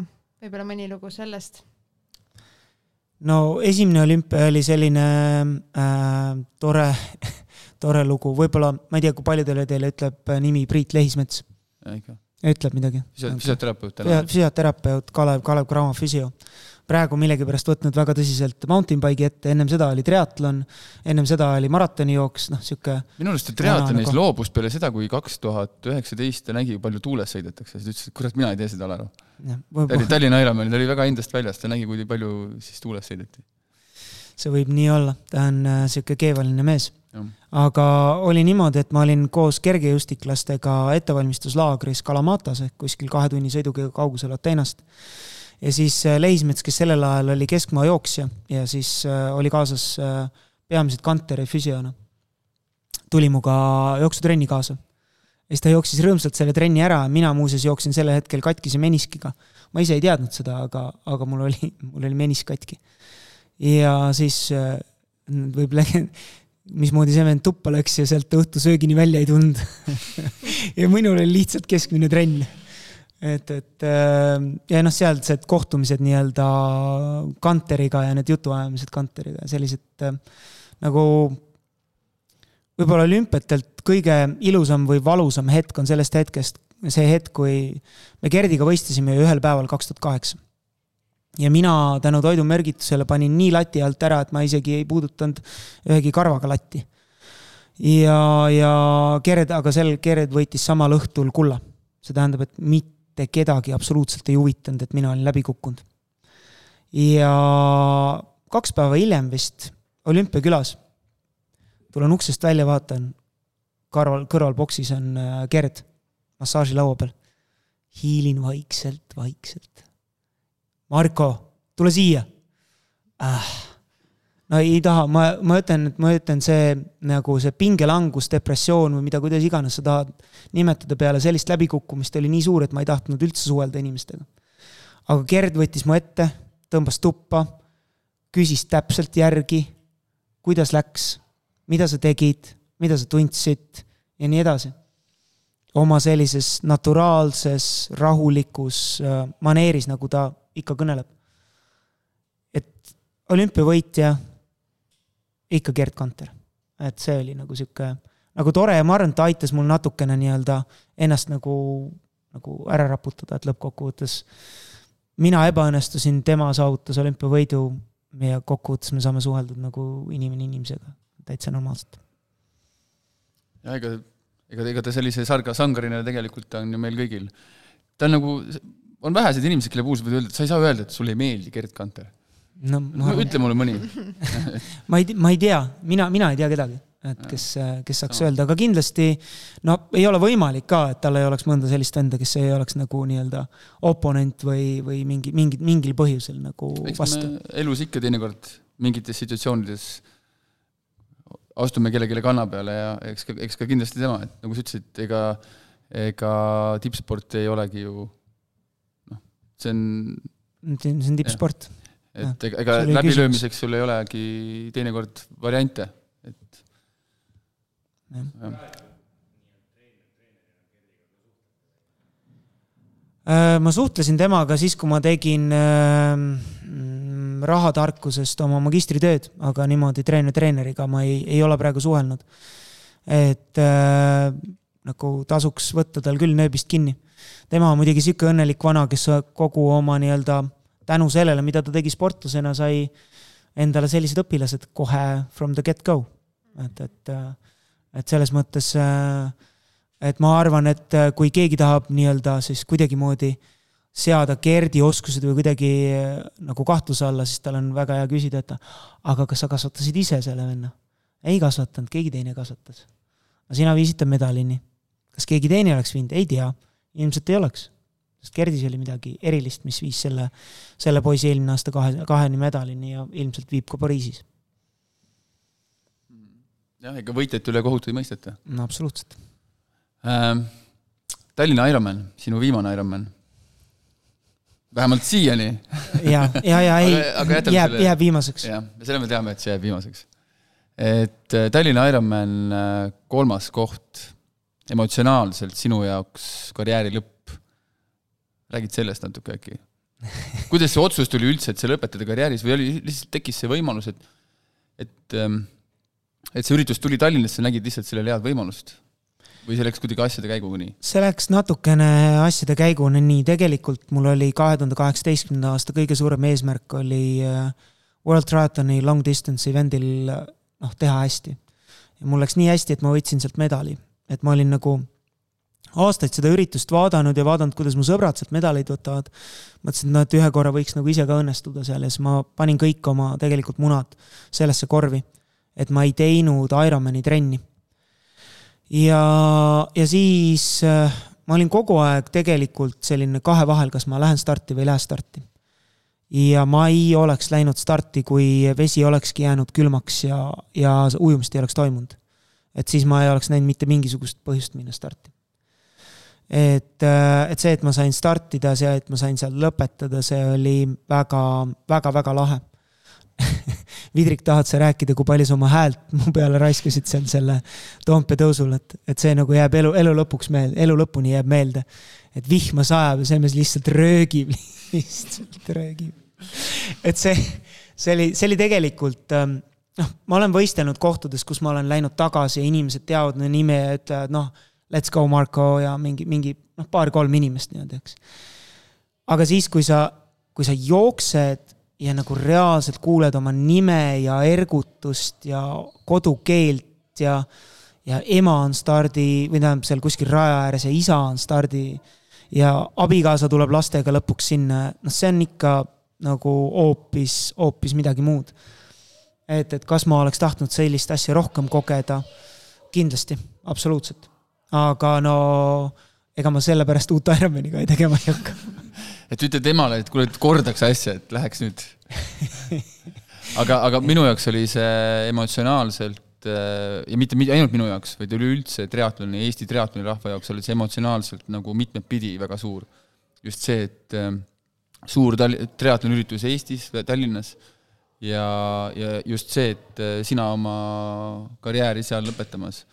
võib-olla mõni lugu sellest? no esimene olümpia oli selline äh, tore tore lugu, võib-olla, ma ei tea, kui paljudele teile ütleb nimi Priit Lehismets. ütleb midagi. füsioterapeut. füsioterapeut Kalev, Kalev Cramo füsio praegu millegipärast võtnud väga tõsiselt mountain bike'i ette, ennem seda oli triatlon, ennem seda oli maratonijooks, noh, sihuke. minu arust ta triatlonis nagu... loobus peale seda, kui kaks tuhat üheksateist ta nägi, kui palju tuules sõidetakse, siis ta ütles, et kurat, mina ei tee seda, Alaro. ta oli Tallinna Ironmanil, ta oli väga endast väljas, ta nägi, kui palju siis tuules sõideti. see võib nii olla, ta on äh, sihuke keevaline mees. aga oli niimoodi, et ma olin koos kergejõustiklastega ettevalmistuslaagris Kalamatas ehk kuskil kahe tunni sõiduga kaugusel Ateenast ja siis äh, Leismets, kes sellel ajal oli keskmaa jooksja ja siis äh, oli kaasas äh, peamiselt Kanteri füsiona, tuli minuga jooksutrenni kaasa. ja siis ta jooksis rõõmsalt selle trenni ära, mina muuseas jooksin sellel hetkel katkise meniskiga. ma ise ei teadnud seda, aga, aga mul oli, mul oli menisk katki. ja siis võib-olla mismoodi see vend tuppa läks ja sealt õhtusöögini välja ei tulnud ja minul oli lihtsalt keskmine trenn et, et äh, ja noh, sealsed kohtumised nii-öelda Kanteriga ja need jutuajamised Kanteriga ja sellised äh, nagu võib-olla olümpiatelt kõige ilusam või valusam hetk on sellest hetkest, see hetk, kui me Gerdiga võistlesime ju ühel päeval kaks tuhat kaheksa. ja mina tänu toidumärgitusele panin nii lati alt ära, et ma isegi ei puudutanud ühegi karvaga latti. ja, ja Gerd, aga sel Gerd võitis samal õhtul kulla. see tähendab, et mitte mitte kedagi absoluutselt ei huvitanud, et mina olin läbi kukkunud. ja kaks päeva hiljem vist olümpiakülas, tulen uksest välja, vaatan, kõrval, kõrval boksis on äh, Gerd massaažilaua peal. hiilin vaikselt, vaikselt. Marko, tule siia äh no ei taha, ma, ma ütlen, et ma ütlen, see nagu see pingelangus, depressioon või mida, kuidas iganes sa tahad nimetada peale sellist läbikukkumist oli nii suur, et ma ei tahtnud üldse suhelda inimestega. aga Gerd võttis mu ette, tõmbas tuppa, küsis täpselt järgi, kuidas läks, mida sa tegid, mida sa tundsid ja nii edasi. oma sellises naturaalses, rahulikus äh, maneeris, nagu ta ikka kõneleb. et olümpiavõitja ikka Gerd Kanter. et see oli nagu sihuke, nagu tore ja ma arvan, et ta aitas mul natukene nii-öelda ennast nagu, nagu ära raputada, et lõppkokkuvõttes mina ebaõnnestusin, tema saavutas olümpiavõidu ja kokkuvõttes me saame suheldud nagu inimene inimesega, täitsa normaalselt. ja ega, ega, ega ta sellise sarga sangarina tegelikult on ju meil kõigil. ta on nagu, on vähesed inimesed, kelle puhul sa võid öelda, et sa ei saa öelda, et sulle ei meeldi Gerd Kanter no ma... ütle mulle mõni ma ei, ma ei tea, mina, mina ei tea kedagi, et kes, kes saaks no. öelda, aga kindlasti no ei ole võimalik ka, et tal ei oleks mõnda sellist venda, kes ei oleks nagu nii-öelda oponent või, või mingi, mingi, mingil põhjusel nagu Eks vastu. elus ikka teinekord mingites situatsioonides astume kellelegi kanna peale ja eks ka, eks ka kindlasti tema, et nagu sa ütlesid, ega, ega tippsport ei olegi ju noh, see on see on tippsport. Et ega, ega läbilöömiseks sul ei olegi teinekord variante, et jah Äh, ma suhtlesin temaga siis, kui ma tegin ähm, rahatarkusest oma magistritööd, aga niimoodi treener treeneriga ma ei, ei ole praegu suhelnud. et äh, nagu tasuks võtta tal küll nööbist kinni. tema on muidugi sihuke õnnelik vana, kes kogu oma nii-öelda tänu sellele, mida ta tegi sportlasena, sai endale sellised õpilased kohe from the get go. et, et, et selles mõttes et ma arvan, et kui keegi tahab nii-öelda siis kuidagimoodi seada Gerdi oskused või kuidagi nagu kahtluse alla, siis tal on väga hea küsida, et aga kas sa kasvatasid ise selle venna? ei kasvatanud, keegi teine kasvatas. aga sina viisid ta medalini. kas keegi teine oleks viinud? ei tea, ilmselt ei oleks. Sest Gerdis oli midagi erilist, mis viis selle, selle poisi eelmine aasta kahe, kaheni medalini ja ilmselt viib ka Pariisis. jah, ega võitjate üle kohut ei mõisteta. no absoluutselt ähm,. Tallinna Ironman, sinu viimane Ironman. vähemalt siiani. ja, ja, ja ei, jääb, jääb viimaseks. jah, selle me teame, et see jääb viimaseks. et äh, Tallinna Ironman äh, kolmas koht, emotsionaalselt sinu jaoks karjääri lõpp. Räägid sellest natuke äkki? kuidas see otsus tuli üldse, et sa lõpetada karjääris või oli, lihtsalt tekkis see võimalus, et, et, ähm, et see üritus tuli Tallinnasse, nägid lihtsalt sellele head võimalust? või see läks kuidagi asjade käiguga nii? see läks natukene asjade käiguna nii, tegelikult mul oli kahe tuhande kaheksateistkümnenda aasta kõige suurem eesmärk oli äh, World Triathoni long distance event'il noh, teha hästi. ja mul läks nii hästi, et ma võitsin sealt medali, et ma olin nagu aastaid seda üritust vaadanud ja vaadanud, kuidas mu sõbrad sealt medaleid võtavad. mõtlesin, et noh, et ühe korra võiks nagu ise ka õnnestuda seal ja siis ma panin kõik oma tegelikult munad sellesse korvi. et ma ei teinud Ironmani trenni ja, ja siis äh, ma olin kogu aeg tegelikult selline kahe vahel, kas ma lähen starti või ei lähe starti. ja ma ei oleks läinud starti, kui vesi olekski jäänud külmaks ja, ja ujumist ei oleks toimunud. et siis ma ei oleks näinud mitte mingisugust põhjust minna starti. Et, äh, et see, et ma sain startida, see, et ma sain seal lõpetada, see oli väga, väga, väga lahe Vidrik, tahad sa rääkida, kui palju sa oma häält mu peale raiskasid seal selle Toompea tõusul, et, et see nagu jääb elu, elu lõpuks meelde, elu lõpuni jääb meelde. et vihma sajab ja see mees lihtsalt röögib, lihtsalt röögib. et see, see oli, see oli tegelikult ähm, noh, ma olen võistelnud kohtades, kus ma olen läinud tagasi ja inimesed teavad mu nime ja ütlevad noh, let's go Marko ja mingi, mingi noh, paar-kolm inimest nii-öelda, eks. aga siis, kui sa, kui sa jooksed ja nagu reaalselt kuuled oma nime ja ergutust ja kodukeelt ja, ja ema on stardi või tähendab seal kuskil raja ääres ja isa on stardi ja abikaasa tuleb lastega lõpuks sinna, noh, see on ikka nagu hoopis, hoopis midagi muud. et, et kas ma oleks tahtnud sellist asja rohkem kogeda? kindlasti, absoluutselt. Aga no ega ma sellepärast uut Ironmani ka tegema ei hakka. Et ütle temale, et kuule, et kordaks asja, et läheks nüüd. Aga, aga minu jaoks oli see emotsionaalselt äh, ja mitte, mitte ainult minu jaoks, vaid üleüldse triatloni, Eesti triatloni rahva jaoks oli see emotsionaalselt nagu mitmedpidi väga suur. just see, et äh, suur tal-, triatloniüritus Eestis, Tallinnas ja, ja just see, et äh, sina oma karjääri seal lõpetamas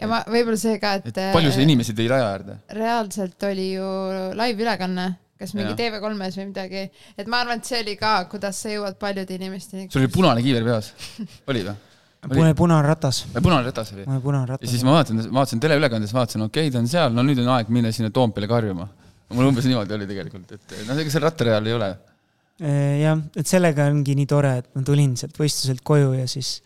ja ma, võib-olla see ka, et, et palju see inimesi tõi raja äärde? reaalselt oli ju live-ülekanne kas mingi TV3-s või midagi, et ma arvan, et see oli ka, kuidas sa jõuad paljude inimesteni. sul oli punane kiiver peas, oli või? punane, punane ratas. punane ratas oli? punane ratas. ja siis ma vaatasin, vaatasin teleülekandes, vaatasin, okei okay,, ta on seal, no nüüd on aeg minna sinna Toompeale karjuma. mul umbes niimoodi oli tegelikult, et noh, ega seal rattareal ei ole. jah, et sellega ongi nii tore, et ma tulin sealt võistluselt koju ja siis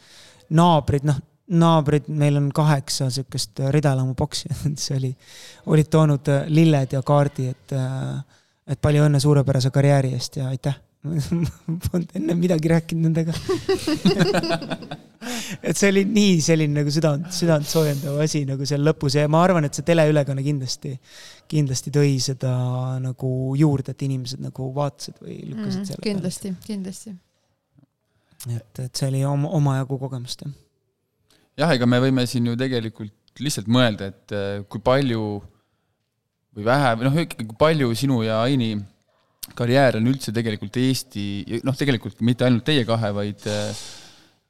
naabrid, noh, naabrid, meil on kaheksa sihukest ridalamu boksi, see oli, olid toonud lilled ja kaardi, et äh, et palju õnne suurepärase karjääri eest ja aitäh Polnud enne midagi rääkinud nendega et see oli nii selline nagu südant, südant soojendav asi nagu seal lõpus ja ma arvan, et see teleülekanne kindlasti, kindlasti tõi seda nagu juurde, et inimesed nagu vaatasid või lükkasid mm, selle. kindlasti, kindlasti. et, et see oli oma, omajagu kogemust, jah. Jah, ega me võime siin ju tegelikult lihtsalt mõelda, et äh, kui palju või vähe, või noh, ikkagi kui palju sinu ja Aini karjäär on üldse tegelikult Eesti, noh, tegelikult mitte ainult teie kahe, vaid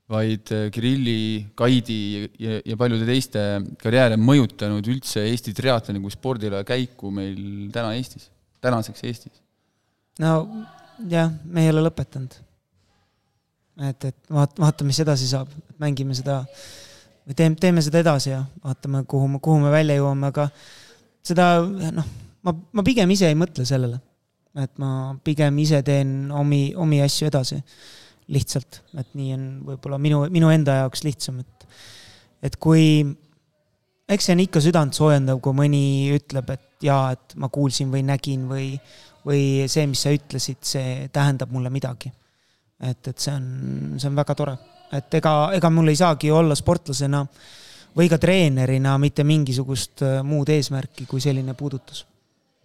vaid Kirilli, Kaidi ja, ja paljude teiste karjääre mõjutanud üldse Eesti triatloni kui spordile käiku meil täna Eestis, tänaseks Eestis? no jah, me ei ole lõpetanud. et, et vaat-, vaatame, mis edasi saab, mängime seda või teeme, teeme seda edasi ja vaatame, kuhu, kuhu me välja jõuame, aga seda noh, ma, ma pigem ise ei mõtle sellele et ma pigem ise teen omi, omi asju edasi. lihtsalt, et nii on võib-olla minu, minu enda jaoks lihtsam, et, et kui, eks see on ikka südant soojendav, kui mõni ütleb, et jaa, et ma kuulsin või nägin või, või see, mis sa ütlesid, see tähendab mulle midagi. et, et see on, see on väga tore, et ega, ega mul ei saagi olla sportlasena või ka treenerina mitte mingisugust äh, muud eesmärki kui selline puudutus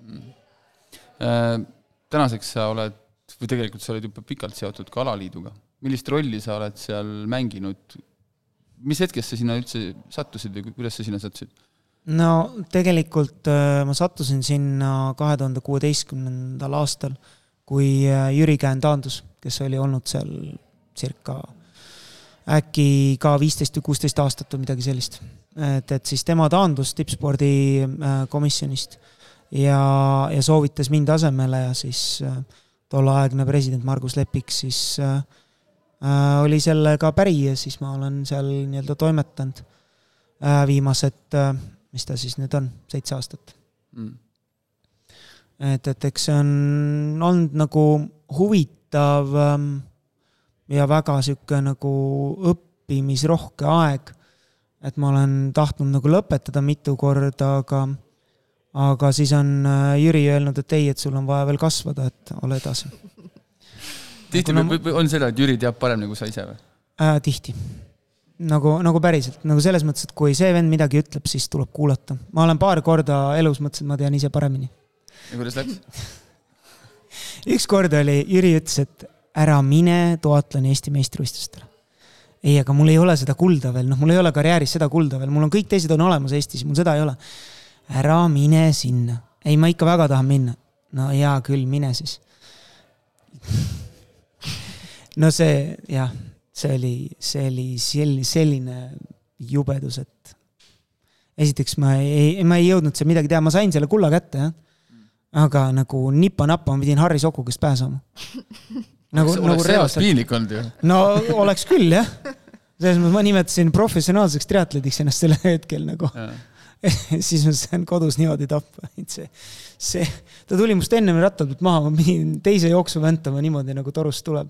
mm Äh, tänaseks sa oled, või tegelikult sa oled juba pikalt seotud ka alaliiduga. millist rolli sa oled seal mänginud? mis hetkest sa sinna üldse sattusid või kuidas sa sinna sattusid? no tegelikult äh, ma sattusin sinna kahe tuhande kuueteistkümnendal aastal, kui Jüri Käen taandus, kes oli olnud seal circa äkki ka viisteist või kuusteist aastat või midagi sellist. et, et siis tema taandus tippspordikomisjonist ja, ja soovitas mind asemele ja siis äh, tolleaegne president Margus Lepik siis äh, äh, oli sellega päri ja siis ma olen seal nii-öelda toimetanud. Äh, viimased äh,, mis ta siis nüüd on, seitse aastat. Mm.. et, et eks see on olnud nagu huvitav ähm, ja väga sihuke nagu õppimisrohke aeg. et ma olen tahtnud nagu lõpetada mitu korda, aga aga siis on äh, Jüri öelnud, et ei, et sul on vaja veel kasvada, et ole edasi. tihti no, on seda, et Jüri teab paremini kui sa ise või äh,? tihti. nagu, nagu päriselt, nagu selles mõttes, et kui see vend midagi ütleb, siis tuleb kuulata. ma olen paar korda elus mõtlesin, et ma tean ise paremini. ja kuidas läks ükskord oli, Jüri ütles, et ära mine duatloni Eesti meistrivõistlustele ei, aga mul ei ole seda kulda veel, noh, mul ei ole karjääris seda kulda veel, mul on kõik teised on olemas Eestis, mul seda ei ole ära mine sinna. ei, ma ikka väga tahan minna. no hea küll, mine siis no see jah, see oli, see oli selline, selline jubedus, et esiteks ma ei, ma ei jõudnud seal midagi teha, ma sain selle kulla kätte, jah. aga nagu nipa-napa ma pidin Harri Soku käest pääsema. nagu, nagu reaalselt. piinlik olnud ju. no oleks küll, jah. selles mõttes ma nimetasin professionaalseks triatletiks ennast sel hetkel nagu siis ma sain kodus niimoodi tappa, et see, see, ta tuli must ennem ratta pealt maha, ma pidin teise jooksu väntama niimoodi, nagu torust tuleb.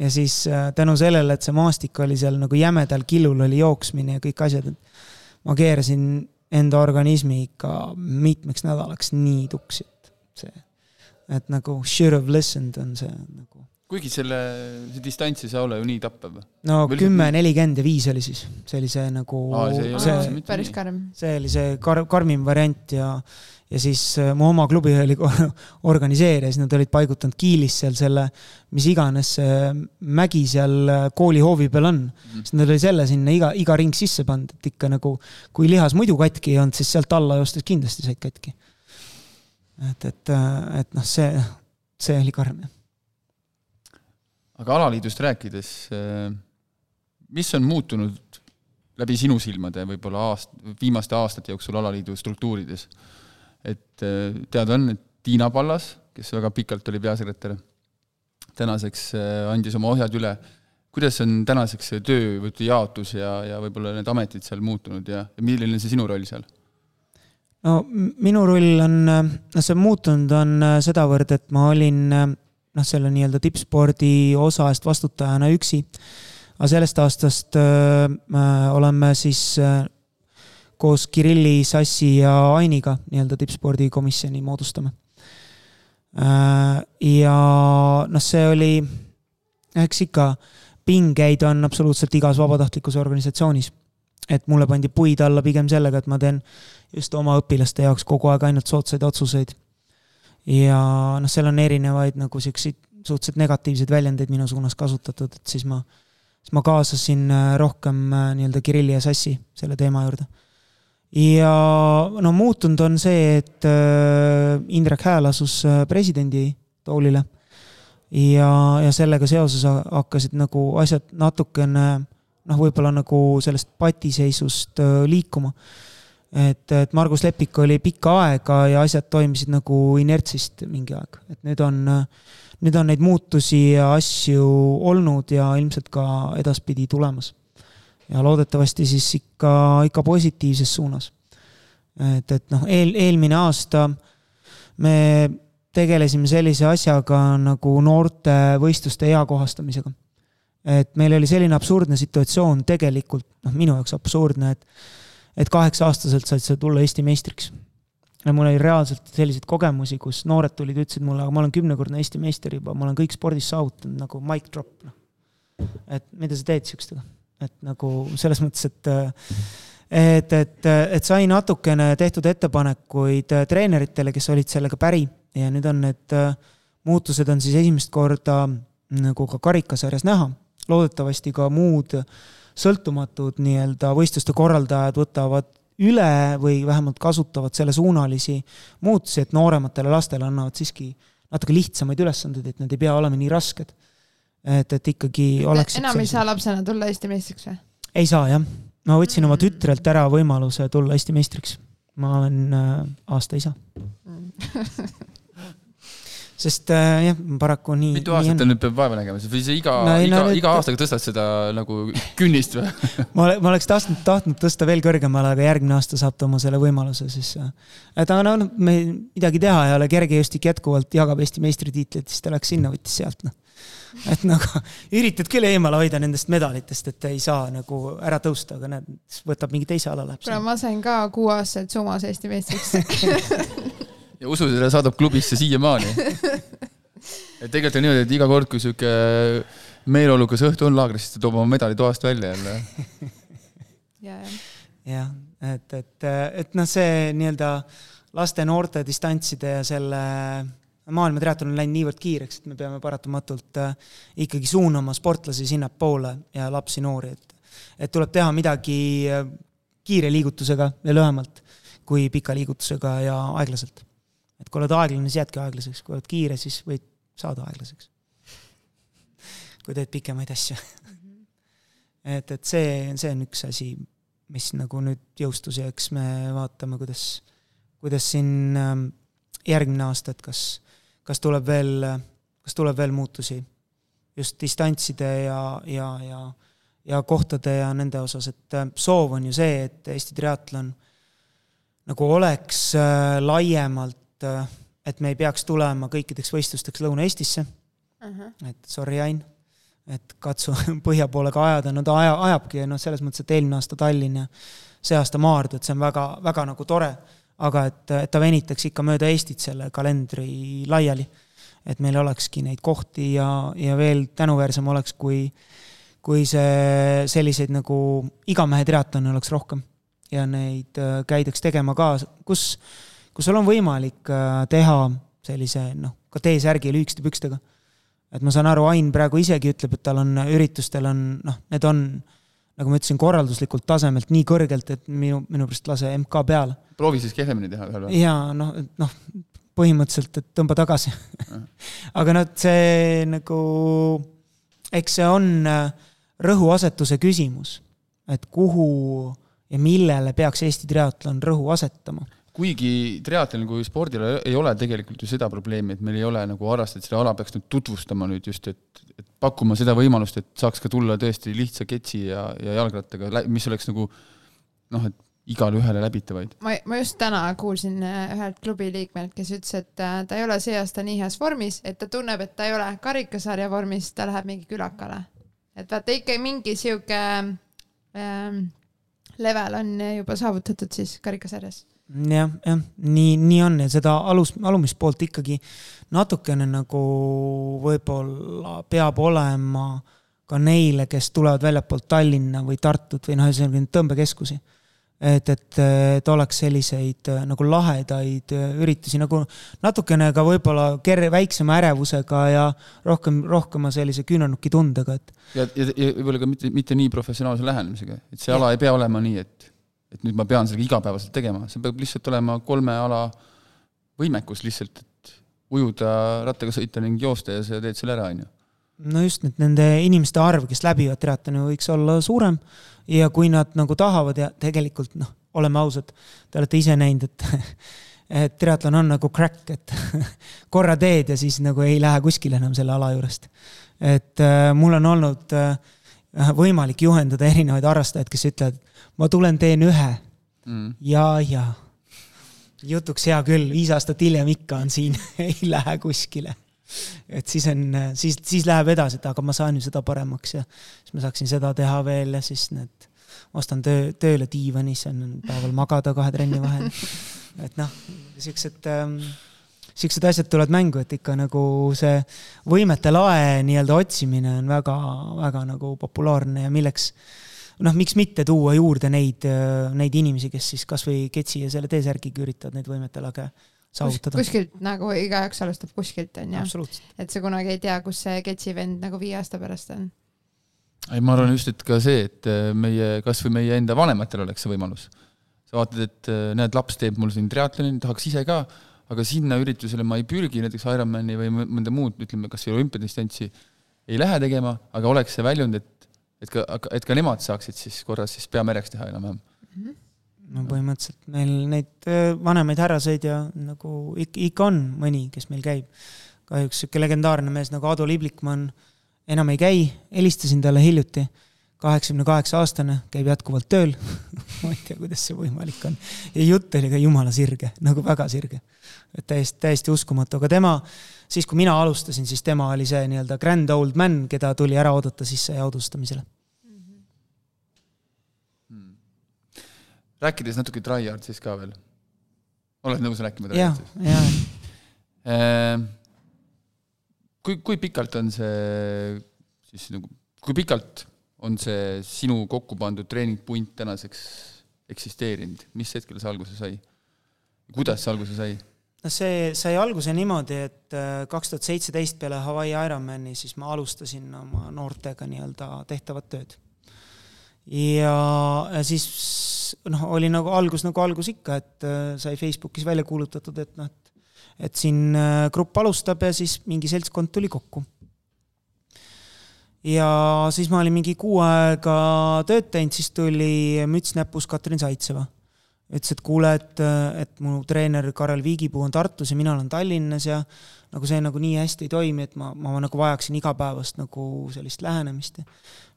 ja siis äh, tänu sellele, et see maastik oli seal nagu jämedal killul oli jooksmine ja kõik asjad, et ma keerasin enda organismi ikka mitmeks nädalaks nii tuksi, et see, et nagu should have listened on see nagu kuigi selle, see distants ei saa olla ju nii tappev. no kümme, nelikümmend ja viis oli siis, see oli see nagu Aa, see, see päris karm. see oli see kar-, karmim variant ja ja siis äh, mu oma klubi oli organiseerijas, nad olid paigutanud Kiilis seal selle, mis iganes see mägi seal äh, kooli hoovi peal on mm.. siis nad oli selle sinna iga, iga ring sisse pannud, et ikka nagu, kui lihas muidu katki ei olnud, siis sealt alla joostes kindlasti said katki. et, et, äh, et noh, see, see oli karm jah aga alaliidust rääkides, äh, mis on muutunud läbi sinu silmade võib-olla aast-, viimaste aastate jooksul alaliidu struktuurides? et äh, teada on, et Tiina Pallas, kes väga pikalt oli peasekretär, tänaseks äh, andis oma ohjad üle. kuidas on tänaseks see töö või jaotus ja, ja võib-olla need ametid seal muutunud ja, ja milline on see sinu roll seal? no minu roll on, noh, see muutunud on sedavõrd, et ma olin noh, selle nii-öelda tippspordi osa eest vastutajana üksi. aga sellest aastast öö, äh, oleme siis öö, koos Kirilli, Sassi ja Ainiga nii-öelda tippspordikomisjoni moodustame. Ja noh, see oli, eks ikka pingeid on absoluutselt igas vabatahtlikus organisatsioonis. et mulle pandi puid alla pigem sellega, et ma teen just oma õpilaste jaoks kogu aeg ainult soodsaid otsuseid ja noh, seal on erinevaid nagu siukseid suhteliselt negatiivseid väljendeid minu suunas kasutatud, et siis ma, siis ma kaasasin rohkem nii-öelda Kirilli ja Sassi selle teema juurde. ja no muutunud on see, et Indrek Hääl asus presidendi toolile ja, ja sellega seoses hakkasid nagu asjad natukene noh, võib-olla nagu sellest patiseisust liikuma et, et Margus Lepik oli pikka aega ja asjad toimisid nagu inertsist mingi aeg, et nüüd on, nüüd on neid muutusi ja asju olnud ja ilmselt ka edaspidi tulemas. ja loodetavasti siis ikka, ikka positiivses suunas. et, et noh, eel, eelmine aasta me tegelesime sellise asjaga nagu noortevõistluste eakohastamisega. et meil oli selline absurdne situatsioon, tegelikult noh, minu jaoks absurdne, et et kaheksa-aastaselt said sa tulla Eesti meistriks. ja mul oli reaalselt selliseid kogemusi, kus noored tulid, ütlesid mulle, aga ma olen kümnekordne Eesti meister juba, ma olen kõik spordis saavutanud nagu mic drop, noh. et mida sa teed siukestega, et nagu selles mõttes, et et, et, et sai natukene tehtud ettepanekuid treeneritele, kes olid sellega päri ja nüüd on need muutused on siis esimest korda nagu ka karikasarjas näha. loodetavasti ka muud äh, sõltumatud nii-öelda võistluste korraldajad võtavad üle või vähemalt kasutavad sellesuunalisi muutusi, et noorematele lastele annavad siiski natuke lihtsamaid ülesandeid, et need ei pea olema nii rasked. et, et ikkagi oleks enam ei saa lapsena tulla Eesti meistriks või? ei saa jah, ma võtsin oma tütrelt ära võimaluse tulla Eesti meistriks. ma olen äh, aasta isa mm. sest äh, jah, paraku nii. mitu aastat ta nüüd peab vaeva nägema, või sa iga no,, iga no,, iga aastaga tõstad seda nagu künnist või ma, ma oleks tahtnud, tahtnud tõsta veel kõrgemale, aga järgmine aasta saab ta oma selle võimaluse siis. Äh, et aga no, noh, me midagi teha ei ole, kergejõustik jätkuvalt jagab Eesti meistritiitlit, siis ta läks sinna, võttis sealt, noh et nagu üritad küll eemale hoida nendest medalitest, et ei saa nagu ära tõusta, aga näed, võtab mingi teise ala läheb. kuule, ma sain ka kuueaastaselt sumas Eesti meistriks ja usu, seda saadab klubisse siiamaani. et tegelikult on niimoodi, et iga kord, kui sihuke meeleolukas õhtu on laagris, siis ta toob oma medali toast välja jälle. jah, et, et, et noh, see nii-öelda laste-noorte distantside ja selle maailma triatlon on läinud niivõrd kiireks, et me peame paratamatult äh, ikkagi suunama sportlasi sinnapoole ja lapsi-noori, et et tuleb teha midagi äh, kiire liigutusega ja lühemalt kui pika liigutusega ja aeglaselt et kui oled aeglane, siis jäädki aeglaseks, kui oled kiire, siis võid saada aeglaseks. kui teed pikemaid asju. Et, et see, see on üks asi, mis nagu nüüd jõustus ja eks me vaatame, kuidas, kuidas siin ähm, järgmine aasta, et kas, kas tuleb veel, kas tuleb veel muutusi just distantside ja, ja, ja, ja kohtade ja nende osas, et äh, soov on ju see, et Eesti triatlon nagu oleks äh, laiemalt et, äh, et me ei peaks tulema kõikideks võistlusteks Lõuna-Eestisse uh. -huh. et sorry, Ain, et katsu põhja poole ka ajada, no ta aja, ajabki ja noh, selles mõttes, et eelmine aasta Tallinn ja see aasta Maardu, et see on väga, väga nagu tore, aga et, et ta venitaks ikka mööda Eestit selle kalendri laiali. et meil olekski neid kohti ja, ja veel tänuväärsem oleks, kui, kui see selliseid nagu igamehe triatlone oleks rohkem ja neid äh, käidaks tegema ka, kus kus sul on võimalik äh, teha sellise noh, ka T-särgi lühikeste pükstega. et ma saan aru, Ain praegu isegi ütleb, et tal on üritustel on noh, need on nagu ma ütlesin, korralduslikult tasemelt nii kõrgelt, et minu, minu pärast lase MK peale. proovi siis kehvemini teha veel või? jaa, noh, noh, põhimõtteliselt, et tõmba tagasi aga noh, see nagu, eks see on äh, rõhuasetuse küsimus, et kuhu ja millele peaks Eesti triatlon rõhu asetama kuigi triatlonil kui spordil ei ole tegelikult ju seda probleemi, et meil ei ole nagu harrastajad, seda ala peaks nüüd tutvustama nüüd just, et, et pakkuma seda võimalust, et saaks ka tulla tõesti lihtsa ketsi ja, ja jalgrattaga, mis oleks nagu noh, et igale ühele läbitavaid. ma, ma just täna kuulsin äh, ühelt klubi liikmelt, kes ütles, et äh, ta ei ole see aasta nii heas vormis, et ta tunneb, et ta ei ole karikasarja vormis, ta läheb mingi külakale. et vaata ikka mingi sihuke ähm, level on juba saavutatud siis karikasarjas jah, jah, nii, nii on ja seda alus, alumist poolt ikkagi natukene nagu võib-olla peab olema ka neile, kes tulevad väljapoolt Tallinna või Tartut või noh, ühesõnaga tõmbekeskusi. et, et, et oleks selliseid äh, nagu lahedaid äh, üritusi nagu natukene ka võib-olla ker-, väiksema ärevusega ja rohkem, rohkema sellise küünarnuki tundega, et. ja, ja, ja võib-olla ka mitte, mitte nii professionaalse lähenemisega, et see ja. ala ei pea olema nii, et, et nüüd ma pean sellega igapäevaselt tegema, see peab lihtsalt olema kolme ala võimekus lihtsalt, et ujuda, rattaga sõita ning joosta ja sa teed selle ära, on ju. No just, et nende inimeste arv, kes läbivad triatloni, võiks olla suurem. Ja kui nad nagu tahavad ja tegelikult noh, oleme ausad, te olete ise näinud, et et triatlon on nagu crack, et korra teed ja siis nagu ei lähe kuskile enam selle ala juurest. et äh, mul on olnud äh, võimalik juhendada erinevaid harrastajaid, kes ütlevad, ma tulen, teen ühe. Mm. ja, ja jutuks hea küll, viis aastat hiljem ikka on siin. Ei lähe kuskile. Et siis on, siis, siis läheb edasi, et aga ma saan ju seda paremaks ja siis ma saaksin seda teha veel ja siis need, ostan töö, tööle diivani, siis on päeval magada kahe trenni vahel. et noh, siuksed ähm, siuksed asjad tulevad mängu, et ikka nagu see võimete lae nii-öelda otsimine on väga, väga nagu populaarne ja milleks noh, miks mitte tuua juurde neid, neid inimesi, kes siis kasvõi Ketsi ja selle T-särgiga üritavad neid võimete lage saavutada. kuskilt nagu igaüks alustab kuskilt, onju. et sa kunagi ei tea, kus see Ketsi vend nagu viie aasta pärast on. ei, ma arvan just, et ka see, et äh, meie, kasvõi meie enda vanematel oleks see võimalus. sa vaatad, et äh, näed, laps teeb mul siin triatloni, tahaks ise ka, aga sinna üritusele ma ei pürgi, näiteks Ironmani või mõnda muud, ütleme, kas või olümpiadistantsi ei lähe tegema, aga oleks see väljund, et et ka, et ka nemad saaksid siis korra siis pea mereks teha enam-vähem mm. -hmm no põhimõtteliselt meil neid äh, vanemaid härraseid ja nagu ikka, ikka on mõni, kes meil käib. kahjuks sihuke legendaarne mees nagu Ado Liblikmann enam ei käi, helistasin talle hiljuti, kaheksakümne kaheksa aastane, käib jätkuvalt tööl ma ei tea, kuidas see võimalik on. ja jutt oli ka jumala sirge, nagu väga sirge. et täiesti, täiesti uskumatu, aga tema, siis kui mina alustasin, siis tema oli see nii-öelda grand old man, keda tuli ära oodata sisse jahutustamisele rääkides natuke tryhard siis ka veel. oled nõus rääkima tryhardist? jah, jah. Ehm, kui, kui pikalt on see siis nagu, kui pikalt on see sinu kokku pandud treeningpunt tänaseks eksisteerinud, mis hetkel see alguse sai? kuidas see alguse sai? no see sai alguse niimoodi, et äh, kaks tuhat seitseteist peale Hawaii Ironmani siis ma alustasin oma noortega nii-öelda tehtavat tööd. ja siis noh, oli nagu algus nagu algus ikka, et äh, sai Facebookis välja kuulutatud, et noh, et et siin äh, grupp alustab ja siis mingi seltskond tuli kokku. Ja siis ma olin mingi kuu aega tööd teinud, siis tuli müts näpus Katrin Saitseva. ütles, et kuule, et, et mu treener Karel Viigipuu on Tartus ja mina olen Tallinnas ja nagu see nagu nii hästi ei toimi, et ma, ma nagu vajaksin igapäevast nagu sellist lähenemist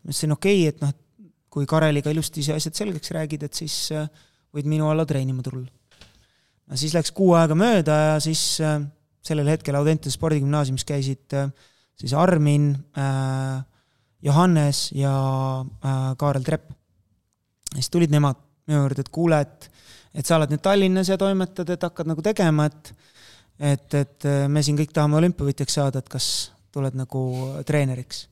ma ütlesin, okei okay,, et noh, kui Kareliga ilusti asjad selgeks räägid, et siis äh, võid minu alla treenima tulla. no siis läks kuu aega mööda ja siis äh, sellel hetkel Audentese spordigümnaasiumis käisid äh, siis Armin, Johannes ja Kaarel Trepp. ja siis tulid nemad minu juurde, et kuule, et, et sa oled nüüd Tallinnas ja toimetad, et hakkad nagu tegema, et et, et me siin kõik tahame olümpiavõitjaks saada, et kas tuled nagu treeneriks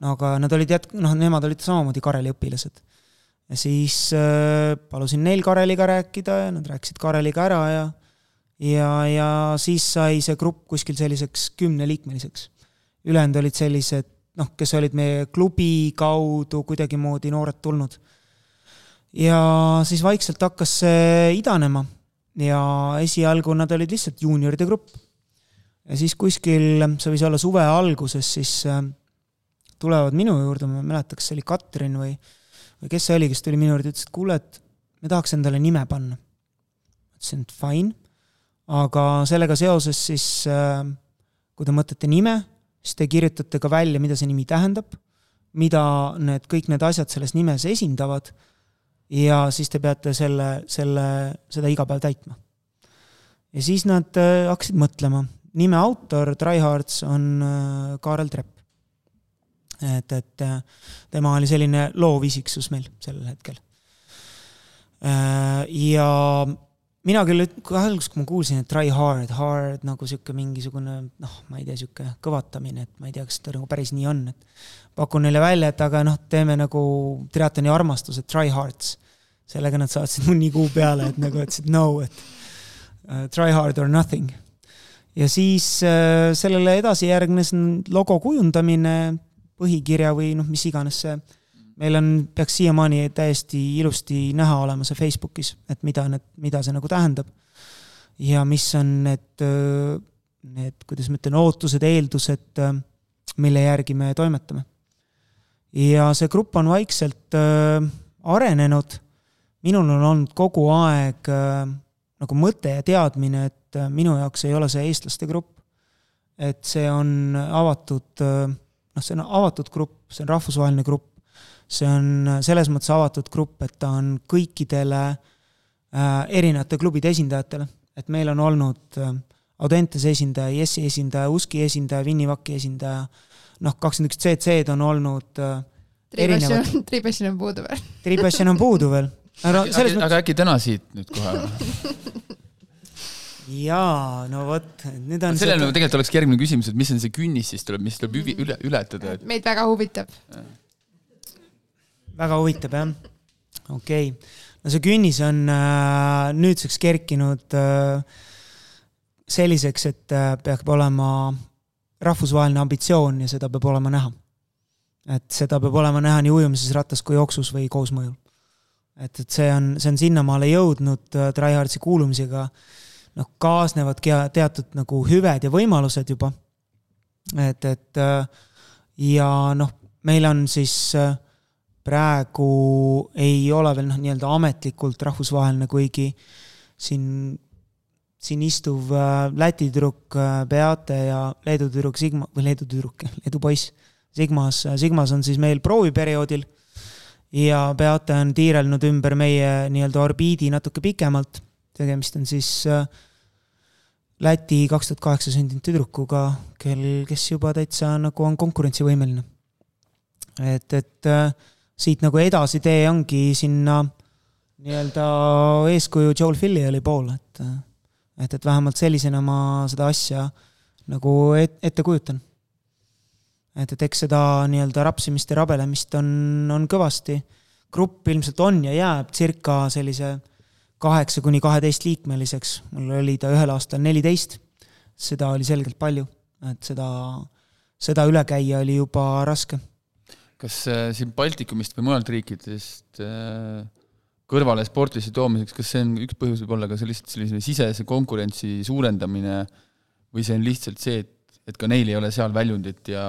no aga nad olid jätk-, noh, nemad olid samamoodi Kareli õpilased. ja siis äh, palusin neil Kareliga rääkida ja nad rääkisid Kareliga ära ja ja, ja siis sai see grupp kuskil selliseks kümneliikmeliseks. ülejäänud olid sellised, noh, kes olid meie klubi kaudu kuidagimoodi noored tulnud. ja siis vaikselt hakkas see idanema ja esialgu nad olid lihtsalt juunioride grupp. ja siis kuskil, see võis olla suve alguses, siis äh, tulevad minu juurde, ma ei mäleta, kas see oli Katrin või, või kes see oli, kes tuli minu juurde, ütles, et kuule, et me tahaks endale nime panna. ütlesin, et fine, aga sellega seoses siis äh, kui te mõtlete nime, siis te kirjutate ka välja, mida see nimi tähendab, mida need, kõik need asjad selles nimes esindavad ja siis te peate selle, selle, seda iga päev täitma. ja siis nad äh, hakkasid mõtlema, nime autor, Tryhards, on äh, Kaarel Trepp et, et äh, tema oli selline loovisiksus meil sellel hetkel. Ja mina küll, alguses, kui ma kuulsin, et try hard, hard nagu sihuke mingisugune noh, ma ei tea, sihuke kõvatamine, et ma ei tea, kas ta nagu päris nii on, et pakun neile välja, et aga noh, teeme nagu triatloni armastuse try hard's. sellega nad saatsid mu nii kuu peale, et nagu ütlesid no, et uh, try hard or nothing. ja siis uh, sellele edasi järgnes logo kujundamine, põhikirja või noh, mis iganes see meil on, peaks siiamaani täiesti ilusti näha olema see Facebookis, et mida need, mida see nagu tähendab. ja mis on need, need, kuidas ma ütlen, ootused, eeldused, mille järgi me toimetame. ja see grupp on vaikselt äh, arenenud, minul on olnud kogu aeg äh, nagu mõte ja teadmine, et äh, minu jaoks ei ole see eestlaste grupp. et see on avatud noh, see on avatud grupp, see on rahvusvaheline grupp, see on selles mõttes avatud grupp, et ta on kõikidele äh, erinevate klubide esindajatele, et meil on olnud äh, Audentese esindaja, Jessi esindaja, Uski esindaja, Vinnivaki esindaja, noh, kakskümmend üks CC-d on olnud äh, erinevad. Tripassion on puudu veel. Tripassion on puudu veel. aga, aga, mõttes... aga äkki täna siit nüüd kohe jaa, no vot, nüüd on sellele seda... tegelikult olekski järgmine küsimus, et mis on see künnis siis tuleb, mis tuleb üle, ületada et...? meid väga huvitab väga huvitav jah, okei okay.. no see künnis on äh, nüüdseks kerkinud äh, selliseks, et äh, peab olema rahvusvaheline ambitsioon ja seda peab olema näha. et seda peab olema näha nii ujumises, rattas kui jooksus või koosmõjul. et, et see on, see on sinnamaale jõudnud äh, Tryhardsi kuulumisega, noh, kaasnevadki teatud nagu hüved ja võimalused juba. et, et äh, ja noh, meil on siis äh, praegu ei ole veel noh, nii-öelda ametlikult rahvusvaheline, kuigi siin, siin istuv äh, Läti tüdruk äh, Beate ja Leedu tüdruk Sigma, või Leedu tüdruk, Leedu poiss Sigmas, äh, Sigmas on siis meil prooviperioodil ja Beate on tiirelnud ümber meie nii-öelda orbiidi natuke pikemalt, tegemist on siis Läti kaks tuhat kaheksa sündinud tüdrukuga, kel, kes juba täitsa nagu on konkurentsivõimeline. et, et äh, siit nagu edasitee ongi sinna nii-öelda eeskuju Joel Filliali poole, et et, et vähemalt sellisena ma seda asja nagu et, ette kujutan. et, et eks seda nii-öelda rapsimist ja rabelemist on, on kõvasti. grupp ilmselt on ja jääb circa sellise kaheksa kuni kaheteist liikmeliseks, mul oli ta ühel aastal neliteist, seda oli selgelt palju, et seda, seda üle käia oli juba raske kas äh, siin Baltikumist või mujalt riikidest äh, kõrvale sportlise toomiseks, kas see on, üks põhjus võib olla ka see lihtsalt sellise sisese konkurentsi suurendamine või see on lihtsalt see, et, et ka neil ei ole seal väljundit ja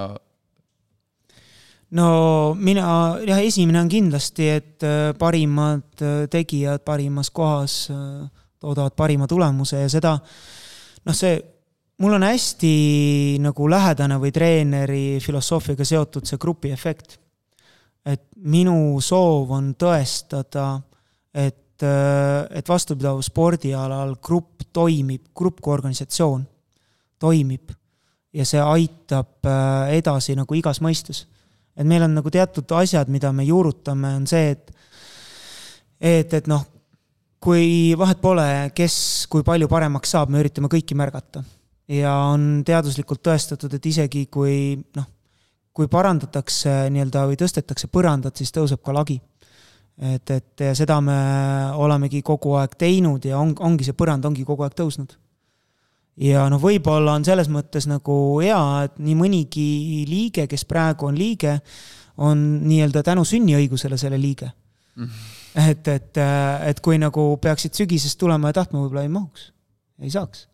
no mina, jah, esimene on kindlasti, et äh, parimad tegijad parimas kohas toodavad parima tulemuse ja seda, noh, see mul on hästi nagu lähedane või treeneri filosoofiaga seotud see grupiefekt et minu soov on tõestada, et, äh, et vastupidav spordialal grupp toimib, grupp kui organisatsioon toimib ja see aitab äh, edasi nagu igas mõistes. et meil on nagu teatud asjad, mida me juurutame, on see, et et, et noh, kui vahet pole, kes kui palju paremaks saab, me üritame kõiki märgata. ja on teaduslikult tõestatud, et isegi kui noh, kui parandatakse nii-öelda või tõstetakse põrandat, siis tõuseb ka lagi. et, et seda me olemegi kogu aeg teinud ja on, ongi see põrand ongi kogu aeg tõusnud. ja noh, võib-olla on selles mõttes nagu hea, et nii mõnigi liige, kes praegu on liige, on nii-öelda tänu sünniõigusele selle liige mm. -hmm. et, et, et kui nagu peaksid sügisest tulema ja tahtma, võib-olla ei mahuks, ei saaks.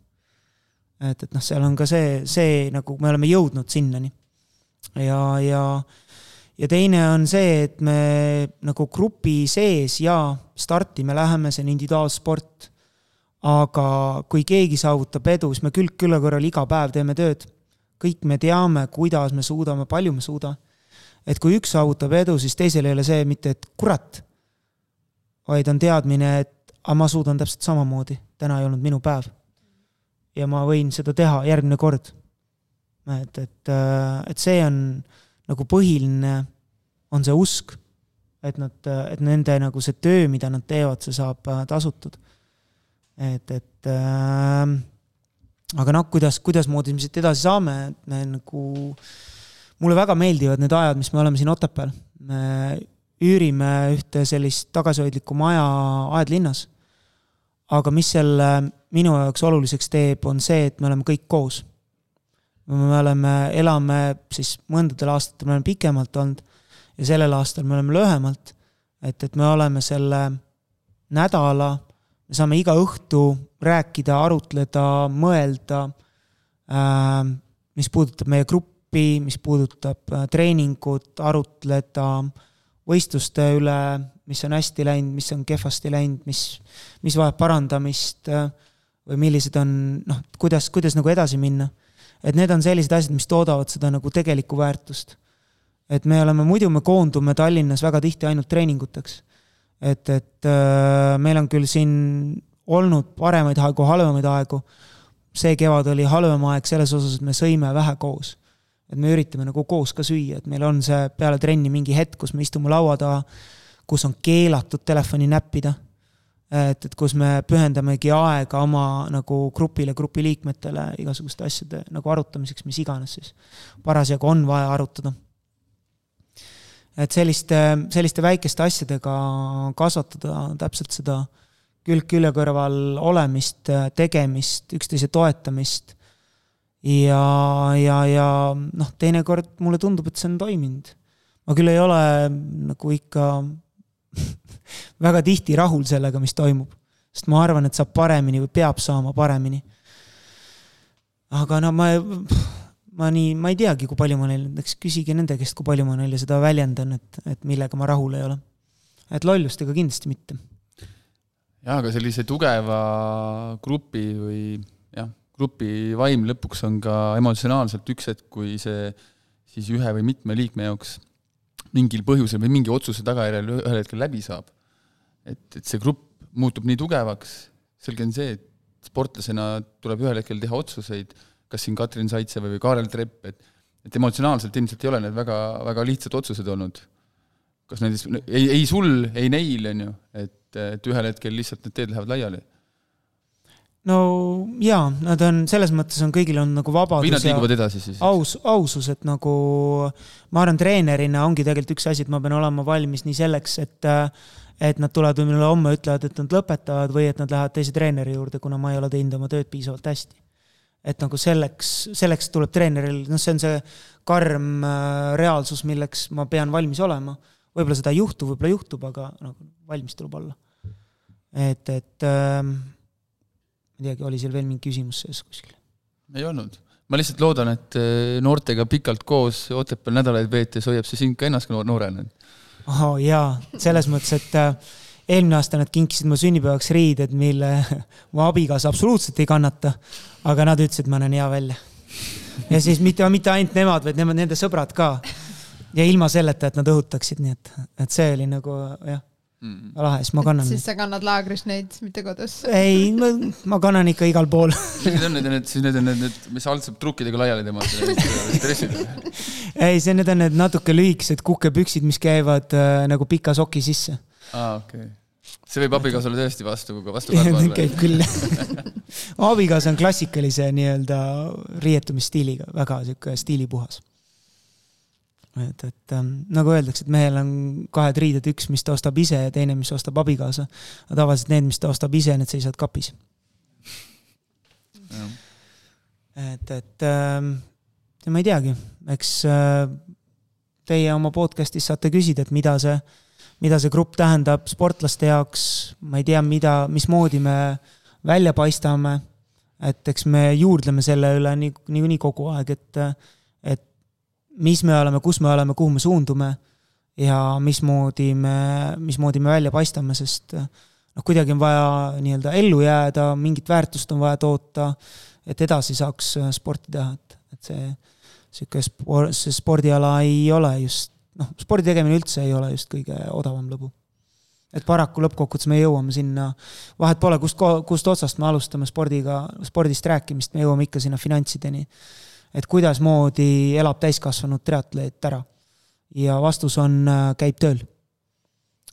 et, et noh, seal on ka see, see nagu me oleme jõudnud sinnani ja, ja, ja teine on see, et me nagu grupi sees ja starti me läheme, see on individuaalsport. aga kui keegi saavutab edu, siis me külg külla kõrval iga päev teeme tööd. kõik me teame, kuidas me suudame, palju me suudame. et kui üks saavutab edu, siis teisel ei ole see mitte, et kurat, vaid on teadmine, et aga ma suudan täpselt samamoodi, täna ei olnud minu päev. ja ma võin seda teha järgmine kord et, et, äh, et see on nagu põhiline, on see usk, et nad, et nende nagu see töö, mida nad teevad, see saab äh, tasutud. et, et äh, aga noh, kuidas, kuidasmoodi me siit edasi saame, et me nagu, mulle väga meeldivad need ajad, mis me oleme siin Otepääl. me üürime ühte sellist tagasihoidlikku maja Aedlinnas. aga mis selle minu jaoks oluliseks teeb, on see, et me oleme kõik koos. Me oleme, elame siis mõndadel aastatel, me oleme pikemalt olnud ja sellel aastal me oleme lühemalt. et, et me oleme selle nädala, me saame iga õhtu rääkida, arutleda, mõelda äh,, mis puudutab meie gruppi, mis puudutab äh, treeningut, arutleda võistluste üle, mis on hästi läinud, mis on kehvasti läinud, mis, mis vajab parandamist äh, või millised on noh, kuidas, kuidas nagu edasi minna. Et need on sellised asjad, mis toodavad seda nagu tegelikku väärtust et me oleme, muidu me koondume Tallinnas väga tihti ainult treeninguteks. et, et äh, meil on küll siin olnud paremaid aegu, halvemaid aegu, see kevad oli halvem aeg selles osas, et me sõime vähe koos. et me üritame nagu koos ka süüa, et meil on see peale trenni mingi hetk, kus me istume laua taha, kus on keelatud telefoni näppida. Et, et kus me pühendamegi aega oma nagu grupile, grupi liikmetele igasuguste asjade nagu arutamiseks, mis iganes siis parasjagu on vaja arutada et selliste, selliste väikeste asjadega kasvatada täpselt seda külg külje kõrval olemist, tegemist, üksteise toetamist. ja, ja, ja noh, teinekord mulle tundub, et see on toiminud. ma küll ei ole nagu ikka väga tihti rahul sellega, mis toimub, sest ma arvan, et saab paremini või peab saama paremini. aga no ma ma nii, ma ei teagi, kui palju ma neile, eks küsige nende käest, kui palju ma neile seda väljendan, et, et millega ma rahul ei ole. et lollustega kindlasti mitte. jaa, aga sellise tugeva grupi või jah, grupi vaim lõpuks on ka emotsionaalselt üks hetk, kui see siis ühe või mitme liikme jaoks mingil põhjusel või mingi otsuse tagajärjel ühel hetkel läbi saab. Et, et see grupp muutub nii tugevaks, selge on see, et sportlasena tuleb ühel hetkel teha otsuseid kas siin Katrin Saitsev või Kaarel Trepp, et et emotsionaalselt ilmselt ei ole need väga, väga lihtsad otsused olnud. kas näiteks, ei, ei sul, ei neil, on ju, et, et ühel hetkel lihtsalt need teed lähevad laiali no jaa, nad on, selles mõttes on kõigil on nagu vabadus või nad liiguvad edasi siis? aus, ausus, et nagu ma arvan, treenerina ongi tegelikult üks asi, et ma pean olema valmis nii selleks, et et nad tulevad mulle homme, ütlevad, et nad lõpetavad või et nad lähevad teise treeneri juurde, kuna ma ei ole teinud oma tööd piisavalt hästi et nagu selleks, selleks tuleb treeneril, noh, see on see karm äh, reaalsus, milleks ma pean valmis olema. võib-olla seda ei juhtu, võib-olla juhtub, aga nagu valmis tuleb olla. et, et ähm, ma ei teagi, oli seal veel mingi küsimus sees kuskil? ei olnud. ma lihtsalt loodan, et äh, noortega pikalt koos Otepääl nädalaid veetes hoiab see sind ka ennast noorena. Oh jaa, selles mõttes, et äh, eelmine aasta nad kinkisid mu sünnipäevaks riided, mille mu abikaasa absoluutselt ei kannata. aga nad ütlesid, ma näen hea välja. ja siis mitte, mitte ainult nemad, vaid nemad, nende sõbrad ka. ja ilma selleta, et nad õhutaksid, nii et, et see oli nagu jah mm., lahe, siis ma kannan. siis sa kannad laagris neid, mitte kodus? ei, ma, ma kannan ikka igal pool siis on need, need, siis need on need, need, mis algselt trukkidega laiali tõmmata, ei, see, need on need natuke lühikesed kukepüksid, mis käivad äh, nagu pika soki sisse aa, okei okay. see võib abikaasale tõesti vastu, vastu karva olla. käib küll abikaasa on klassikalise nii-öelda riietumisstiiliga, väga sihuke stiilipuhas. Et, et ähm, nagu öeldakse, et mehel on kahed riided, üks, mis ta ostab ise ja teine, mis ostab abikaasa. aga tavaliselt need, mis ta ostab ise, need seisavad kapis. et, et ähm, ma ei teagi, eks äh, teie oma podcast'is saate küsida, et mida see mida see grupp tähendab sportlaste jaoks, ma ei tea, mida, mismoodi me välja paistame, et eks me juurdleme selle üle nii, niikuinii kogu aeg, et, et mis me oleme, kus me oleme, kuhu me suundume ja mismoodi me, mismoodi me välja paistame, sest noh, kuidagi on vaja nii-öelda ellu jääda, mingit väärtust on vaja toota, et edasi saaks sporti teha, et, et see niisugune spor-, see spordiala ei ole just noh, spordi tegemine üldse ei ole just kõige odavam lõbu. et paraku lõppkokkuvõttes me jõuame sinna, vahet pole, kust, kust otsast me alustame spordiga, spordist rääkimist, me jõuame ikka sinna finantsideni. Et kuidasmoodi elab täiskasvanud triatleet ära. ja vastus on, äh, käib tööl.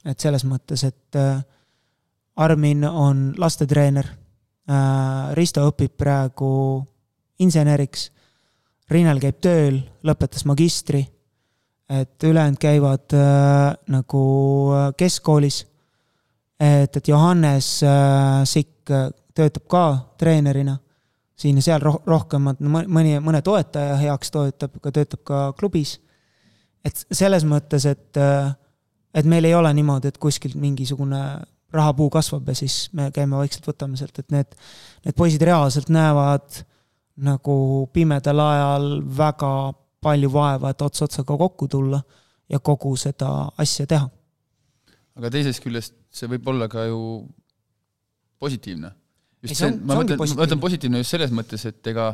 et selles mõttes, et äh, Armin on lastetreener, äh, Risto õpib praegu inseneriks, Riinel käib tööl, lõpetas magistri et ülejäänud käivad nagu keskkoolis. et, et Johannes Sikk töötab ka treenerina siin ja seal roh-, rohkemad, mõni, mõne toetaja heaks toetab, ka töötab ka klubis. et selles mõttes, et, et meil ei ole niimoodi, et kuskilt mingisugune rahapuu kasvab ja siis me käime vaikselt, võtame sealt, et need, need poisid reaalselt näevad nagu pimedal ajal väga palju vaeva, et ots otsaga kokku tulla ja kogu seda asja teha. aga teisest küljest see võib olla ka ju positiivne. Just see, ma mõtlen, ma mõtlen positiivne just selles mõttes, et ega,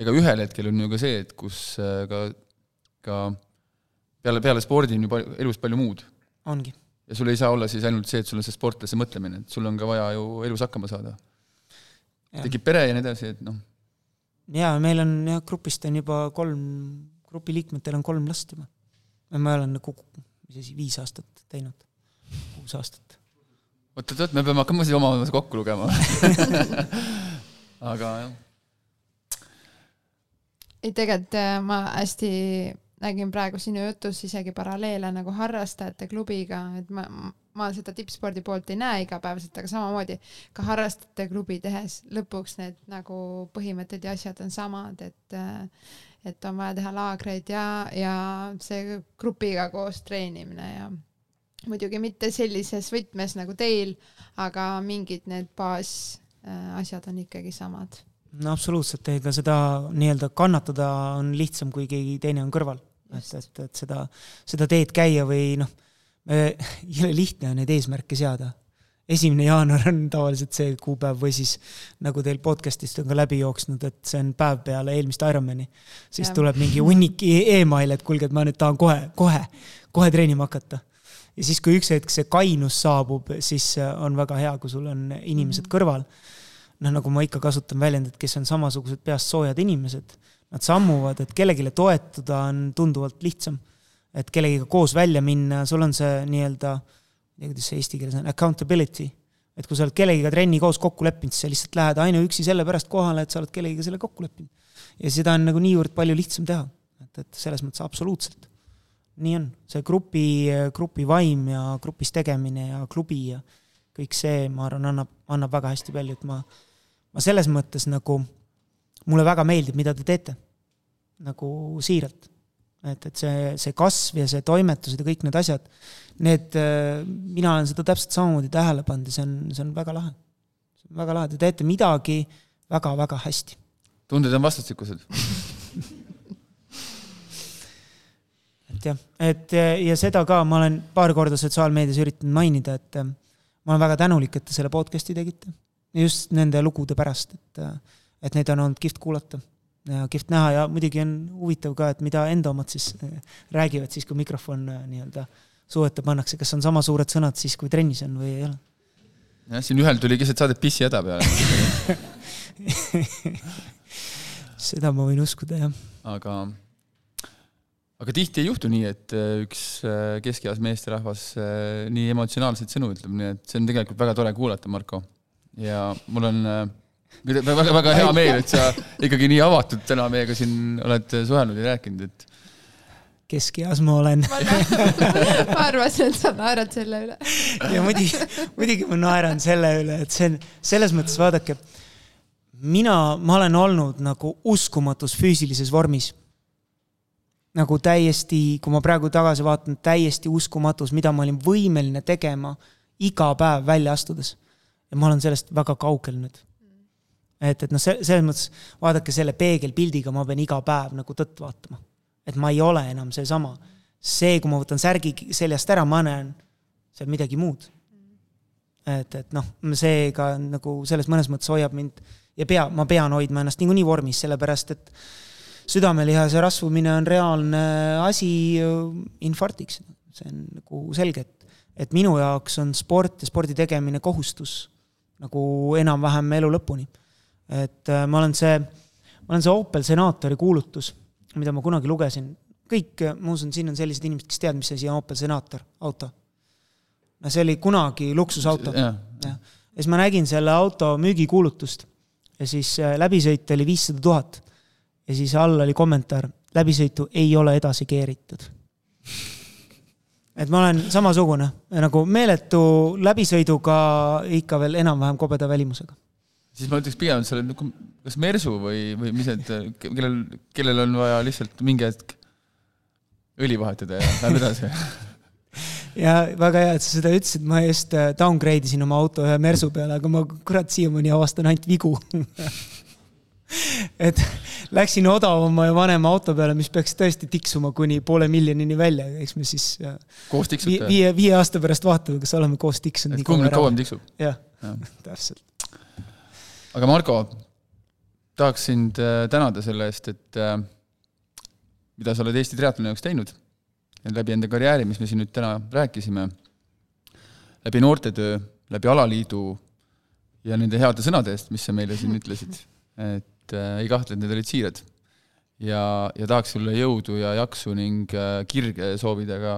ega ühel hetkel on ju ka see, et kus äh, ka, ka peale, peale spordi on ju palju, elus palju muud. ongi. ja sul ei saa olla siis ainult see, et sul on see sportlase mõtlemine, et sul on ka vaja ju elus hakkama saada. tekib pere ja nii edasi, et noh. jaa, meil on jah, grupist on juba kolm grupi liikmetel on kolm last juba. ma olen nagu, mis asi, viis aastat teinud, kuus aastat. Oot, oot, oot, me peame hakkama siis omavahel kokku lugema aga jah. ei, tegelikult äh, ma hästi nägin praegu sinu jutus isegi paralleele nagu harrastajate klubiga, et ma, ma seda tippspordi poolt ei näe igapäevaselt, aga samamoodi ka harrastajate klubi tehes lõpuks need nagu põhimõtted ja asjad on samad, et äh, et on vaja teha laagreid ja, ja see grupiga koos treenimine ja muidugi mitte sellises võtmes nagu teil, aga mingid need baasasjad on ikkagi samad. no absoluutselt, ega seda nii-öelda kannatada on lihtsam, kui keegi teine on kõrval. et, et, et seda, seda teed käia või noh, jõle lihtne on neid eesmärke seada esimene jaanuar on tavaliselt see kuupäev või siis nagu teil podcast'ist on ka läbi jooksnud, et see on päev peale eelmist Ironmani. siis ja. tuleb mingi hunnik email, et kuulge, et ma nüüd tahan kohe, kohe, kohe treenima hakata. Ja siis, kui üks hetk see kainus saabub, siis on väga hea, kui sul on inimesed -hmm. kõrval. noh, nagu ma ikka kasutan väljendit, kes on samasugused peast soojad inimesed, nad sammuvad, et kellelegi toetuda on tunduvalt lihtsam. et kellegiga koos välja minna, sul on see nii-öelda kuidas see eesti keeles on, accountability. et kui sa oled kellegiga trenni koos kokku leppinud, siis sa lihtsalt lähed ainuüksi sellepärast kohale, et sa oled kellegiga selle kokku leppinud. ja seda on nagu niivõrd palju lihtsam teha, et, et selles mõttes absoluutselt. Nii on, see grupi, grupi vaim ja grupis tegemine ja klubi ja kõik see, ma arvan, annab, annab väga hästi palju, et ma, ma selles mõttes nagu, mulle väga meeldib, mida te teete. nagu siiralt et, et see, see kasv ja see toimetused ja kõik need asjad, need, mina olen seda täpselt samamoodi tähele pannud ja see on, see on väga lahe. see on väga lahe, te teete midagi väga-väga hästi. tunded on vastastikused et jah, et ja seda ka ma olen paar korda sotsiaalmeedias üritanud mainida, et äh, ma olen väga tänulik, et te selle podcast'i tegite. just nende lugude pärast, et, äh, et neid on olnud kihvt kuulata ja kihvt näha ja muidugi on huvitav ka, et mida enda omad siis räägivad siis, kui mikrofon nii-öelda suu ette pannakse, kas on sama suured sõnad siis, kui trennis on või ei ole? jah, siin ühel tuli keset saadet pissihäda peale seda ma võin uskuda, jah. aga, aga tihti ei juhtu nii, et äh, üks keskeas meesterahvas nii emotsionaalseid sõnu ütleb, nii et see on tegelikult väga tore kuulata, Marko. ja mul on väga, väga hea meel, et sa ikkagi nii avatud täna meiega siin oled suhelnud ja rääkinud, et keskeas ma olen ma arvasin, et sa naerad selle üle. ja muidugi, muidugi ma naeran selle üle, et see on, selles mõttes vaadake, mina, ma olen olnud nagu uskumatus füüsilises vormis. Nagu täiesti, kui ma praegu tagasi vaatan, täiesti uskumatus, mida ma olin võimeline tegema iga päev välja astudes. ja ma olen sellest väga kaugel nüüd et, et noh, see, selles mõttes vaadake selle peegelpildiga, ma pean iga päev nagu tõtt vaatama. et ma ei ole enam seesama. see, kui ma võtan särgi seljast ära, ma näen seal midagi muud. et, et noh, see ka nagu selles mõnes mõttes hoiab mind ja pea, ma pean hoidma ennast niikuinii vormis, sellepärast et südamelihase rasvumine on reaalne asi infarktiks. see on nagu selge, et, et minu jaoks on sport ja spordi tegemine kohustus nagu enam-vähem elu lõpuni et äh, ma olen see, ma olen see Opel senaatori kuulutus, mida ma kunagi lugesin, kõik, ma usun, siin on sellised inimesed, kes teavad, mis asi on Opel senaator, auto. no see oli kunagi luksusauto. ja siis ma nägin selle auto müügikuulutust ja siis äh, läbisõit oli viissada tuhat. Ja siis all oli kommentaar, läbisõitu ei ole edasi keeritud. et ma olen samasugune nagu meeletu läbisõiduga ikka veel enam-vähem kobeda välimusega. siis ma ütleks pigem, et sa oled nagu kas mersu või, või mis need, kellel, kellel on vaja lihtsalt mingi hetk õli vahetada ja läheb edasi ja väga hea, et sa seda ütlesid, ma just äh, downgrade isin oma auto ühe mersu peale, aga ma kurat siiamaani avastan ainult vigu et läksin odavama ja vanema auto peale, mis peaks tõesti tiksuma kuni poole miljonini välja, eks me siis äh, koos tiksute? viie, viie aasta pärast vaatame, kas oleme koos tiksunud. et kumb nüüd kauem tiksub? jah ja. täpselt. aga Marko, tahaks sind äh, tänada selle eest, et äh, mida sa oled Eesti triatloni jaoks teinud läbi enda karjääri, mis me siin nüüd täna rääkisime, läbi noortetöö, läbi alaliidu ja nende heade sõnade eest, mis sa meile siin ütlesid. et et äh, ei kahtle, et need olid siirad. ja, ja tahaks sulle jõudu ja jaksu ning äh, kirge soovida ka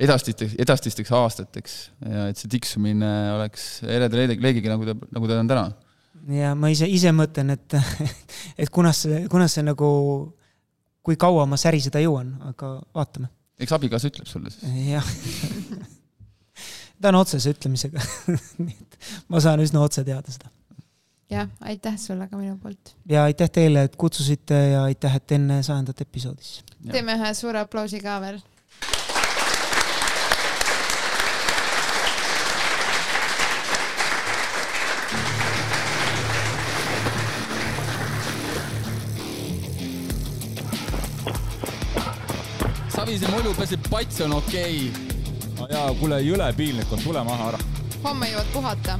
edastisteks, edastisteks aastateks ja et see tiksumine oleks ereda leegiga, nagu ta, nagu ta on täna. ja ma ise, ise mõtlen, et, et kunas see, kunas see nagu, kui kaua ma säriseda jõuan, aga vaatame. eks abikaasa ütleb sulle siis. jah ta on otsese ütlemisega nii et ma saan üsna otse teada seda jah, aitäh sulle ka minu poolt. ja aitäh teile, et kutsusite ja aitäh, et enne sajandat episoodis. teeme ühe suure aplausi ka veel. Savise mulju peseb pats on okei okay.. no jaa, kuule, jõle piinlik on, tule maha ära. homme jõuad puhata